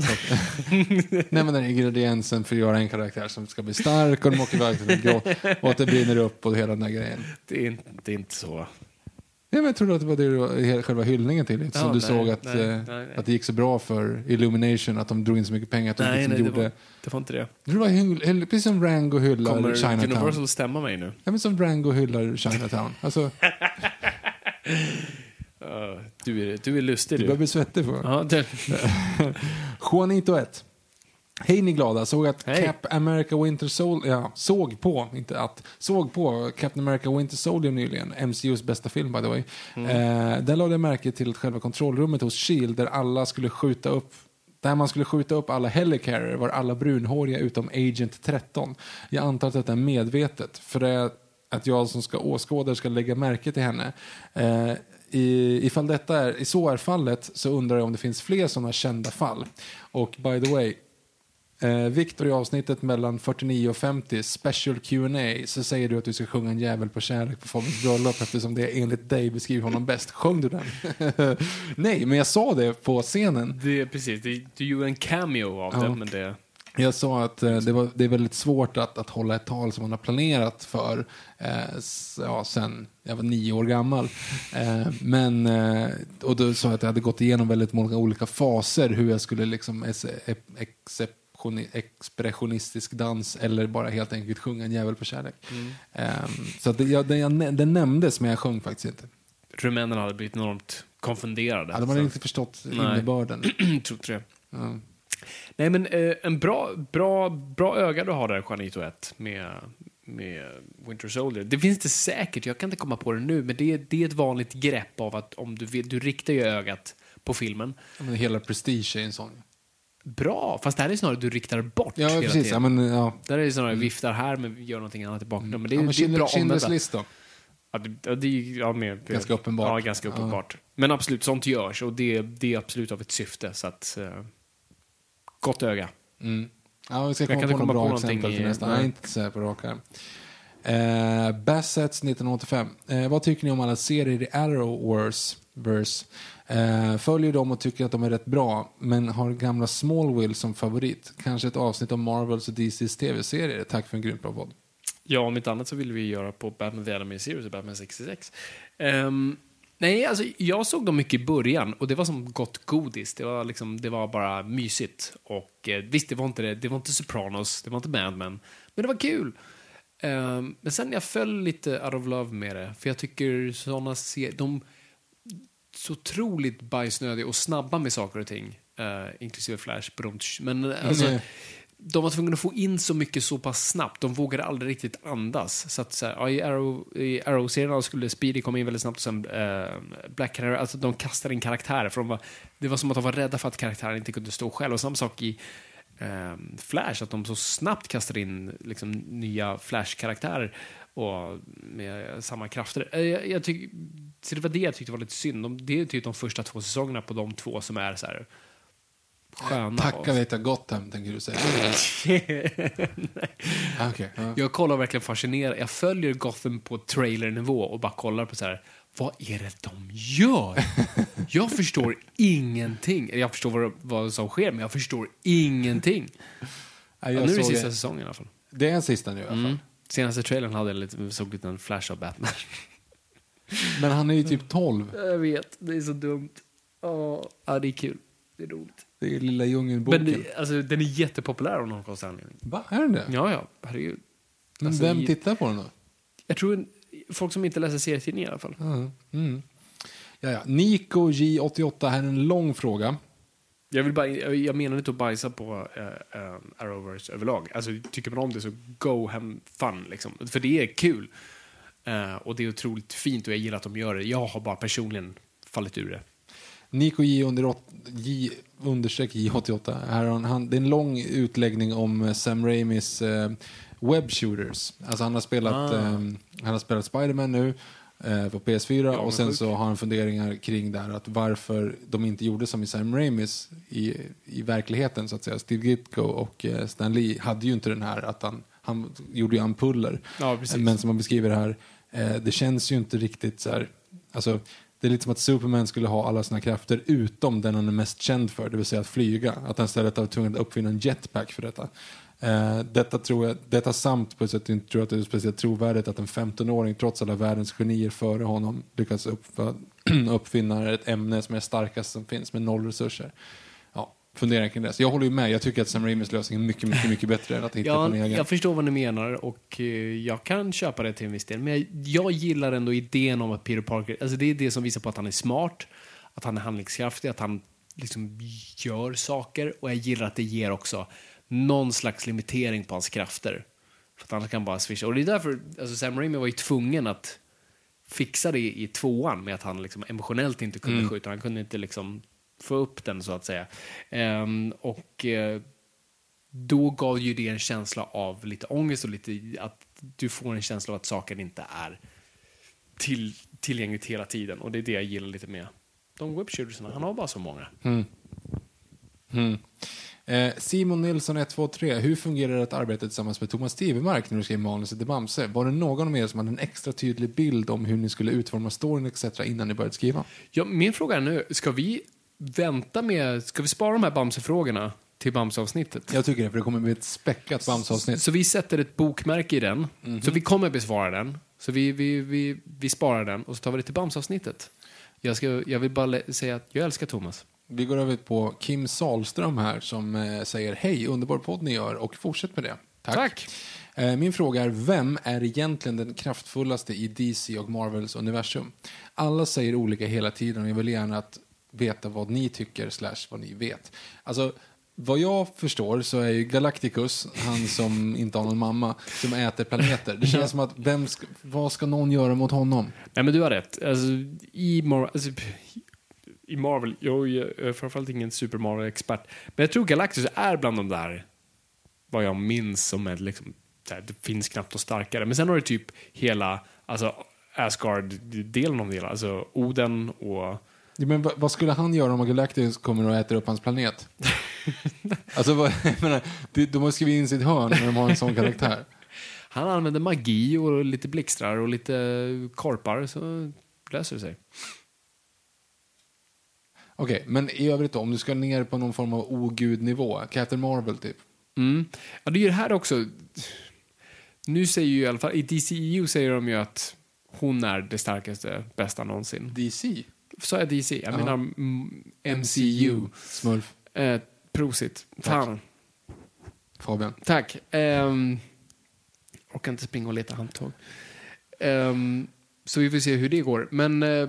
Nej men den ingrediensen för att göra en karaktär som ska bli stark och de åker iväg till en grott och att det brinner upp och hela den där grejen. det, är, inte- det är inte så. Ja, men jag trodde att det var det du var- he- själva hyllningen till. Inte som Ja, du nej, såg att, nej, eh, nej, att det gick så bra för Illumination, att de drog in så mycket pengar att de Nej, liksom nej det, gjorde... var, det var inte det. Det var hyll, hyll, precis som Rango hyllar Kommer Chinatown. Universal stämma mig nu? Ja, men som Rango hyllar Chinatown. Alltså, Uh, du, är, du är lustig du du. börjar bli svettig för Ja, det, Juanito 1. Hej ni glada, såg att Hej. Cap America Winter Soldier, ja, såg på, inte att, såg på Captain America Winter Soldier nyligen, MCUs bästa film by the way. Eh, där lade jag märke till att själva kontrollrummet hos Shield där alla skulle skjuta upp där man skulle skjuta upp alla helicarrier var alla brunhåriga utom Agent 13. Jag antar att detta är medvetet, för det är att jag som ska åskådare ska lägga märke till henne. Eh, i, ifall detta är, i så är fallet så undrar jag om det finns fler sådana kända fall. Och by the way, eh, Viktor i avsnittet mellan 49 och 50, special Q&A så säger du att du ska sjunga en jävel på kärlek på Fabians bröllop eftersom det enligt dig beskriver honom bäst. Sjöng du den? Nej, men jag sa det på scenen. det är precis. Det, du gjorde en cameo av Ja. det, men det... Jag sa att eh, det, var, det är väldigt svårt att, att hålla ett tal som man har planerat för eh, s- ja, sen jag var nio år gammal. Eh, men, eh, och då sa jag att jag hade gått igenom väldigt många olika faser hur jag skulle liksom ex, exceptioni- expressionistisk dans eller bara helt enkelt sjunga en jävel på kärlek. Eh, så att det, jag, det nämndes men jag sjöng faktiskt inte. Rumänerna hade blivit enormt konfunderade. Ja, de hade så- inte förstått Nej. innebörden. tror inte det. Ja. Nej, men eh, en bra, bra, bra öga du har där, Juanito 1, med, med Winter Soldier. Det finns inte säkert, jag kan inte komma på det nu, men det är, det är ett vanligt grepp av att om du, du riktar ju ögat på filmen. Men hela prestige är en sån. Bra, fast det här är snarare du riktar bort Ja, hela precis. tiden. Ja, men, ja. Där är det snarare viftar här, men gör någonting annat i bakgrunden. Men det, är- men det är bra Schindler- Schindler's omvända. list då? Ja, det, ja, det är ju- ja, med, Ganska uppenbart. Ja, ganska uppenbart. Men absolut, sånt görs och det, det är absolut av ett syfte. Så att, eh, gott öga. Mm. Ja, vi ska Jag komma kan på inte komma några på bra någonting exempel till i- nästa. nej. Nej, inte så här på rak arm. Eh, Bassets 1985. Eh, vad tycker ni om alla serier i Arrowverse? Verse? Eh, följer dem och tycker att de är rätt bra, men har gamla Smallville som favorit. Kanske ett avsnitt om Marvels och DCs tv-serier. Tack för en grymt bra podd. Ja, om inte annat så ville vi göra på Batman The Animated Series och Batman 66. Um, ehm, nej, alltså jag såg dem mycket i början och det var som gott godis. Det var, liksom, det var bara mysigt. Och eh, visst, det var inte det. Det var inte Sopranos, det var inte Mad Men, men det var kul. Um, men sen jag föll lite out of love med det, för jag tycker sådana serier, de så otroligt bajsnödiga och snabba med saker och ting. Uh, inklusive Flash, brumtsch. Men eh, alltså, Mm. de var tvungna att få in så mycket så pass snabbt. De vågade aldrig riktigt andas. Så att, så här, I Arrow- Arrow-serien skulle Speedy komma in väldigt snabbt och sen eh, Black Canary, alltså de kastade in karaktärer. För de var, det var som att de var rädda för att karaktären inte kunde stå själv. Och samma sak i eh, Flash, att de så snabbt kastade in liksom, nya Flash-karaktärer och med samma krafter. Eh, Jag, jag tyck, så det var det jag tyckte var lite synd. De, det är typ de första två säsongerna på de två som är så här sköna. Tacka vet jag gott hem, tänker du säga. Ah, Okej. ja. Jag kollar verkligen fascinerad. Jag följer Gotham på trailernivå och bara kollar på så här. Vad är det de gör? Jag förstår ingenting. Jag förstår vad, vad som sker, men jag förstår ingenting. Ja, jag nu är det sista det. säsongen i alla fall. Det är en sista nu i alla fall. Mm. Senaste trailern hade lite, såg lite en flash av Batman. Men han är ju typ 12. Jag vet, det är så dumt. Ja, ja det är kul. Det är roligt. Det är lilla djungelboken. Men det, alltså, den är jättepopulär av någon konstig anledning. Va, är den det? Ja, ja, herregud. Men Alltså, vem tittar på den då? Jag tror en, folk som inte läser serietidningar i alla fall. Mm. Mm. Ja, ja. Nico J88, här är en lång fråga. Jag, vill bara, jag menar inte att bajsa på uh, um, Arrowverse överlag. Alltså, tycker man om det så go hem fun. Liksom. För det är kul. Eh, och det är otroligt fint och jag gillar att de gör det. Jag har bara personligen fallit ur det. Nico J, under J understreck J88. Här han, det är en lång utläggning om eh, Sam Raimis eh, web shooters. Alltså han har spelat, Ah. eh, han har spelat Spider-Man nu eh, på PS4 Ja, och sen sjukt. så har han funderingar kring där att varför de inte gjorde som i Sam Raimis i, i verkligheten så att säga. Steve Ditko och eh, Stan Lee hade ju inte den här att han, han gjorde ju ampuller. Ja. Men som man beskriver här, eh, det känns ju inte riktigt så här, alltså det är lite som att Superman skulle ha alla sina krafter utom den han är mest känd för, det vill säga att flyga. Att han istället har tvungen att uppfinna en jetpack för detta. Eh, detta tror jag, detta samt på ett sätt inte tror att det är speciellt trovärdigt att en 15-åring trots alla världens genier före honom lyckas uppfinna ett ämne som är starkast som finns med noll resurser. Ja, fundera kring det. Så jag håller ju med, jag tycker att Sam Raimis lösning är mycket, mycket, mycket bättre än att hitta på en Ja, egen. jag förstår vad ni menar och eh, jag kan köpa det till en viss del. Men jag, jag gillar ändå idén om att Peter Parker, alltså det är det som visar på att han är smart, att han är handlingskraftig, att han liksom gör saker och jag gillar att det ger också någon slags limitering på hans krafter. För att han kan bara swisha. Och det är därför, alltså Sam Raimi var ju tvungen att fixa det i tvåan med att han liksom emotionellt inte kunde skjuta. Han kunde inte liksom få upp den så att säga. Ehm, och eh, då gav ju det en känsla av lite ångest och lite att du får en känsla av att saken inte är till, tillgängligt hela tiden. Och det är det jag gillar lite med de webshootersarna. Han har bara så många. Mm. Eh, Simon Nilsson 123, hur fungerar det att arbeta tillsammans med Thomas Tivemark när du skrev manuset till Bamse? Var det någon av er som hade en extra tydlig bild om hur ni skulle utforma storyn etc. innan ni började skriva? Ja, min fråga är nu, ska vi vänta med, ska vi spara de här Bamse-frågorna till Bamse-avsnittet? Jag tycker det, för det kommer bli ett späckat Bamse-avsnitt. Så vi sätter ett bokmärke i den. Så vi kommer besvara den. Så vi, vi, vi, vi sparar den och så tar vi det till Bamse-avsnittet. Jag, ska, jag vill bara säga att jag älskar Thomas. Vi går över på Kim Salström här som eh, säger hej, underbar podd ni gör och fortsätt med det. Tack. Tack. Eh, min fråga är, vem är egentligen den kraftfullaste i DC och Marvels universum? Alla säger olika hela tiden och jag vill gärna att veta vad ni tycker slash vad ni vet. Alltså, vad jag förstår så är ju Galacticus, han som inte har någon mamma, som äter planeter. Det känns som att, vem ska, vad ska någon göra mot honom? Nej, men du har rätt. Alltså, i, Mar- alltså, I Marvel, jag är framförallt ingen Super Mario-expert, men jag tror Galactus är bland de där, vad jag minns som är liksom, det finns knappt något starkare. Men sen har du typ hela, alltså Asgard-delen av det hela, alltså Oden och Ja, men vad, skulle han göra om Galacticus kommer och äter upp hans planet? alltså, vad, menar, de, de har skrivit in sitt hörn när de har en sån karaktär. han använder magi och lite blixtrar och lite korpar så löser det sig. Okej, men i övrigt då, om du ska ner på någon form av ogudnivå, Captain Marvel typ. Mm. Ja, det är ju det här också. Nu säger ju i alla fall, i DCEU säger de ju att hon är det starkaste, bästa någonsin. DC? Sa jag DC? Jag Ja. menar MCU. Smurf. Eh, prosit. Fan. Fabian. Tack. Um, orkar inte springa och leta handtag. Ehm, så vi får se hur det går. Men eh,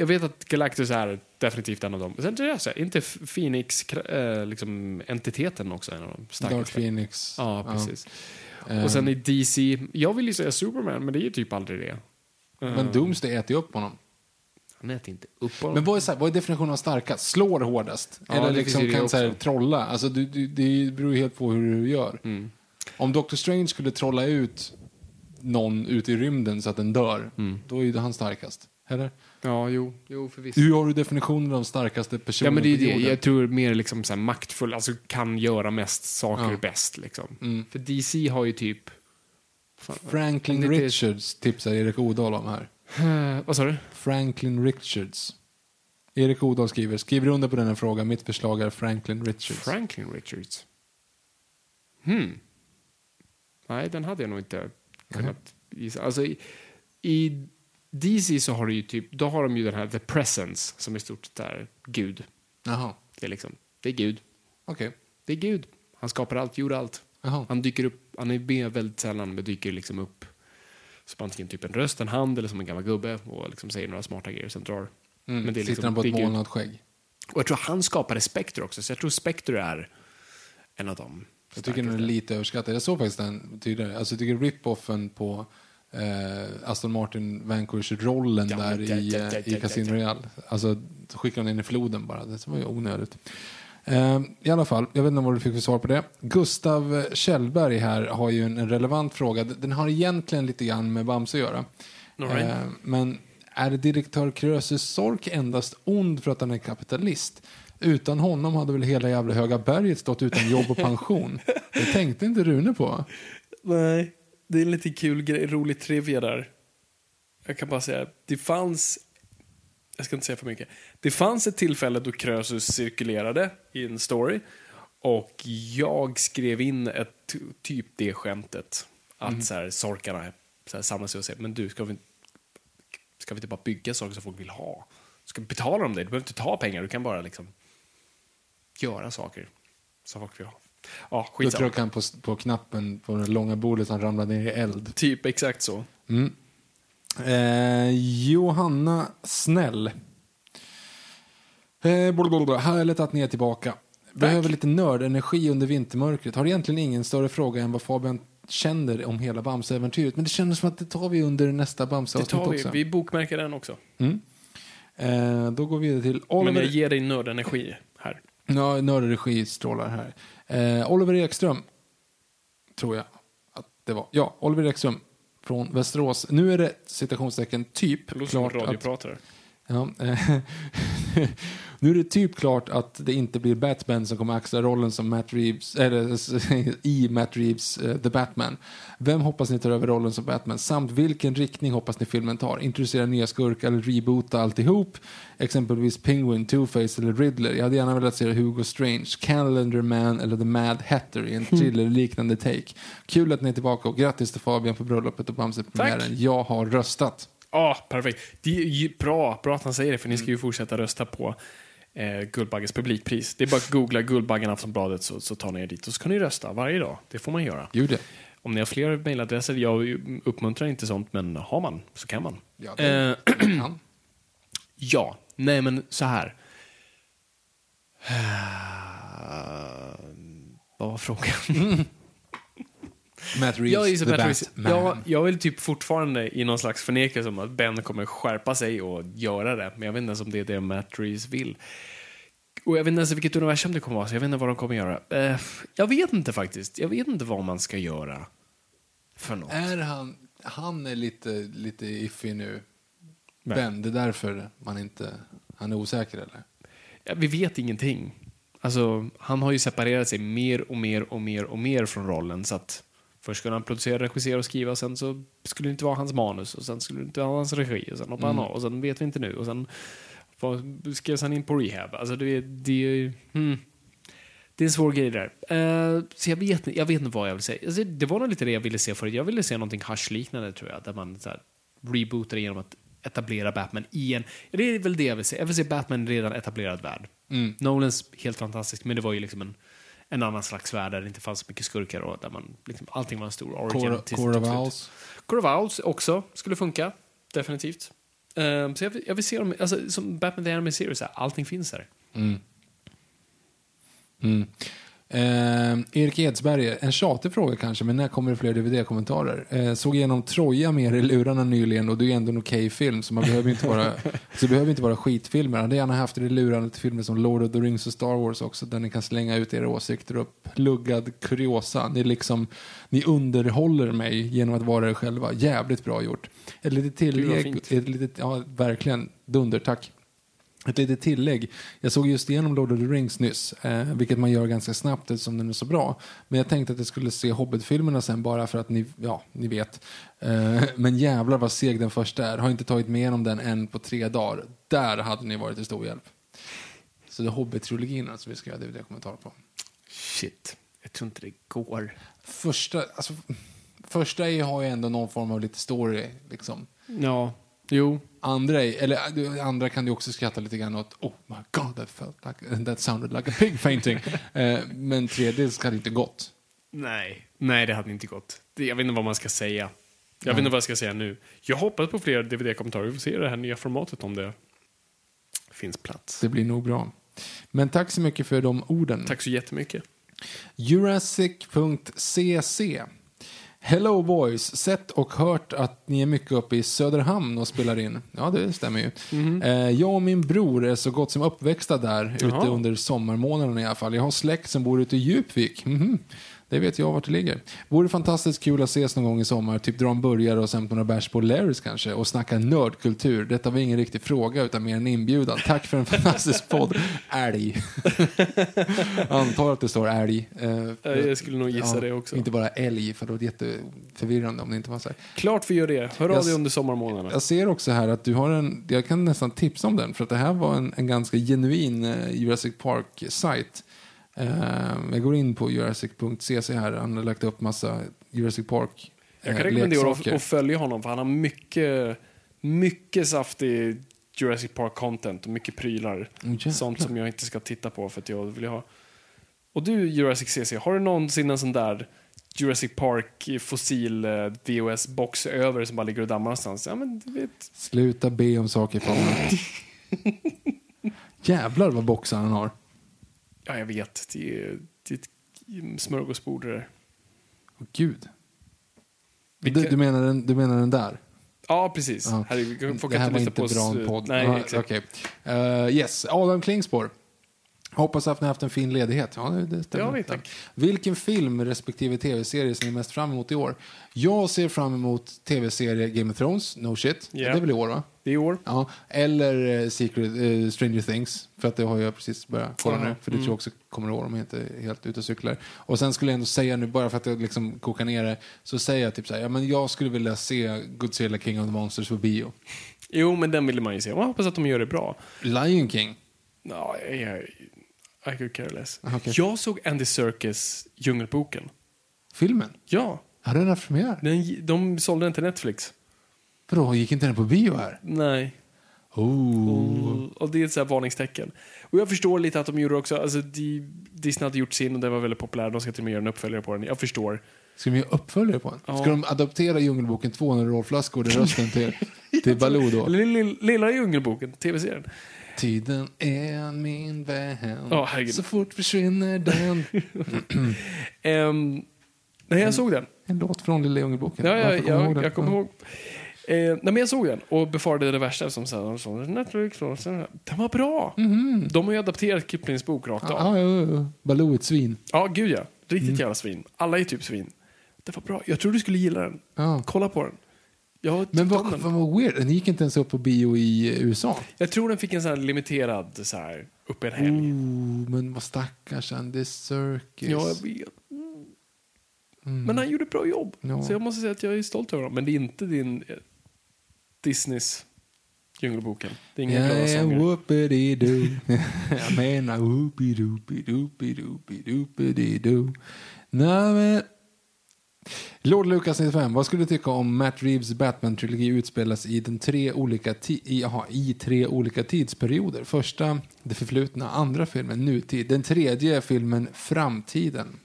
jag vet att Galactus är definitivt en av dem. Sen tror jag så här, inte Phoenix, eh, liksom entiteten också en av de starkaste? Dark Phoenix. Ja, precis. Ehm, Och sen i DC, jag vill ju säga Superman, men det är ju typ aldrig det. Men Doomsday äter ju upp honom. Han äter inte upp honom. Men vad är, så här, vad är definitionen av starkast? Slår hårdast? Ja, Eller liksom kan så här, trolla? Alltså, du, du, det beror ju helt på hur du gör. Mm. Om Doctor Strange skulle trolla ut någon ut i rymden så att den dör, Mm. då är ju han starkast. Eller? Ja, jo, jo förvisso. Hur har du definitionen av starkaste Ja, personerna men det är på det. jorden? Jag tror mer liksom så här maktfull, alltså kan göra mest saker Ja. bäst. Liksom. Mm. För DC har ju typ... Fan, Franklin om det inte är- Richards tipsar Erik Odal om här. Eh, vad sa du? Franklin Richards. Erik Odal skriver, skriver under på denna fråga. Mitt förslag är Franklin Richards. Franklin Richards. Hmm. Nej, den hade jag nog inte kunnat gissa. Alltså, i, I DC så har du ju typ, då har de ju den här The Presence som i stort sett är Gud. Jaha, Det är liksom, det är Gud. okej. Det är Gud. Han skapar allt, gjorde allt. Jaha. Han dyker upp, han är med väldigt sällan, men dyker liksom upp som antingen typ en röst, en hand eller som en gammal gubbe och liksom säger några smarta grejer sen drar. Mm. Men det är Sitter liksom, han på ett molnat skägg? Och jag tror han skapade Spectre också, så jag tror Spectre är en av dem. Jag tycker den är lite överskattad. Jag såg faktiskt den tidigare. Alltså, jag tycker rip-offen på eh, Aston Martin Vanquish-rollen Ja, där men i, ja, ja, eh, ja, i ja, Casino ja. Royale. Alltså, så skickade de in i floden bara. Det var ju onödigt. Eh, I alla fall, jag vet inte vad du fick för svar på det. Gustav Kjellberg här har ju en, relevant fråga. Den har egentligen lite grann med Bamse att göra. Right. Eh, men är direktör Krösus Sork endast ond för att han är kapitalist? Utan honom hade väl hela jävla Höga berget stått utan jobb och pension? Det tänkte inte Rune på. Nej, det är en lite kul grej, rolig trivia där. Jag kan bara säga, det fanns, jag ska inte säga för mycket, det fanns ett tillfälle då Krösus cirkulerade i en story och jag skrev in ett ty- typ det skämtet. Att så här, sorkarna så här, samlas och säger, men du, ska vi, ska vi inte bara bygga saker som folk vill ha? Ska vi betala dem det? Du behöver inte ta pengar, du kan bara liksom göra saker som folk vill ha. Ja, Då skitsamma. tryckte han på, på knappen på det långa bordet som ramlade ner i eld. Typ exakt så. Eh, Johanna Snäll. Eh, blablabla. Härligt att ni är tillbaka. Behöver lite nördenergi under vintermörkret. Har egentligen ingen större fråga än vad Fabian känner om hela Bamse-äventyret. Men det känns som att det tar vi under nästa Det Bamse-avsnitt tar vi. också. Vi bokmärker den också. Eh, då går vi vidare till Men Oliver. jag ger dig nördenergi här. Ja, nördenergi strålar här. Eh, Oliver Ekström, tror jag att det var. Ja, Oliver Ekström från Västerås. Nu är det citationstecken typ låter som klart att radiopratare. Ja, eh, nu är det typ klart att det inte blir Batman som kommer axla rollen som Matt Reeves, eller i Matt Reeves eh, The Batman. Vem hoppas ni tar över rollen som Batman? Samt vilken riktning hoppas ni filmen tar? Introducera nya skurkar eller reboota alltihop? Exempelvis Penguin, Two-Face eller Riddler. Jag hade gärna velat se Hugo Strange, Calendar Man eller The Mad Hatter i en thriller-liknande take. Kul att ni är tillbaka och grattis till Fabian på bröllopet och Bamse-premiären. Jag har röstat. Ja, perfekt. Det är bra, bra att han säger det, för ni ska ju fortsätta rösta på eh, Guldbaggens publikpris. Det är bara att googla Guldbaggen Aftonbladet så, så tar ni er dit och så kan ni rösta varje dag. Det får man göra. Det. Om ni har fler mejladresser, jag uppmuntrar inte sånt, men har man så kan man. Ja, det Eh, kan. Ja, nej men så här. Vad var frågan? Matt Reeves, Jag, The på att Reeves- Batman. jag, jag vill typ fortfarande i någon slags förnekelse om att Ben kommer skärpa sig och göra det. Men jag vet inte ens om det är det Matt Reeves vill. Och jag vet inte ens vilket universum det kommer vara, så jag vet inte vad de kommer göra. Eh, jag vet inte faktiskt. Jag vet inte vad man ska göra för något. Är han, han är lite, lite iffy nu. Nej. Ben, det är därför man inte, han är osäker eller? Ja, vi vet ingenting. Alltså, han har ju separerat sig mer och mer och mer och mer från rollen. Så att Först skulle han producera, regissera och skriva, sen så skulle det inte vara hans manus, och sen skulle det inte vara hans regi, och sen hoppade han av, och sen vet vi inte nu, och sen skrevs han in på rehab. Alltså det, är- det, är ju- hmm. det är en svår grej där. Eh, så jag vet, jag vet inte vad jag vill säga. Alltså, det var nog lite det jag ville se förut. Jag ville se någonting Hush-liknande, tror jag, där man så här, rebootar genom att etablera Batman i en... Det är väl det jag vill se. Jag vill se Batman i en redan etablerad värld. Nolans, helt fantastisk, men det var ju liksom en, en annan slags värld där det inte fanns så mycket skurkar och där man, liksom, allting var en stor origin. Core, Core of. Owls. Core of Owls också skulle funka, definitivt. Ehm, så jag vill, jag vill se dem, alltså, som Batman The Anime Series, allting finns där. Mm. Eh, Erik Edsberger, en tjatig fråga kanske, men när kommer det fler DVD-kommentarer? Eh, såg igenom Troja mer i lurarna nyligen och det är ändå en okej film, så man behöver inte vara, så behöver inte vara skitfilmer. Jag hade gärna haft det i lurarna till filmer som Lord of the Rings och Star Wars också, där ni kan slänga ut era åsikter och pluggad kuriosa. Ni, liksom, ni underhåller mig genom att vara er själva. Jävligt bra gjort. Ett litet tillägg, ett litet, ja verkligen, dunder, tack. Ett litet tillägg. Jag såg just igenom Lord of the Rings nyss, eh, vilket man gör ganska snabbt eftersom den är så bra. Men jag tänkte att jag skulle se Hobbit-filmerna sen bara för att ni, ja, ni vet. Eh, men jävlar vad seg den första är. Har inte tagit med igenom den än på tre dagar. Där hade ni varit till stor hjälp. Så det är Hobbit-trilogin som vi ska göra DVD-kommentar på. Shit, jag tror inte det går. Första, alltså, första har ju ändå någon form av lite story, liksom. Ja, jo. Andra, är, eller äh, andra kan du också skratta lite grann åt. Oh my god, that, felt like, that sounded like a pig fainting. eh, men tredje hade inte gått. Nej, nej det hade inte gått. Jag vet inte vad man ska säga. Jag vet inte vad jag ska säga nu. Jag hoppas på fler DVD-kommentarer. Vi får se det här nya formatet om det finns plats. Det blir nog bra. Men tack så mycket för de orden. Tack så jättemycket. Jurassic.cc Hello boys, sett och hört att ni är mycket uppe i Söderhamn och spelar in. Ja, det stämmer ju. Eh, jag och min bror är så gott som uppväxta där, Jaha. ute under sommarmånaderna i alla fall. Jag har släkt som bor ute i Djupvik. Mhm. Det vet jag vart det ligger. Vore fantastiskt kul att ses någon gång i sommar, typ dra en burgare och sen några bärs på Larrys kanske och snacka nördkultur. Detta var ingen riktig fråga utan mer en inbjudan. Tack för en fantastisk podd. Älg. Antar att det står älg. Ja, jag skulle nog gissa det också. Inte bara älg, för det jätteförvirrande om det inte var så här. Klart vi gör det. Hör av dig under sommarmånaderna. Jag ser också här att du har en, jag kan nästan tipsa om den, för att det här var en, en ganska genuin eh, Jurassic Park-sajt. Eh, jag går in på jurassic.cc här, han har lagt upp massa Jurassic Park Jag eh, kan rekommendera att, att följa honom för han har mycket, mycket saftig Jurassic Park-content och mycket prylar. Jävlar. Sånt som jag inte ska titta på för att jag vill ha. Och du Jurassic CC, har du någonsin en sån där Jurassic Park fossil eh, VHS-box över som bara ligger och dammar någonstans? Ja men du vet. Sluta be om saker från honom. Jävlar vad boxar han har. Ja jag vet. Det är, det är ett smörgåsbord det där. Åh, Gud. Du, du, menar den, du menar den där? Ja precis. Ja. Herregud, folk det här var inte bra podd. Nej, Ja, exakt. okej. Eh, yes, Adam Klingspor. Hoppas att ni har haft en fin ledighet. Ja, det, stämmer. Ja, vi, tack. Vilken film respektive tv-serie ser ni mest fram emot i år? Jag ser fram emot tv-serie Game of Thrones, no shit. Ja. Det är väl i år va? Det är i år. Ja, eller eh, Secret, eh, Stranger Things, för att det har jag precis börjat kolla nu. För det tror jag också kommer i år om jag inte är helt ute och cyklar. Och sen skulle jag ändå säga nu, bara för att jag liksom kokar ner det, så säger jag typ så här, ja men jag skulle vilja se Godzilla King of the Monsters på bio. Jo, men den vill man ju se. Man hoppas att de gör det bra. Lion King. Ja, jag, I could care less. Okej. Jag såg Andy Serkis Djungelboken. Filmen? Ja, Har den haft premiär? den, de sålde den till Netflix. Vadå, gick inte den på bio här? Nej. Oh. Och, det är ett så här varningstecken. Och jag förstår lite att de gjorde också, alltså Disney hade gjort sin och den var väldigt populär. De ska till och med göra en uppföljare på den. Jag förstår. Ska de göra uppföljare på den? Ja. Ska de adoptera Djungelboken 2 när Rolf Lassgård är rösten till, till Baloo då? Lilla Djungelboken, tv-serien. Tiden är min vän. Herregud. Så fort försvinner den. Ehm, nej, jag såg den. En låt från Lilla Djungelboken. Ja, ja, Varför kommer jag, ihåg jag kommer ihåg. Eh, nej, men jag såg den och befarade det värsta som så, Netflix, och så, Den var bra. De har ju adapterat Kiplings bok rakt av. Ja, ja, ja. Baloo är ett svin. Ja, gud ja. Riktigt jävla svin. Alla är typ svin. Det var bra. Jag tror du skulle gilla den. Ja. Kolla på den. Jag, Men vad, vad, vad weird. Den gick inte ens upp på bio i USA. jag tror den fick en sån här limiterad så här, upp en helg. Oh, men vad stackars Andy Serkis. Ja, jag vet. Mm. Men han gjorde ett bra jobb. Ja. Så jag måste säga att jag är stolt över honom. Men det är inte din eh, Disneys Djungelboken. Det är inga glada Jag är sånger. whoopity-doo. Jag menar whoopity-doopity-doopity-doopity-doo. Nej, men... Lord Lucas 95, vad skulle du tycka om Matt Reeves Batman-trilogi utspelas i, den tre olika i, aha, i tre olika tidsperioder? Första, det förflutna, andra filmen, nutid. Den tredje filmen, framtiden.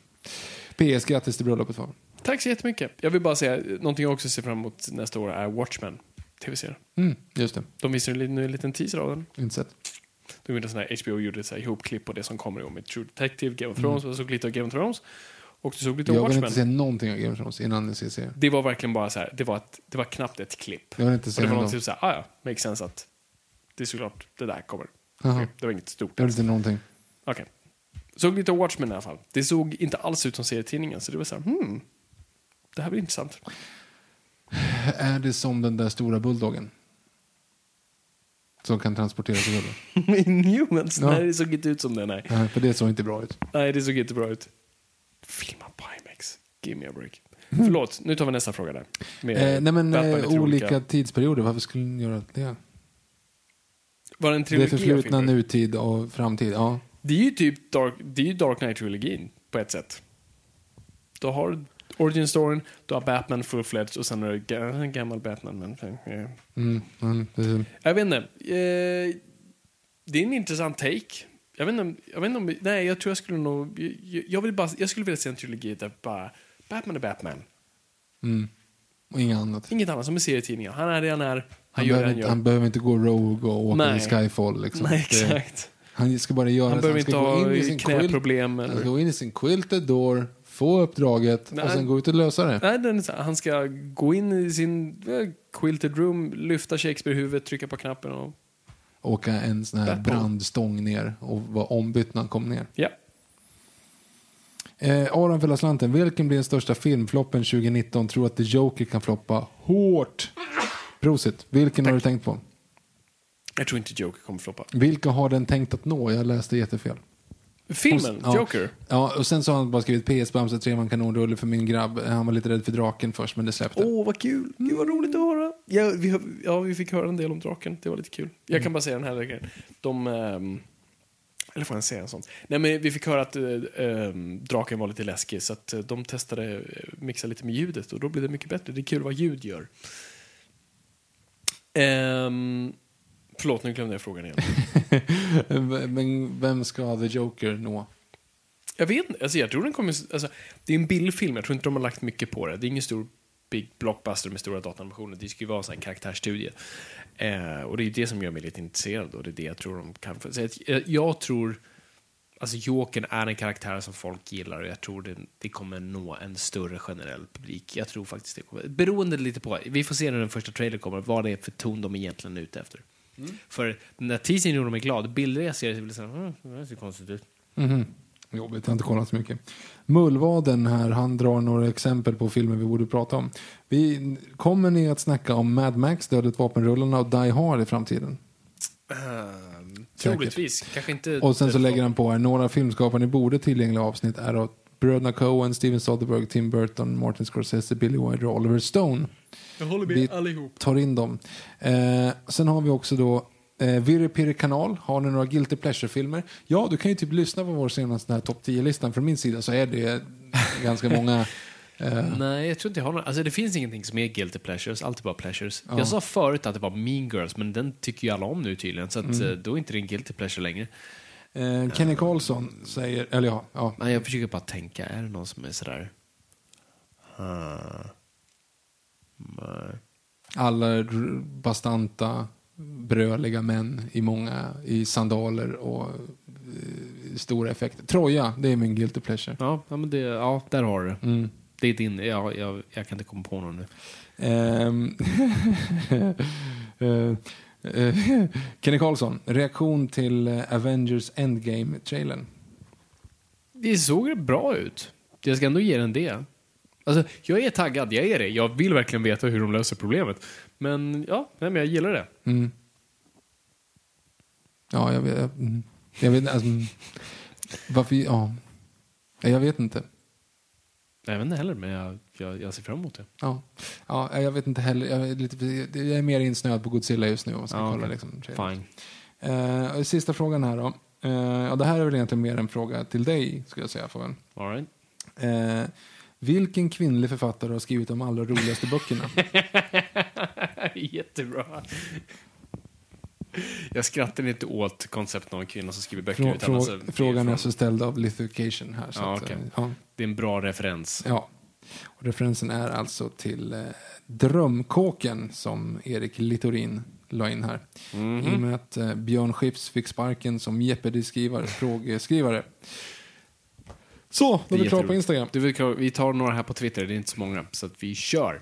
PS, grattis till bröllopet. Fan. Tack så jättemycket. Jag vill bara säga, någonting jag också ser fram emot nästa år är Watchmen. Tv-serien. Mm, just det, De visar liten- en liten teaser av den. inte sett. De gjorde sån här, HBO gjorde ett så här ihopklipp på det som kommer i år med True Detective, Game of Thrones, och jag såg lite av Game of Thrones. Och du såg lite Jag vill inte se någonting av Game of Thrones innan jag ser serien. Det var verkligen bara så här, det var, ett, det var knappt ett klipp. Jag vill inte Och se det var någon. något typ så här, ah, ja, makes sense att det är såklart det där kommer. Jaha. Det var inget stort. Jag vill inte någonting. Okej. Såg lite Watchmen i alla fall. Det såg inte alls ut som serietidningen, så det var så här, hmm. Det här blir intressant. Är det som den där stora bulldoggen? Som kan transportera sig själv? Inhumans? Ja. Nej, det såg inte ut som det, nej. Nej, för det såg inte bra ut. Nej, det såg inte bra ut. Filma på IMAX. Give me a break. Förlåt, nu tar vi nästa fråga där. Med Eh, nej men eh, olika tidsperioder, varför skulle ni göra det? Var det en Det är trilogi av förflutna, nutid och framtid. Ja. Det är ju typ Dark, det är ju Dark Knight-trilogin på ett sätt. Du har Origin Storyn, du har Batman full-fledged och sen är det gammal Batman. Men, eh, Mm, mm, det, jag vet inte. Eh, det är en intressant take. Jag vet inte, jag vet inte om, nej jag tror jag skulle nog, jag, jag, vill bara, jag skulle vilja se en trilogi där bara Batman är Batman. mm. Och inget annat. Inget annat som i serietidningar. Han är det han är, han, Han, gör det han gör. han behöver inte gå Rogue och åka Nej. i Skyfall. Liksom. Nej, exakt. Han ska bara göra Han behöver inte gå ha in i sin quilt, knäproblem. Han ska Eller... gå in i sin quilted door, få uppdraget Nej. och sen gå ut och lösa det. Nej, den han ska gå in i sin eh, quilted room, lyfta Shakespeare-huvudet, trycka på knappen och... Åka en sån här brandstång ner och vara ombytt när han kom ner. Ja. Eh, Aron för slanten, vilken blir den största filmfloppen 2019? Tror att The Joker kan floppa hårt? Prosit, vilken har du tänkt på? Jag tror inte Joker kommer floppa. Vilka har den tänkt att nå? Jag läste jättefel. Filmen, Ja. Joker. Ja, och sen så har han bara skrivit PS Bamse 3 man kanonrulle för min grabb. Han var lite rädd för draken först, men det släppte. Åh, vad kul! Gud, vad roligt att höra. Ja vi, ja, vi fick höra en del om draken. Det var lite kul. Jag kan bara säga den här grejen. De... ehm, eller får jag säga en sån? Nej, men vi fick höra att ehm, draken var lite läskig, så att eh, de testade eh, mixa lite med ljudet och då blev det mycket bättre. Det är kul vad ljud gör. Um, förlåt, nu glömde jag frågan igen. men vem ska The Joker nå? Jag vet inte, alltså jag tror den kommer, alltså, det är en billig film, jag tror inte de har lagt mycket på det. Det är ingen stor big blockbuster med stora datanimationer, det ska ju vara en karaktärsstudie. Eh, och det är det som gör mig lite intresserad och det är det jag tror de kan. Så jag, jag, jag tror, alltså Jokern är en karaktär som folk gillar och jag tror det, det kommer nå en större generell publik. Jag tror faktiskt det kommer, beroende lite på, vi får se när den första trailern kommer, vad det är för ton de egentligen är ute efter. För den där teasern gjorde mig glad, bilder jag ser, så blir det så här, "Mm, det ser konstigt ut. Mhm. Jobbigt, jag har inte kollat så mycket. Mullvaden här, han drar några exempel på filmer vi borde prata om. Vi, kommer ni att snacka om Mad Max, Dödligt vapenrullarna och Die Hard i framtiden? Um, Säkert. troligtvis. Kanske inte... Och sen så lägger han på här, några filmskapare ni borde tillgängliga avsnitt är då bröderna Coen, Steven Soderbergh, Tim Burton, Martin Scorsese, Billy Wilder och Oliver Stone. Jag håller Vi allihop. tar in dem. Eh, sen har vi också då eh, Virre kanal. Har ni några Guilty Pleasure-filmer? Ja, du kan ju typ lyssna på vår senaste topp 10-listan. Från min sida så är det ganska många. Eh, Nej, jag tror inte jag har några. Alltså det finns ingenting som är guilty pleasures, allt är bara pleasures. Ja. Jag sa förut att det var Mean Girls, men den tycker ju alla om nu tydligen, så att, Mm. eh, då är inte det en guilty pleasure längre. eh, Kenny Karlsson säger, eller ja, ja Men jag försöker bara tänka, är det någon som är sådär... Hmm. Nej. alla bastanta, bröliga män i många, i sandaler och eh, stora effekter. Troja, det är min Guilty Pleasure. Ja, ja, men det, ja, där har du det. Mm. Det är din, ja, jag, jag kan inte komma på någon nu. Ehm, eh, eh, Kenny Karlsson, reaktion till Avengers Endgame-trailern. Det såg bra ut. Jag ska ändå ge den det. Alltså, jag är taggad, jag är det. Jag vill verkligen veta hur de löser problemet. Men ja, nej, men jag gillar det. Mm. Ja, jag vet. mm. Jag vet alltså, mm. Varför? Ja. Jag vet inte. Jag vet inte heller, men jag, jag, jag ser fram emot det. Ja. ja, jag vet inte heller. Jag är, lite, jag är mer insnöad på Godzilla just nu. Om man ska Ja, kolla, okej. liksom. Fine. Eh, sista frågan här då. Eh, ja, det här är väl egentligen mer en fråga till dig, skulle jag säga. All right. eh, vilken kvinnlig författare har skrivit de allra roligaste böckerna? Jättebra. Jag skrattar inte åt konceptet av en kvinna som skriver böcker. Frå, utan alltså, är frågan är från- alltså ställd av Lithucation här. Så Ja, att, okej. eh, ja, Det är en bra referens. ja. Och referensen är alltså till eh, Drömkåken som Erik Littorin la in här. Mhm. I och med att eh, Björn Skifs fick sparken som Jeopardy-skrivare, frågeskrivare. Så, då är vi klara på. Instagram. Du, vi- tar några här på Twitter, det är inte så många, så att vi kör.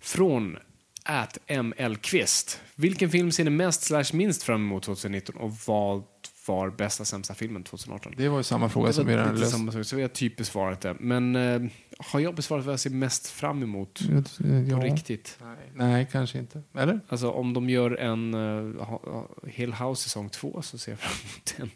Från at mlqvist. Vilken film ser ni mest slash minst fram emot 2019 och vad var bästa sämsta filmen 2018? Det var ju samma fråga som vi redan löst. samma sak, så vi har typ besvarat det. Men eh, har jag besvarat vad jag ser mest fram emot Ja. på riktigt? Nej, nej, kanske inte. Eller? Alltså om de gör en uh, Hill House säsong två så ser jag fram emot den.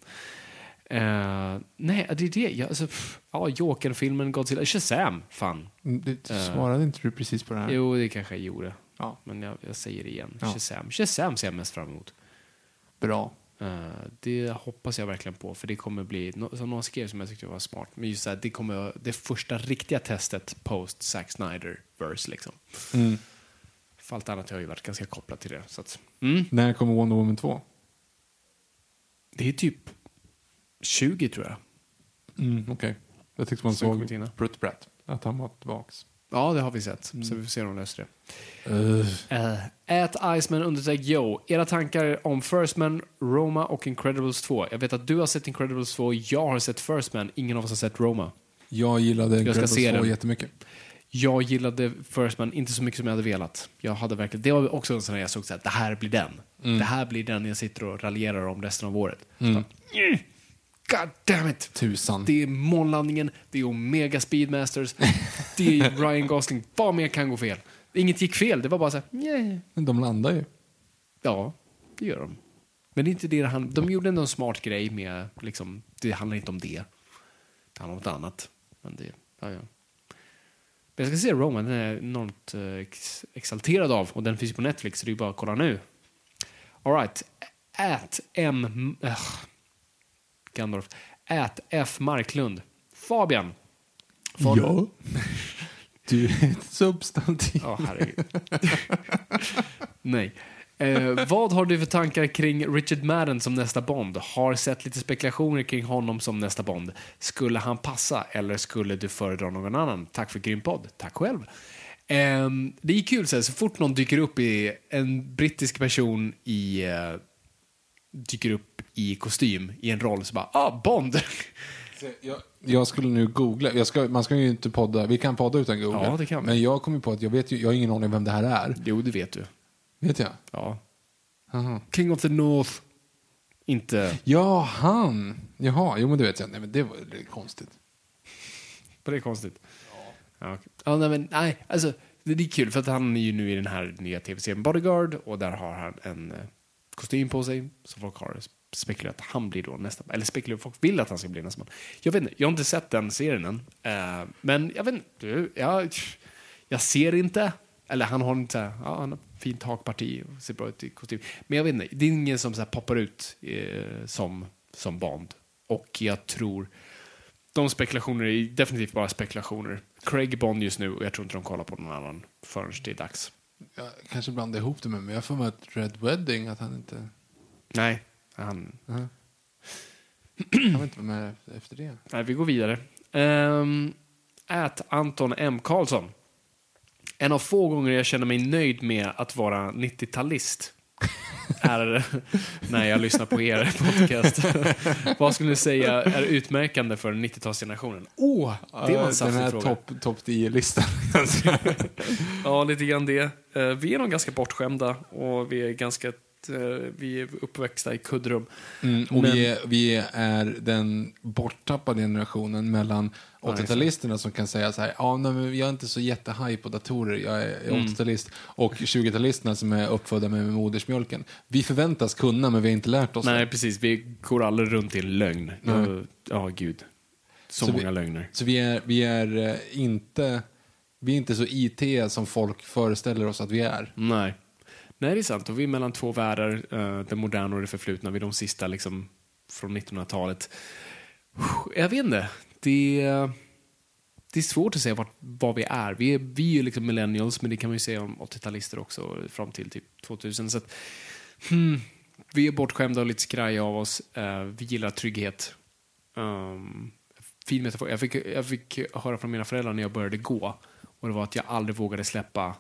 Eh, nej, det är det. Jag, alltså, pff, ja, Joker-filmen, Godzilla, Shazam, fan. Mm, Det, svarade inte du precis på det här? Jo, det kanske jag gjorde. Ja. Men jag, jag säger det igen. Ja. Shazam. Shazam ser jag mest fram emot. Bra. Eh, det hoppas jag verkligen på, för det kommer bli, no, som någon skrev som jag tyckte var smart, men just så här, det kommer det första riktiga testet post Zack Snyder-verse liksom. Mm. För allt annat har ju varit ganska kopplat till det. Så att, mm. När kommer Wonder Woman 2? Det är typ 20 tror jag. Mm, Okej. Jag tyckte man såg. Brutt Bratt. Att han var tillbaks. Ja, det har vi sett. Så vi får se om de löser det. Uh. Uh, Ät Iceman understreck Joe. Era tankar om First Man, Roma och Incredibles 2. Jag vet att du har sett Incredibles 2, jag har sett First Man, ingen av oss har sett Roma. Jag gillade ska Incredibles se 2 den. jättemycket. Jag gillade First Man inte så mycket som jag hade velat. Jag hade verkligen, det var också en sån där jag såg att det här blir den. Mm. Det här blir den jag sitter och raljerar om resten av året. Så, mm. God damn it! Tusan. Det är månlandningen, det är Omega Speedmasters, det är Ryan Gosling. Vad mer kan gå fel? Inget gick fel, det var bara så här, yeah. Men de landar ju. Ja, det gör de. Men det är inte det handlar De gjorde ändå en smart grej med, liksom, det handlar inte om det. Det handlar om något annat. Men det, ja, ja. Men jag ska se Roman, den är jag enormt eh, ex exalterad av. Och den finns ju på Netflix, så det är bara att kolla nu. Alright. Ät M... Äh, Gandalf. Ät F. Marklund. Fabian. Fabian. Du är ett substantiv. Ja, herregud. Nej. Eh, vad har du för tankar kring Richard Madden som nästa Bond? Har sett lite spekulationer kring honom som nästa Bond. Skulle han passa eller skulle du föredra någon annan? Tack för grym podd. Tack själv. Eh, det är kul så, så fort någon dyker upp i en brittisk person i eh, dyker upp i kostym i en roll så bara ah Bond. Jag, jag skulle nu googla. Ska, man ska ju inte podda. Vi kan podda utan googla. Ja, det kan vi. Men jag kommer på att jag vet ju, jag har ingen aning vem det här är. jo, det vet du. Vet jag? Ja. Aha. King of the North. Inte... Ja, han. Jaha, jo men det vet jag. Nej men det var det konstigt. Var det konstigt? Ja. okej. ja nej, men, nej, alltså, det, är kul för att han är ju nu i den här nya tv-serien Bodyguard och där har han en eh, kostym på sig så folk har spekulerat att han blir då nästa eller spekulerat folk vill att han ska bli nästa man. Jag vet inte, jag har inte sett den serien än. Eh, men jag vet inte, jag, jag ser inte, eller han har inte, ja, han har fint hakparti och ser bra ut i kostym. Men jag vet inte, det är ingen som så poppar ut eh, som, som Bond. Och jag tror de spekulationer är definitivt bara spekulationer. Craig Bond just nu och jag tror inte de kollar på någon annan förrän det är dags. Jag kanske blandar ihop det med men jag får med att Red Wedding att han inte... Nej, han, Han var inte med efter det. nej vi går vidare. Um, ät Anton M. Karlsson. En av få gånger jag känner mig nöjd med att vara 90-talist är när jag lyssnar på er podcast. Vad skulle ni säga är utmärkande för 90-talsgenerationen? Åh, det var en Den saftig här fråga. topp top 10-listan. Ja, lite grann det. Eh, Vi är nog ganska bortskämda och vi är ganska eh, vi är uppväxta i kuddrum. Mm, och Men- vi, är, vi är den borttappade generationen mellan 80-talisterna som kan säga så här, ja, nej, men jag är inte så jättehaj på datorer, jag är jag är 80-talist. Och 20-talisterna som är uppfödda med modersmjölken. Vi förväntas kunna, men vi har inte lärt oss Nej, det. precis. Vi går aldrig runt i en lögn. Ja, Ja, gud. Så, Så vi- många lögner. Så vi är, vi är eh, inte... Vi är inte så IT som folk föreställer oss att vi är. Nej. Nej, det är sant. Och vi är mellan två världar, eh, det moderna och det förflutna. Vi är de sista liksom, från 1900-talet. Jag vet inte. Det är, det är svårt att säga vart, vad vi är. Vi är, vi är ju liksom millennials, men det kan man ju säga om 80-talister också, fram till typ 2000. Så att, hmm, vi är bortskämda och lite skraja av oss. Eh, vi gillar trygghet. Um, fin metafor. Jag fick, jag fick höra från mina föräldrar när jag började gå. Och det var att jag aldrig vågade släppa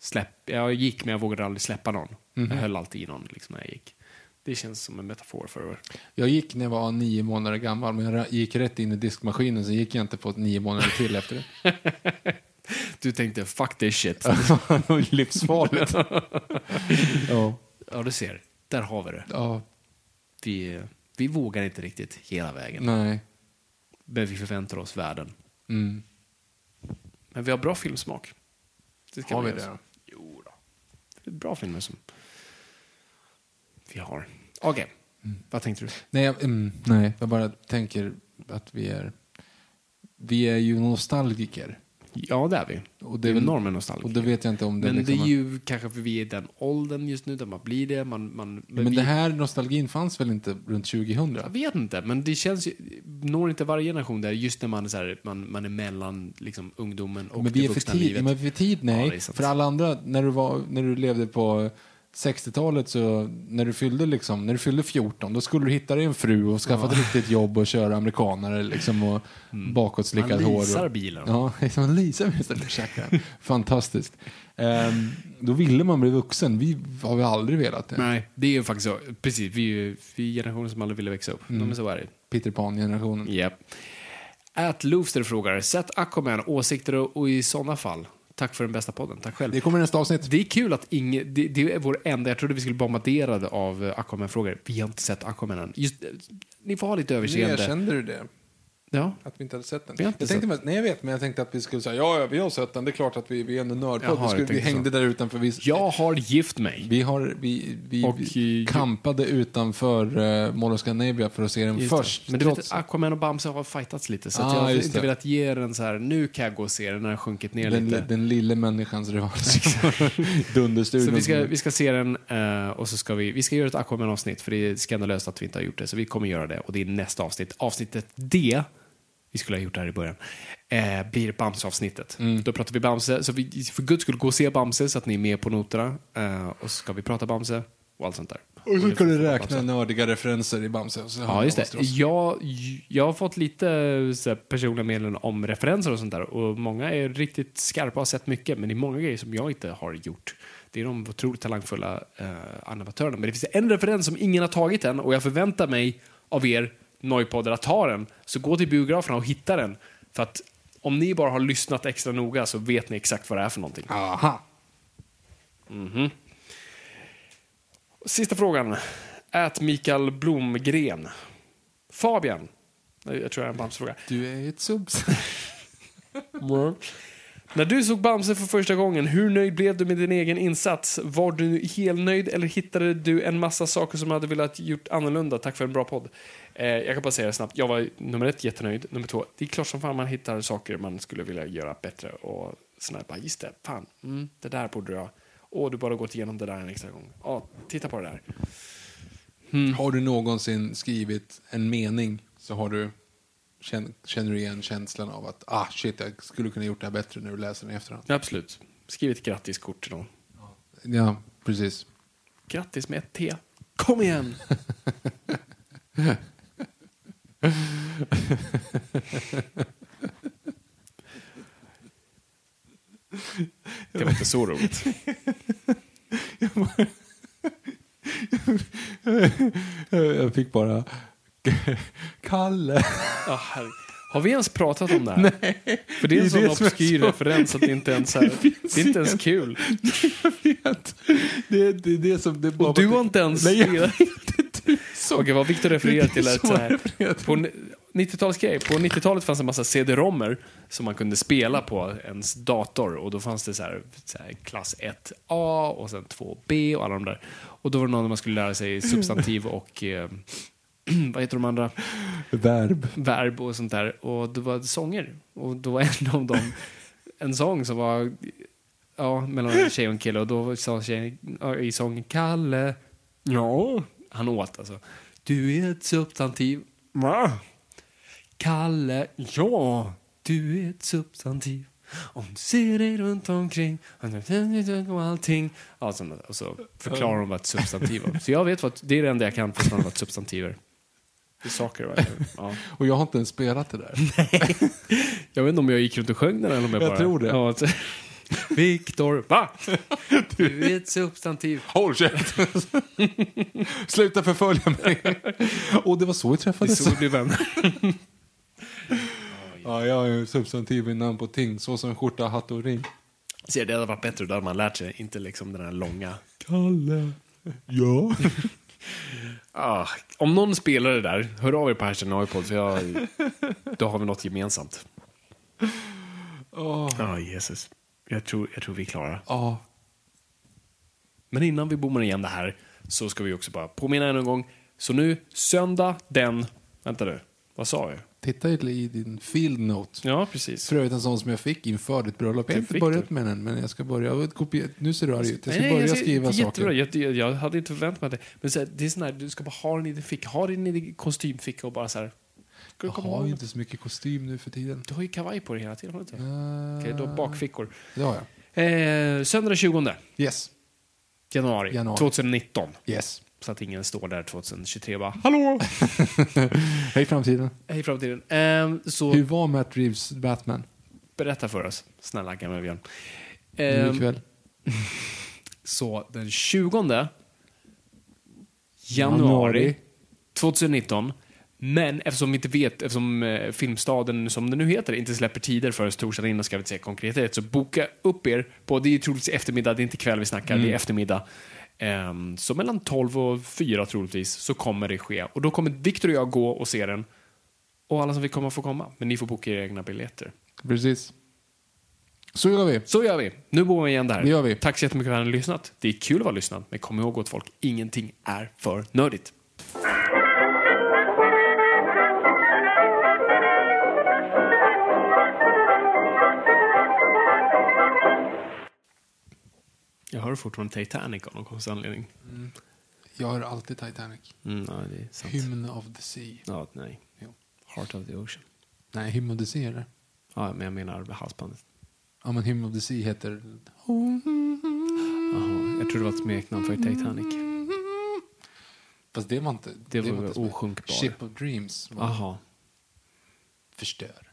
släpp, jag gick men jag vågade aldrig släppa någon. Jag höll alltid i någon liksom, när jag gick. Det känns som en metafor för Jag gick när jag var nio månader gammal, men jag gick rätt in i diskmaskinen, så gick jag inte på nio månader till efter det. Du tänkte fuck this shit. Livsfarligt. ja. ja, du ser. Där har vi det. ja. Vi, vi vågar inte riktigt hela vägen. Nej. Men vi förväntar oss världen. Mm. Men vi har bra filmsmak. Det Har vi det oss. då? Jo då. Det är bra filmer som vi har. Okej, Mm. vad tänkte du? Nej, jag, mm, nej, jag bara tänker att vi är... Vi är ju nostalgiker. Ja, det är vi. Och det är väl- enorma nostalgi. Och då vet jag inte om det Men det liksom är ju kanske för vi är i den åldern just nu där man blir det. Man, man, Men, vi, det här nostalgin fanns väl inte runt 2000? Jag vet inte, men det känns ju, når inte varje generation där just när man är, så här, man, man är mellan liksom, ungdomen och men det vi är för vuxna tid, livet. men för tid Ja, nej. det sant. för alla andra, när du, var, när du levde på 60-talet så när du fyllde liksom, när du fyllde 14 då skulle du hitta dig en fru och skaffa ett riktigt jobb och köra amerikanare liksom och bakåtslickat Man hår. leasar och, bilen. Ja, liksom man leasar med istället för käkar. Fantastiskt. Ehm, då ville man bli vuxen. Vi har vi aldrig velat det. Nej, det är ju faktiskt så. Precis, vi är vi är generationen som aldrig ville växa upp. Mm. Men så är. Peter Pan-generationen. Japp. At Loofster frågar, sätt Aquaman, åsikter och, och i sådana fall. Tack för den bästa podden. Tack själv. Det kommer nästa avsnitt. Det är kul att ingen, det, det är vår enda, jag trodde vi skulle bombarderade av Aquaman-frågor. Vi har inte sett Aquaman än. Just, eh, ni får ha lite överseende. Erkände du det? Ja. Att vi inte hade sett den? Inte jag tänkte, mest- nej jag vet, men jag tänkte att vi skulle säga ja, ja, vi har sett den. Det är klart att vi, vi är Jaha, nördpodd. Vi, jag skulle, vi hängde där utanför. Vi, Jag har gift mig. vi, har, vi, vi, Och, vi kampade utanför uh, Mall of Scandinavia för att se den Just det. först. Men du trots- vet, Aquaman och Bamse har fightats lite. Så Ah, jag har inte det. velat ge den så här, nu kan jag gå och se den när den sjunkit ner den, lite. den lille människans revansch. Dunderstudion. Så vi ska, vi ska se den eh, och så ska vi, vi ska göra ett Aquaman-avsnitt för det är skandalöst att vi inte har gjort det. Så vi kommer göra det och det är nästa avsnitt. Avsnittet D, vi skulle ha gjort det här i början, eh, blir Bamse-avsnittet. Mm. Då pratar vi Bamse, så vi för guds skull gå och se Bamse så att ni är med på noterna. Eh, och så ska vi prata Bamse och allt sånt där. och så kan du räkna Bamse. nördiga referenser i Bamse. Och så Ja, just det. Jag, jag har fått lite så här, personliga meddelanden om referenser och sånt där. Och många är riktigt skarpa och har sett mycket, men det är många grejer som jag inte har gjort. Det är de otroligt talangfulla eh, animatörerna. Men det finns en referens som ingen har tagit än och jag förväntar mig av er Noipodder att ta den. Så gå till biograferna och hitta den. För att om ni bara har lyssnat extra noga så vet ni exakt vad det är för någonting. Aha. Sista frågan. Ät Mikael Blomgren. Fabian. Jag tror det är en Bamse-fråga. Du är ett subs. När du såg Bamse för första gången, hur nöjd blev du med din egen insats? Var du helnöjd eller hittade du en massa saker som du hade velat gjort annorlunda? Tack för en bra podd. Eh, jag kan bara säga det snabbt. Jag var nummer ett jättenöjd. Nummer två, det är klart som fan man hittar saker man skulle vilja göra bättre. Och sådär, bara, just det, fan, mm, det där borde jag. Och du bara gått igenom det där en extra gång. Ja, titta på det där. Har du någonsin skrivit en mening så har du, känner, du igen känslan av att ah shit, jag skulle kunna gjort det här bättre när du läser den i efterhand. Absolut. Skriv ett grattiskort till någon. Ja, precis. Grattis med ett T. Kom igen! Det var inte så roligt. Jag fick bara Kalle. Herre- Har vi ens pratat om det här? Nej. För det är en Det sån det obskyr så- referens att det inte ens är, finns det är inte ens kul. Jag vet. Det är det, det som... Det Och du har inte ens Nej, jag vet inte. Okej, vad Victor refererar till är Så här, på ni- 90-talsgrej. På 90-talet fanns det en massa CD-rommer som man kunde spela på ens dator. Och då fanns det så här, så här klass 1A och sen 2B och alla de där. Och då var det någon där man skulle lära sig substantiv och eh, vad heter de andra? Verb. verb och sånt där. Och det var sånger. Och då var en av dem en sång som var ja, mellan en tjej och en kille. Och då sa tjejen i sången Kalle. Ja. Han åt alltså. Du är ett substantiv. Va? Kalle. Ja. Du är ett substantiv. Om du ser dig runt omkring och allting. Ja, så, och så förklarar de vad ett substantiv var. Så jag vet vad, det är det enda jag kan förklara vad ett substantiv är. Det är saker. va? Ja. Och jag har inte ens spelat det där. Jag vet inte om jag gick runt och sjöng den eller om jag, Jag bara... tror det. Ja, Viktor, va? Du är ett substantiv. Håll käften! Sluta förfölja mig! Och det var så vi Det är träffades. så vi blir vänner. Ja, jag är substantiv i namn på ting, så som skjorta, hatt och ring. Ser, det hade varit bättre, då hade man lärt sig. Inte liksom den här långa... Kalle. Ja. Ah, om någon spelar det där, hör av er på hashtag Noipod, för jag, då har vi något gemensamt. Ja, Jesus. Jag tror, jag tror vi är klara. Ja. Men innan vi bommar igen det här så ska vi också bara påminna ännu en gång. Så nu, söndag den... Vänta nu, vad sa jag? Titta i din field note. Ja, precis. För övrigt en sån som jag fick inför ditt bröllop. Jag har Du inte börjat du? med den, men jag ska börja. Nu ser du arg ut. Jag ska Nej, börja jag ser- skriva saker. Jag, jag hade inte förväntat mig det. Men här, det är sån här, du ska bara ha den i din ficka. Ha den i din kostymficka och bara så här. Ska du Jag har ju inte så mycket kostym nu för tiden. Du har ju kavaj på dig hela tiden, har du inte? Uh, Okej, då bakfickor. Det har jag. Eh, söndag den 20. Yes. Januari, Januari. 2019. Yes. Så att ingen står där 2023 och bara Hallå! Hej framtiden. Hej framtiden. Ehm, så Hur var Matt Reeves Batman? berätta för oss, snälla gamla Björn. Nu Ehm, ikväll? så den 20 januari, Januari. 2019. Men eftersom vi inte vet, eftersom eh, Filmstaden, som det nu heter, inte släpper tider förrän torsdagen innan, ska vi inte säga konkret, så boka upp er på, det är ju troligtvis eftermiddag, det är inte kväll vi snackar, det är eftermiddag. Ehm, så mellan 12 och 4 troligtvis så kommer det ske. Och då kommer Victor och jag gå och se den. Och alla som vill komma får komma. Men ni får boka era egna biljetter. Precis. Så gör vi. Så gör vi. Nu bor vi igen det här. Det gör vi. Tack så jättemycket för att ni har lyssnat. Det är kul att vara lyssnad, men kom ihåg åt folk, ingenting är för nördigt. Jag hör fortfarande Titanic av någon konstig anledning. Jag har alltid Titanic. Mm, ja, det är sant. Hymn of the Sea. Ja, nej. Jo. Heart of the Ocean. Nej, Hymn of the Sea är det. Ja, men jag menar halsbandet. Ja, men Hymn of the Sea heter... Jaha, jag tror det var ett smeknamn för Titanic. Fast det var inte... Det var som- osjunkbar. Ship of Dreams var Jaha. förstör.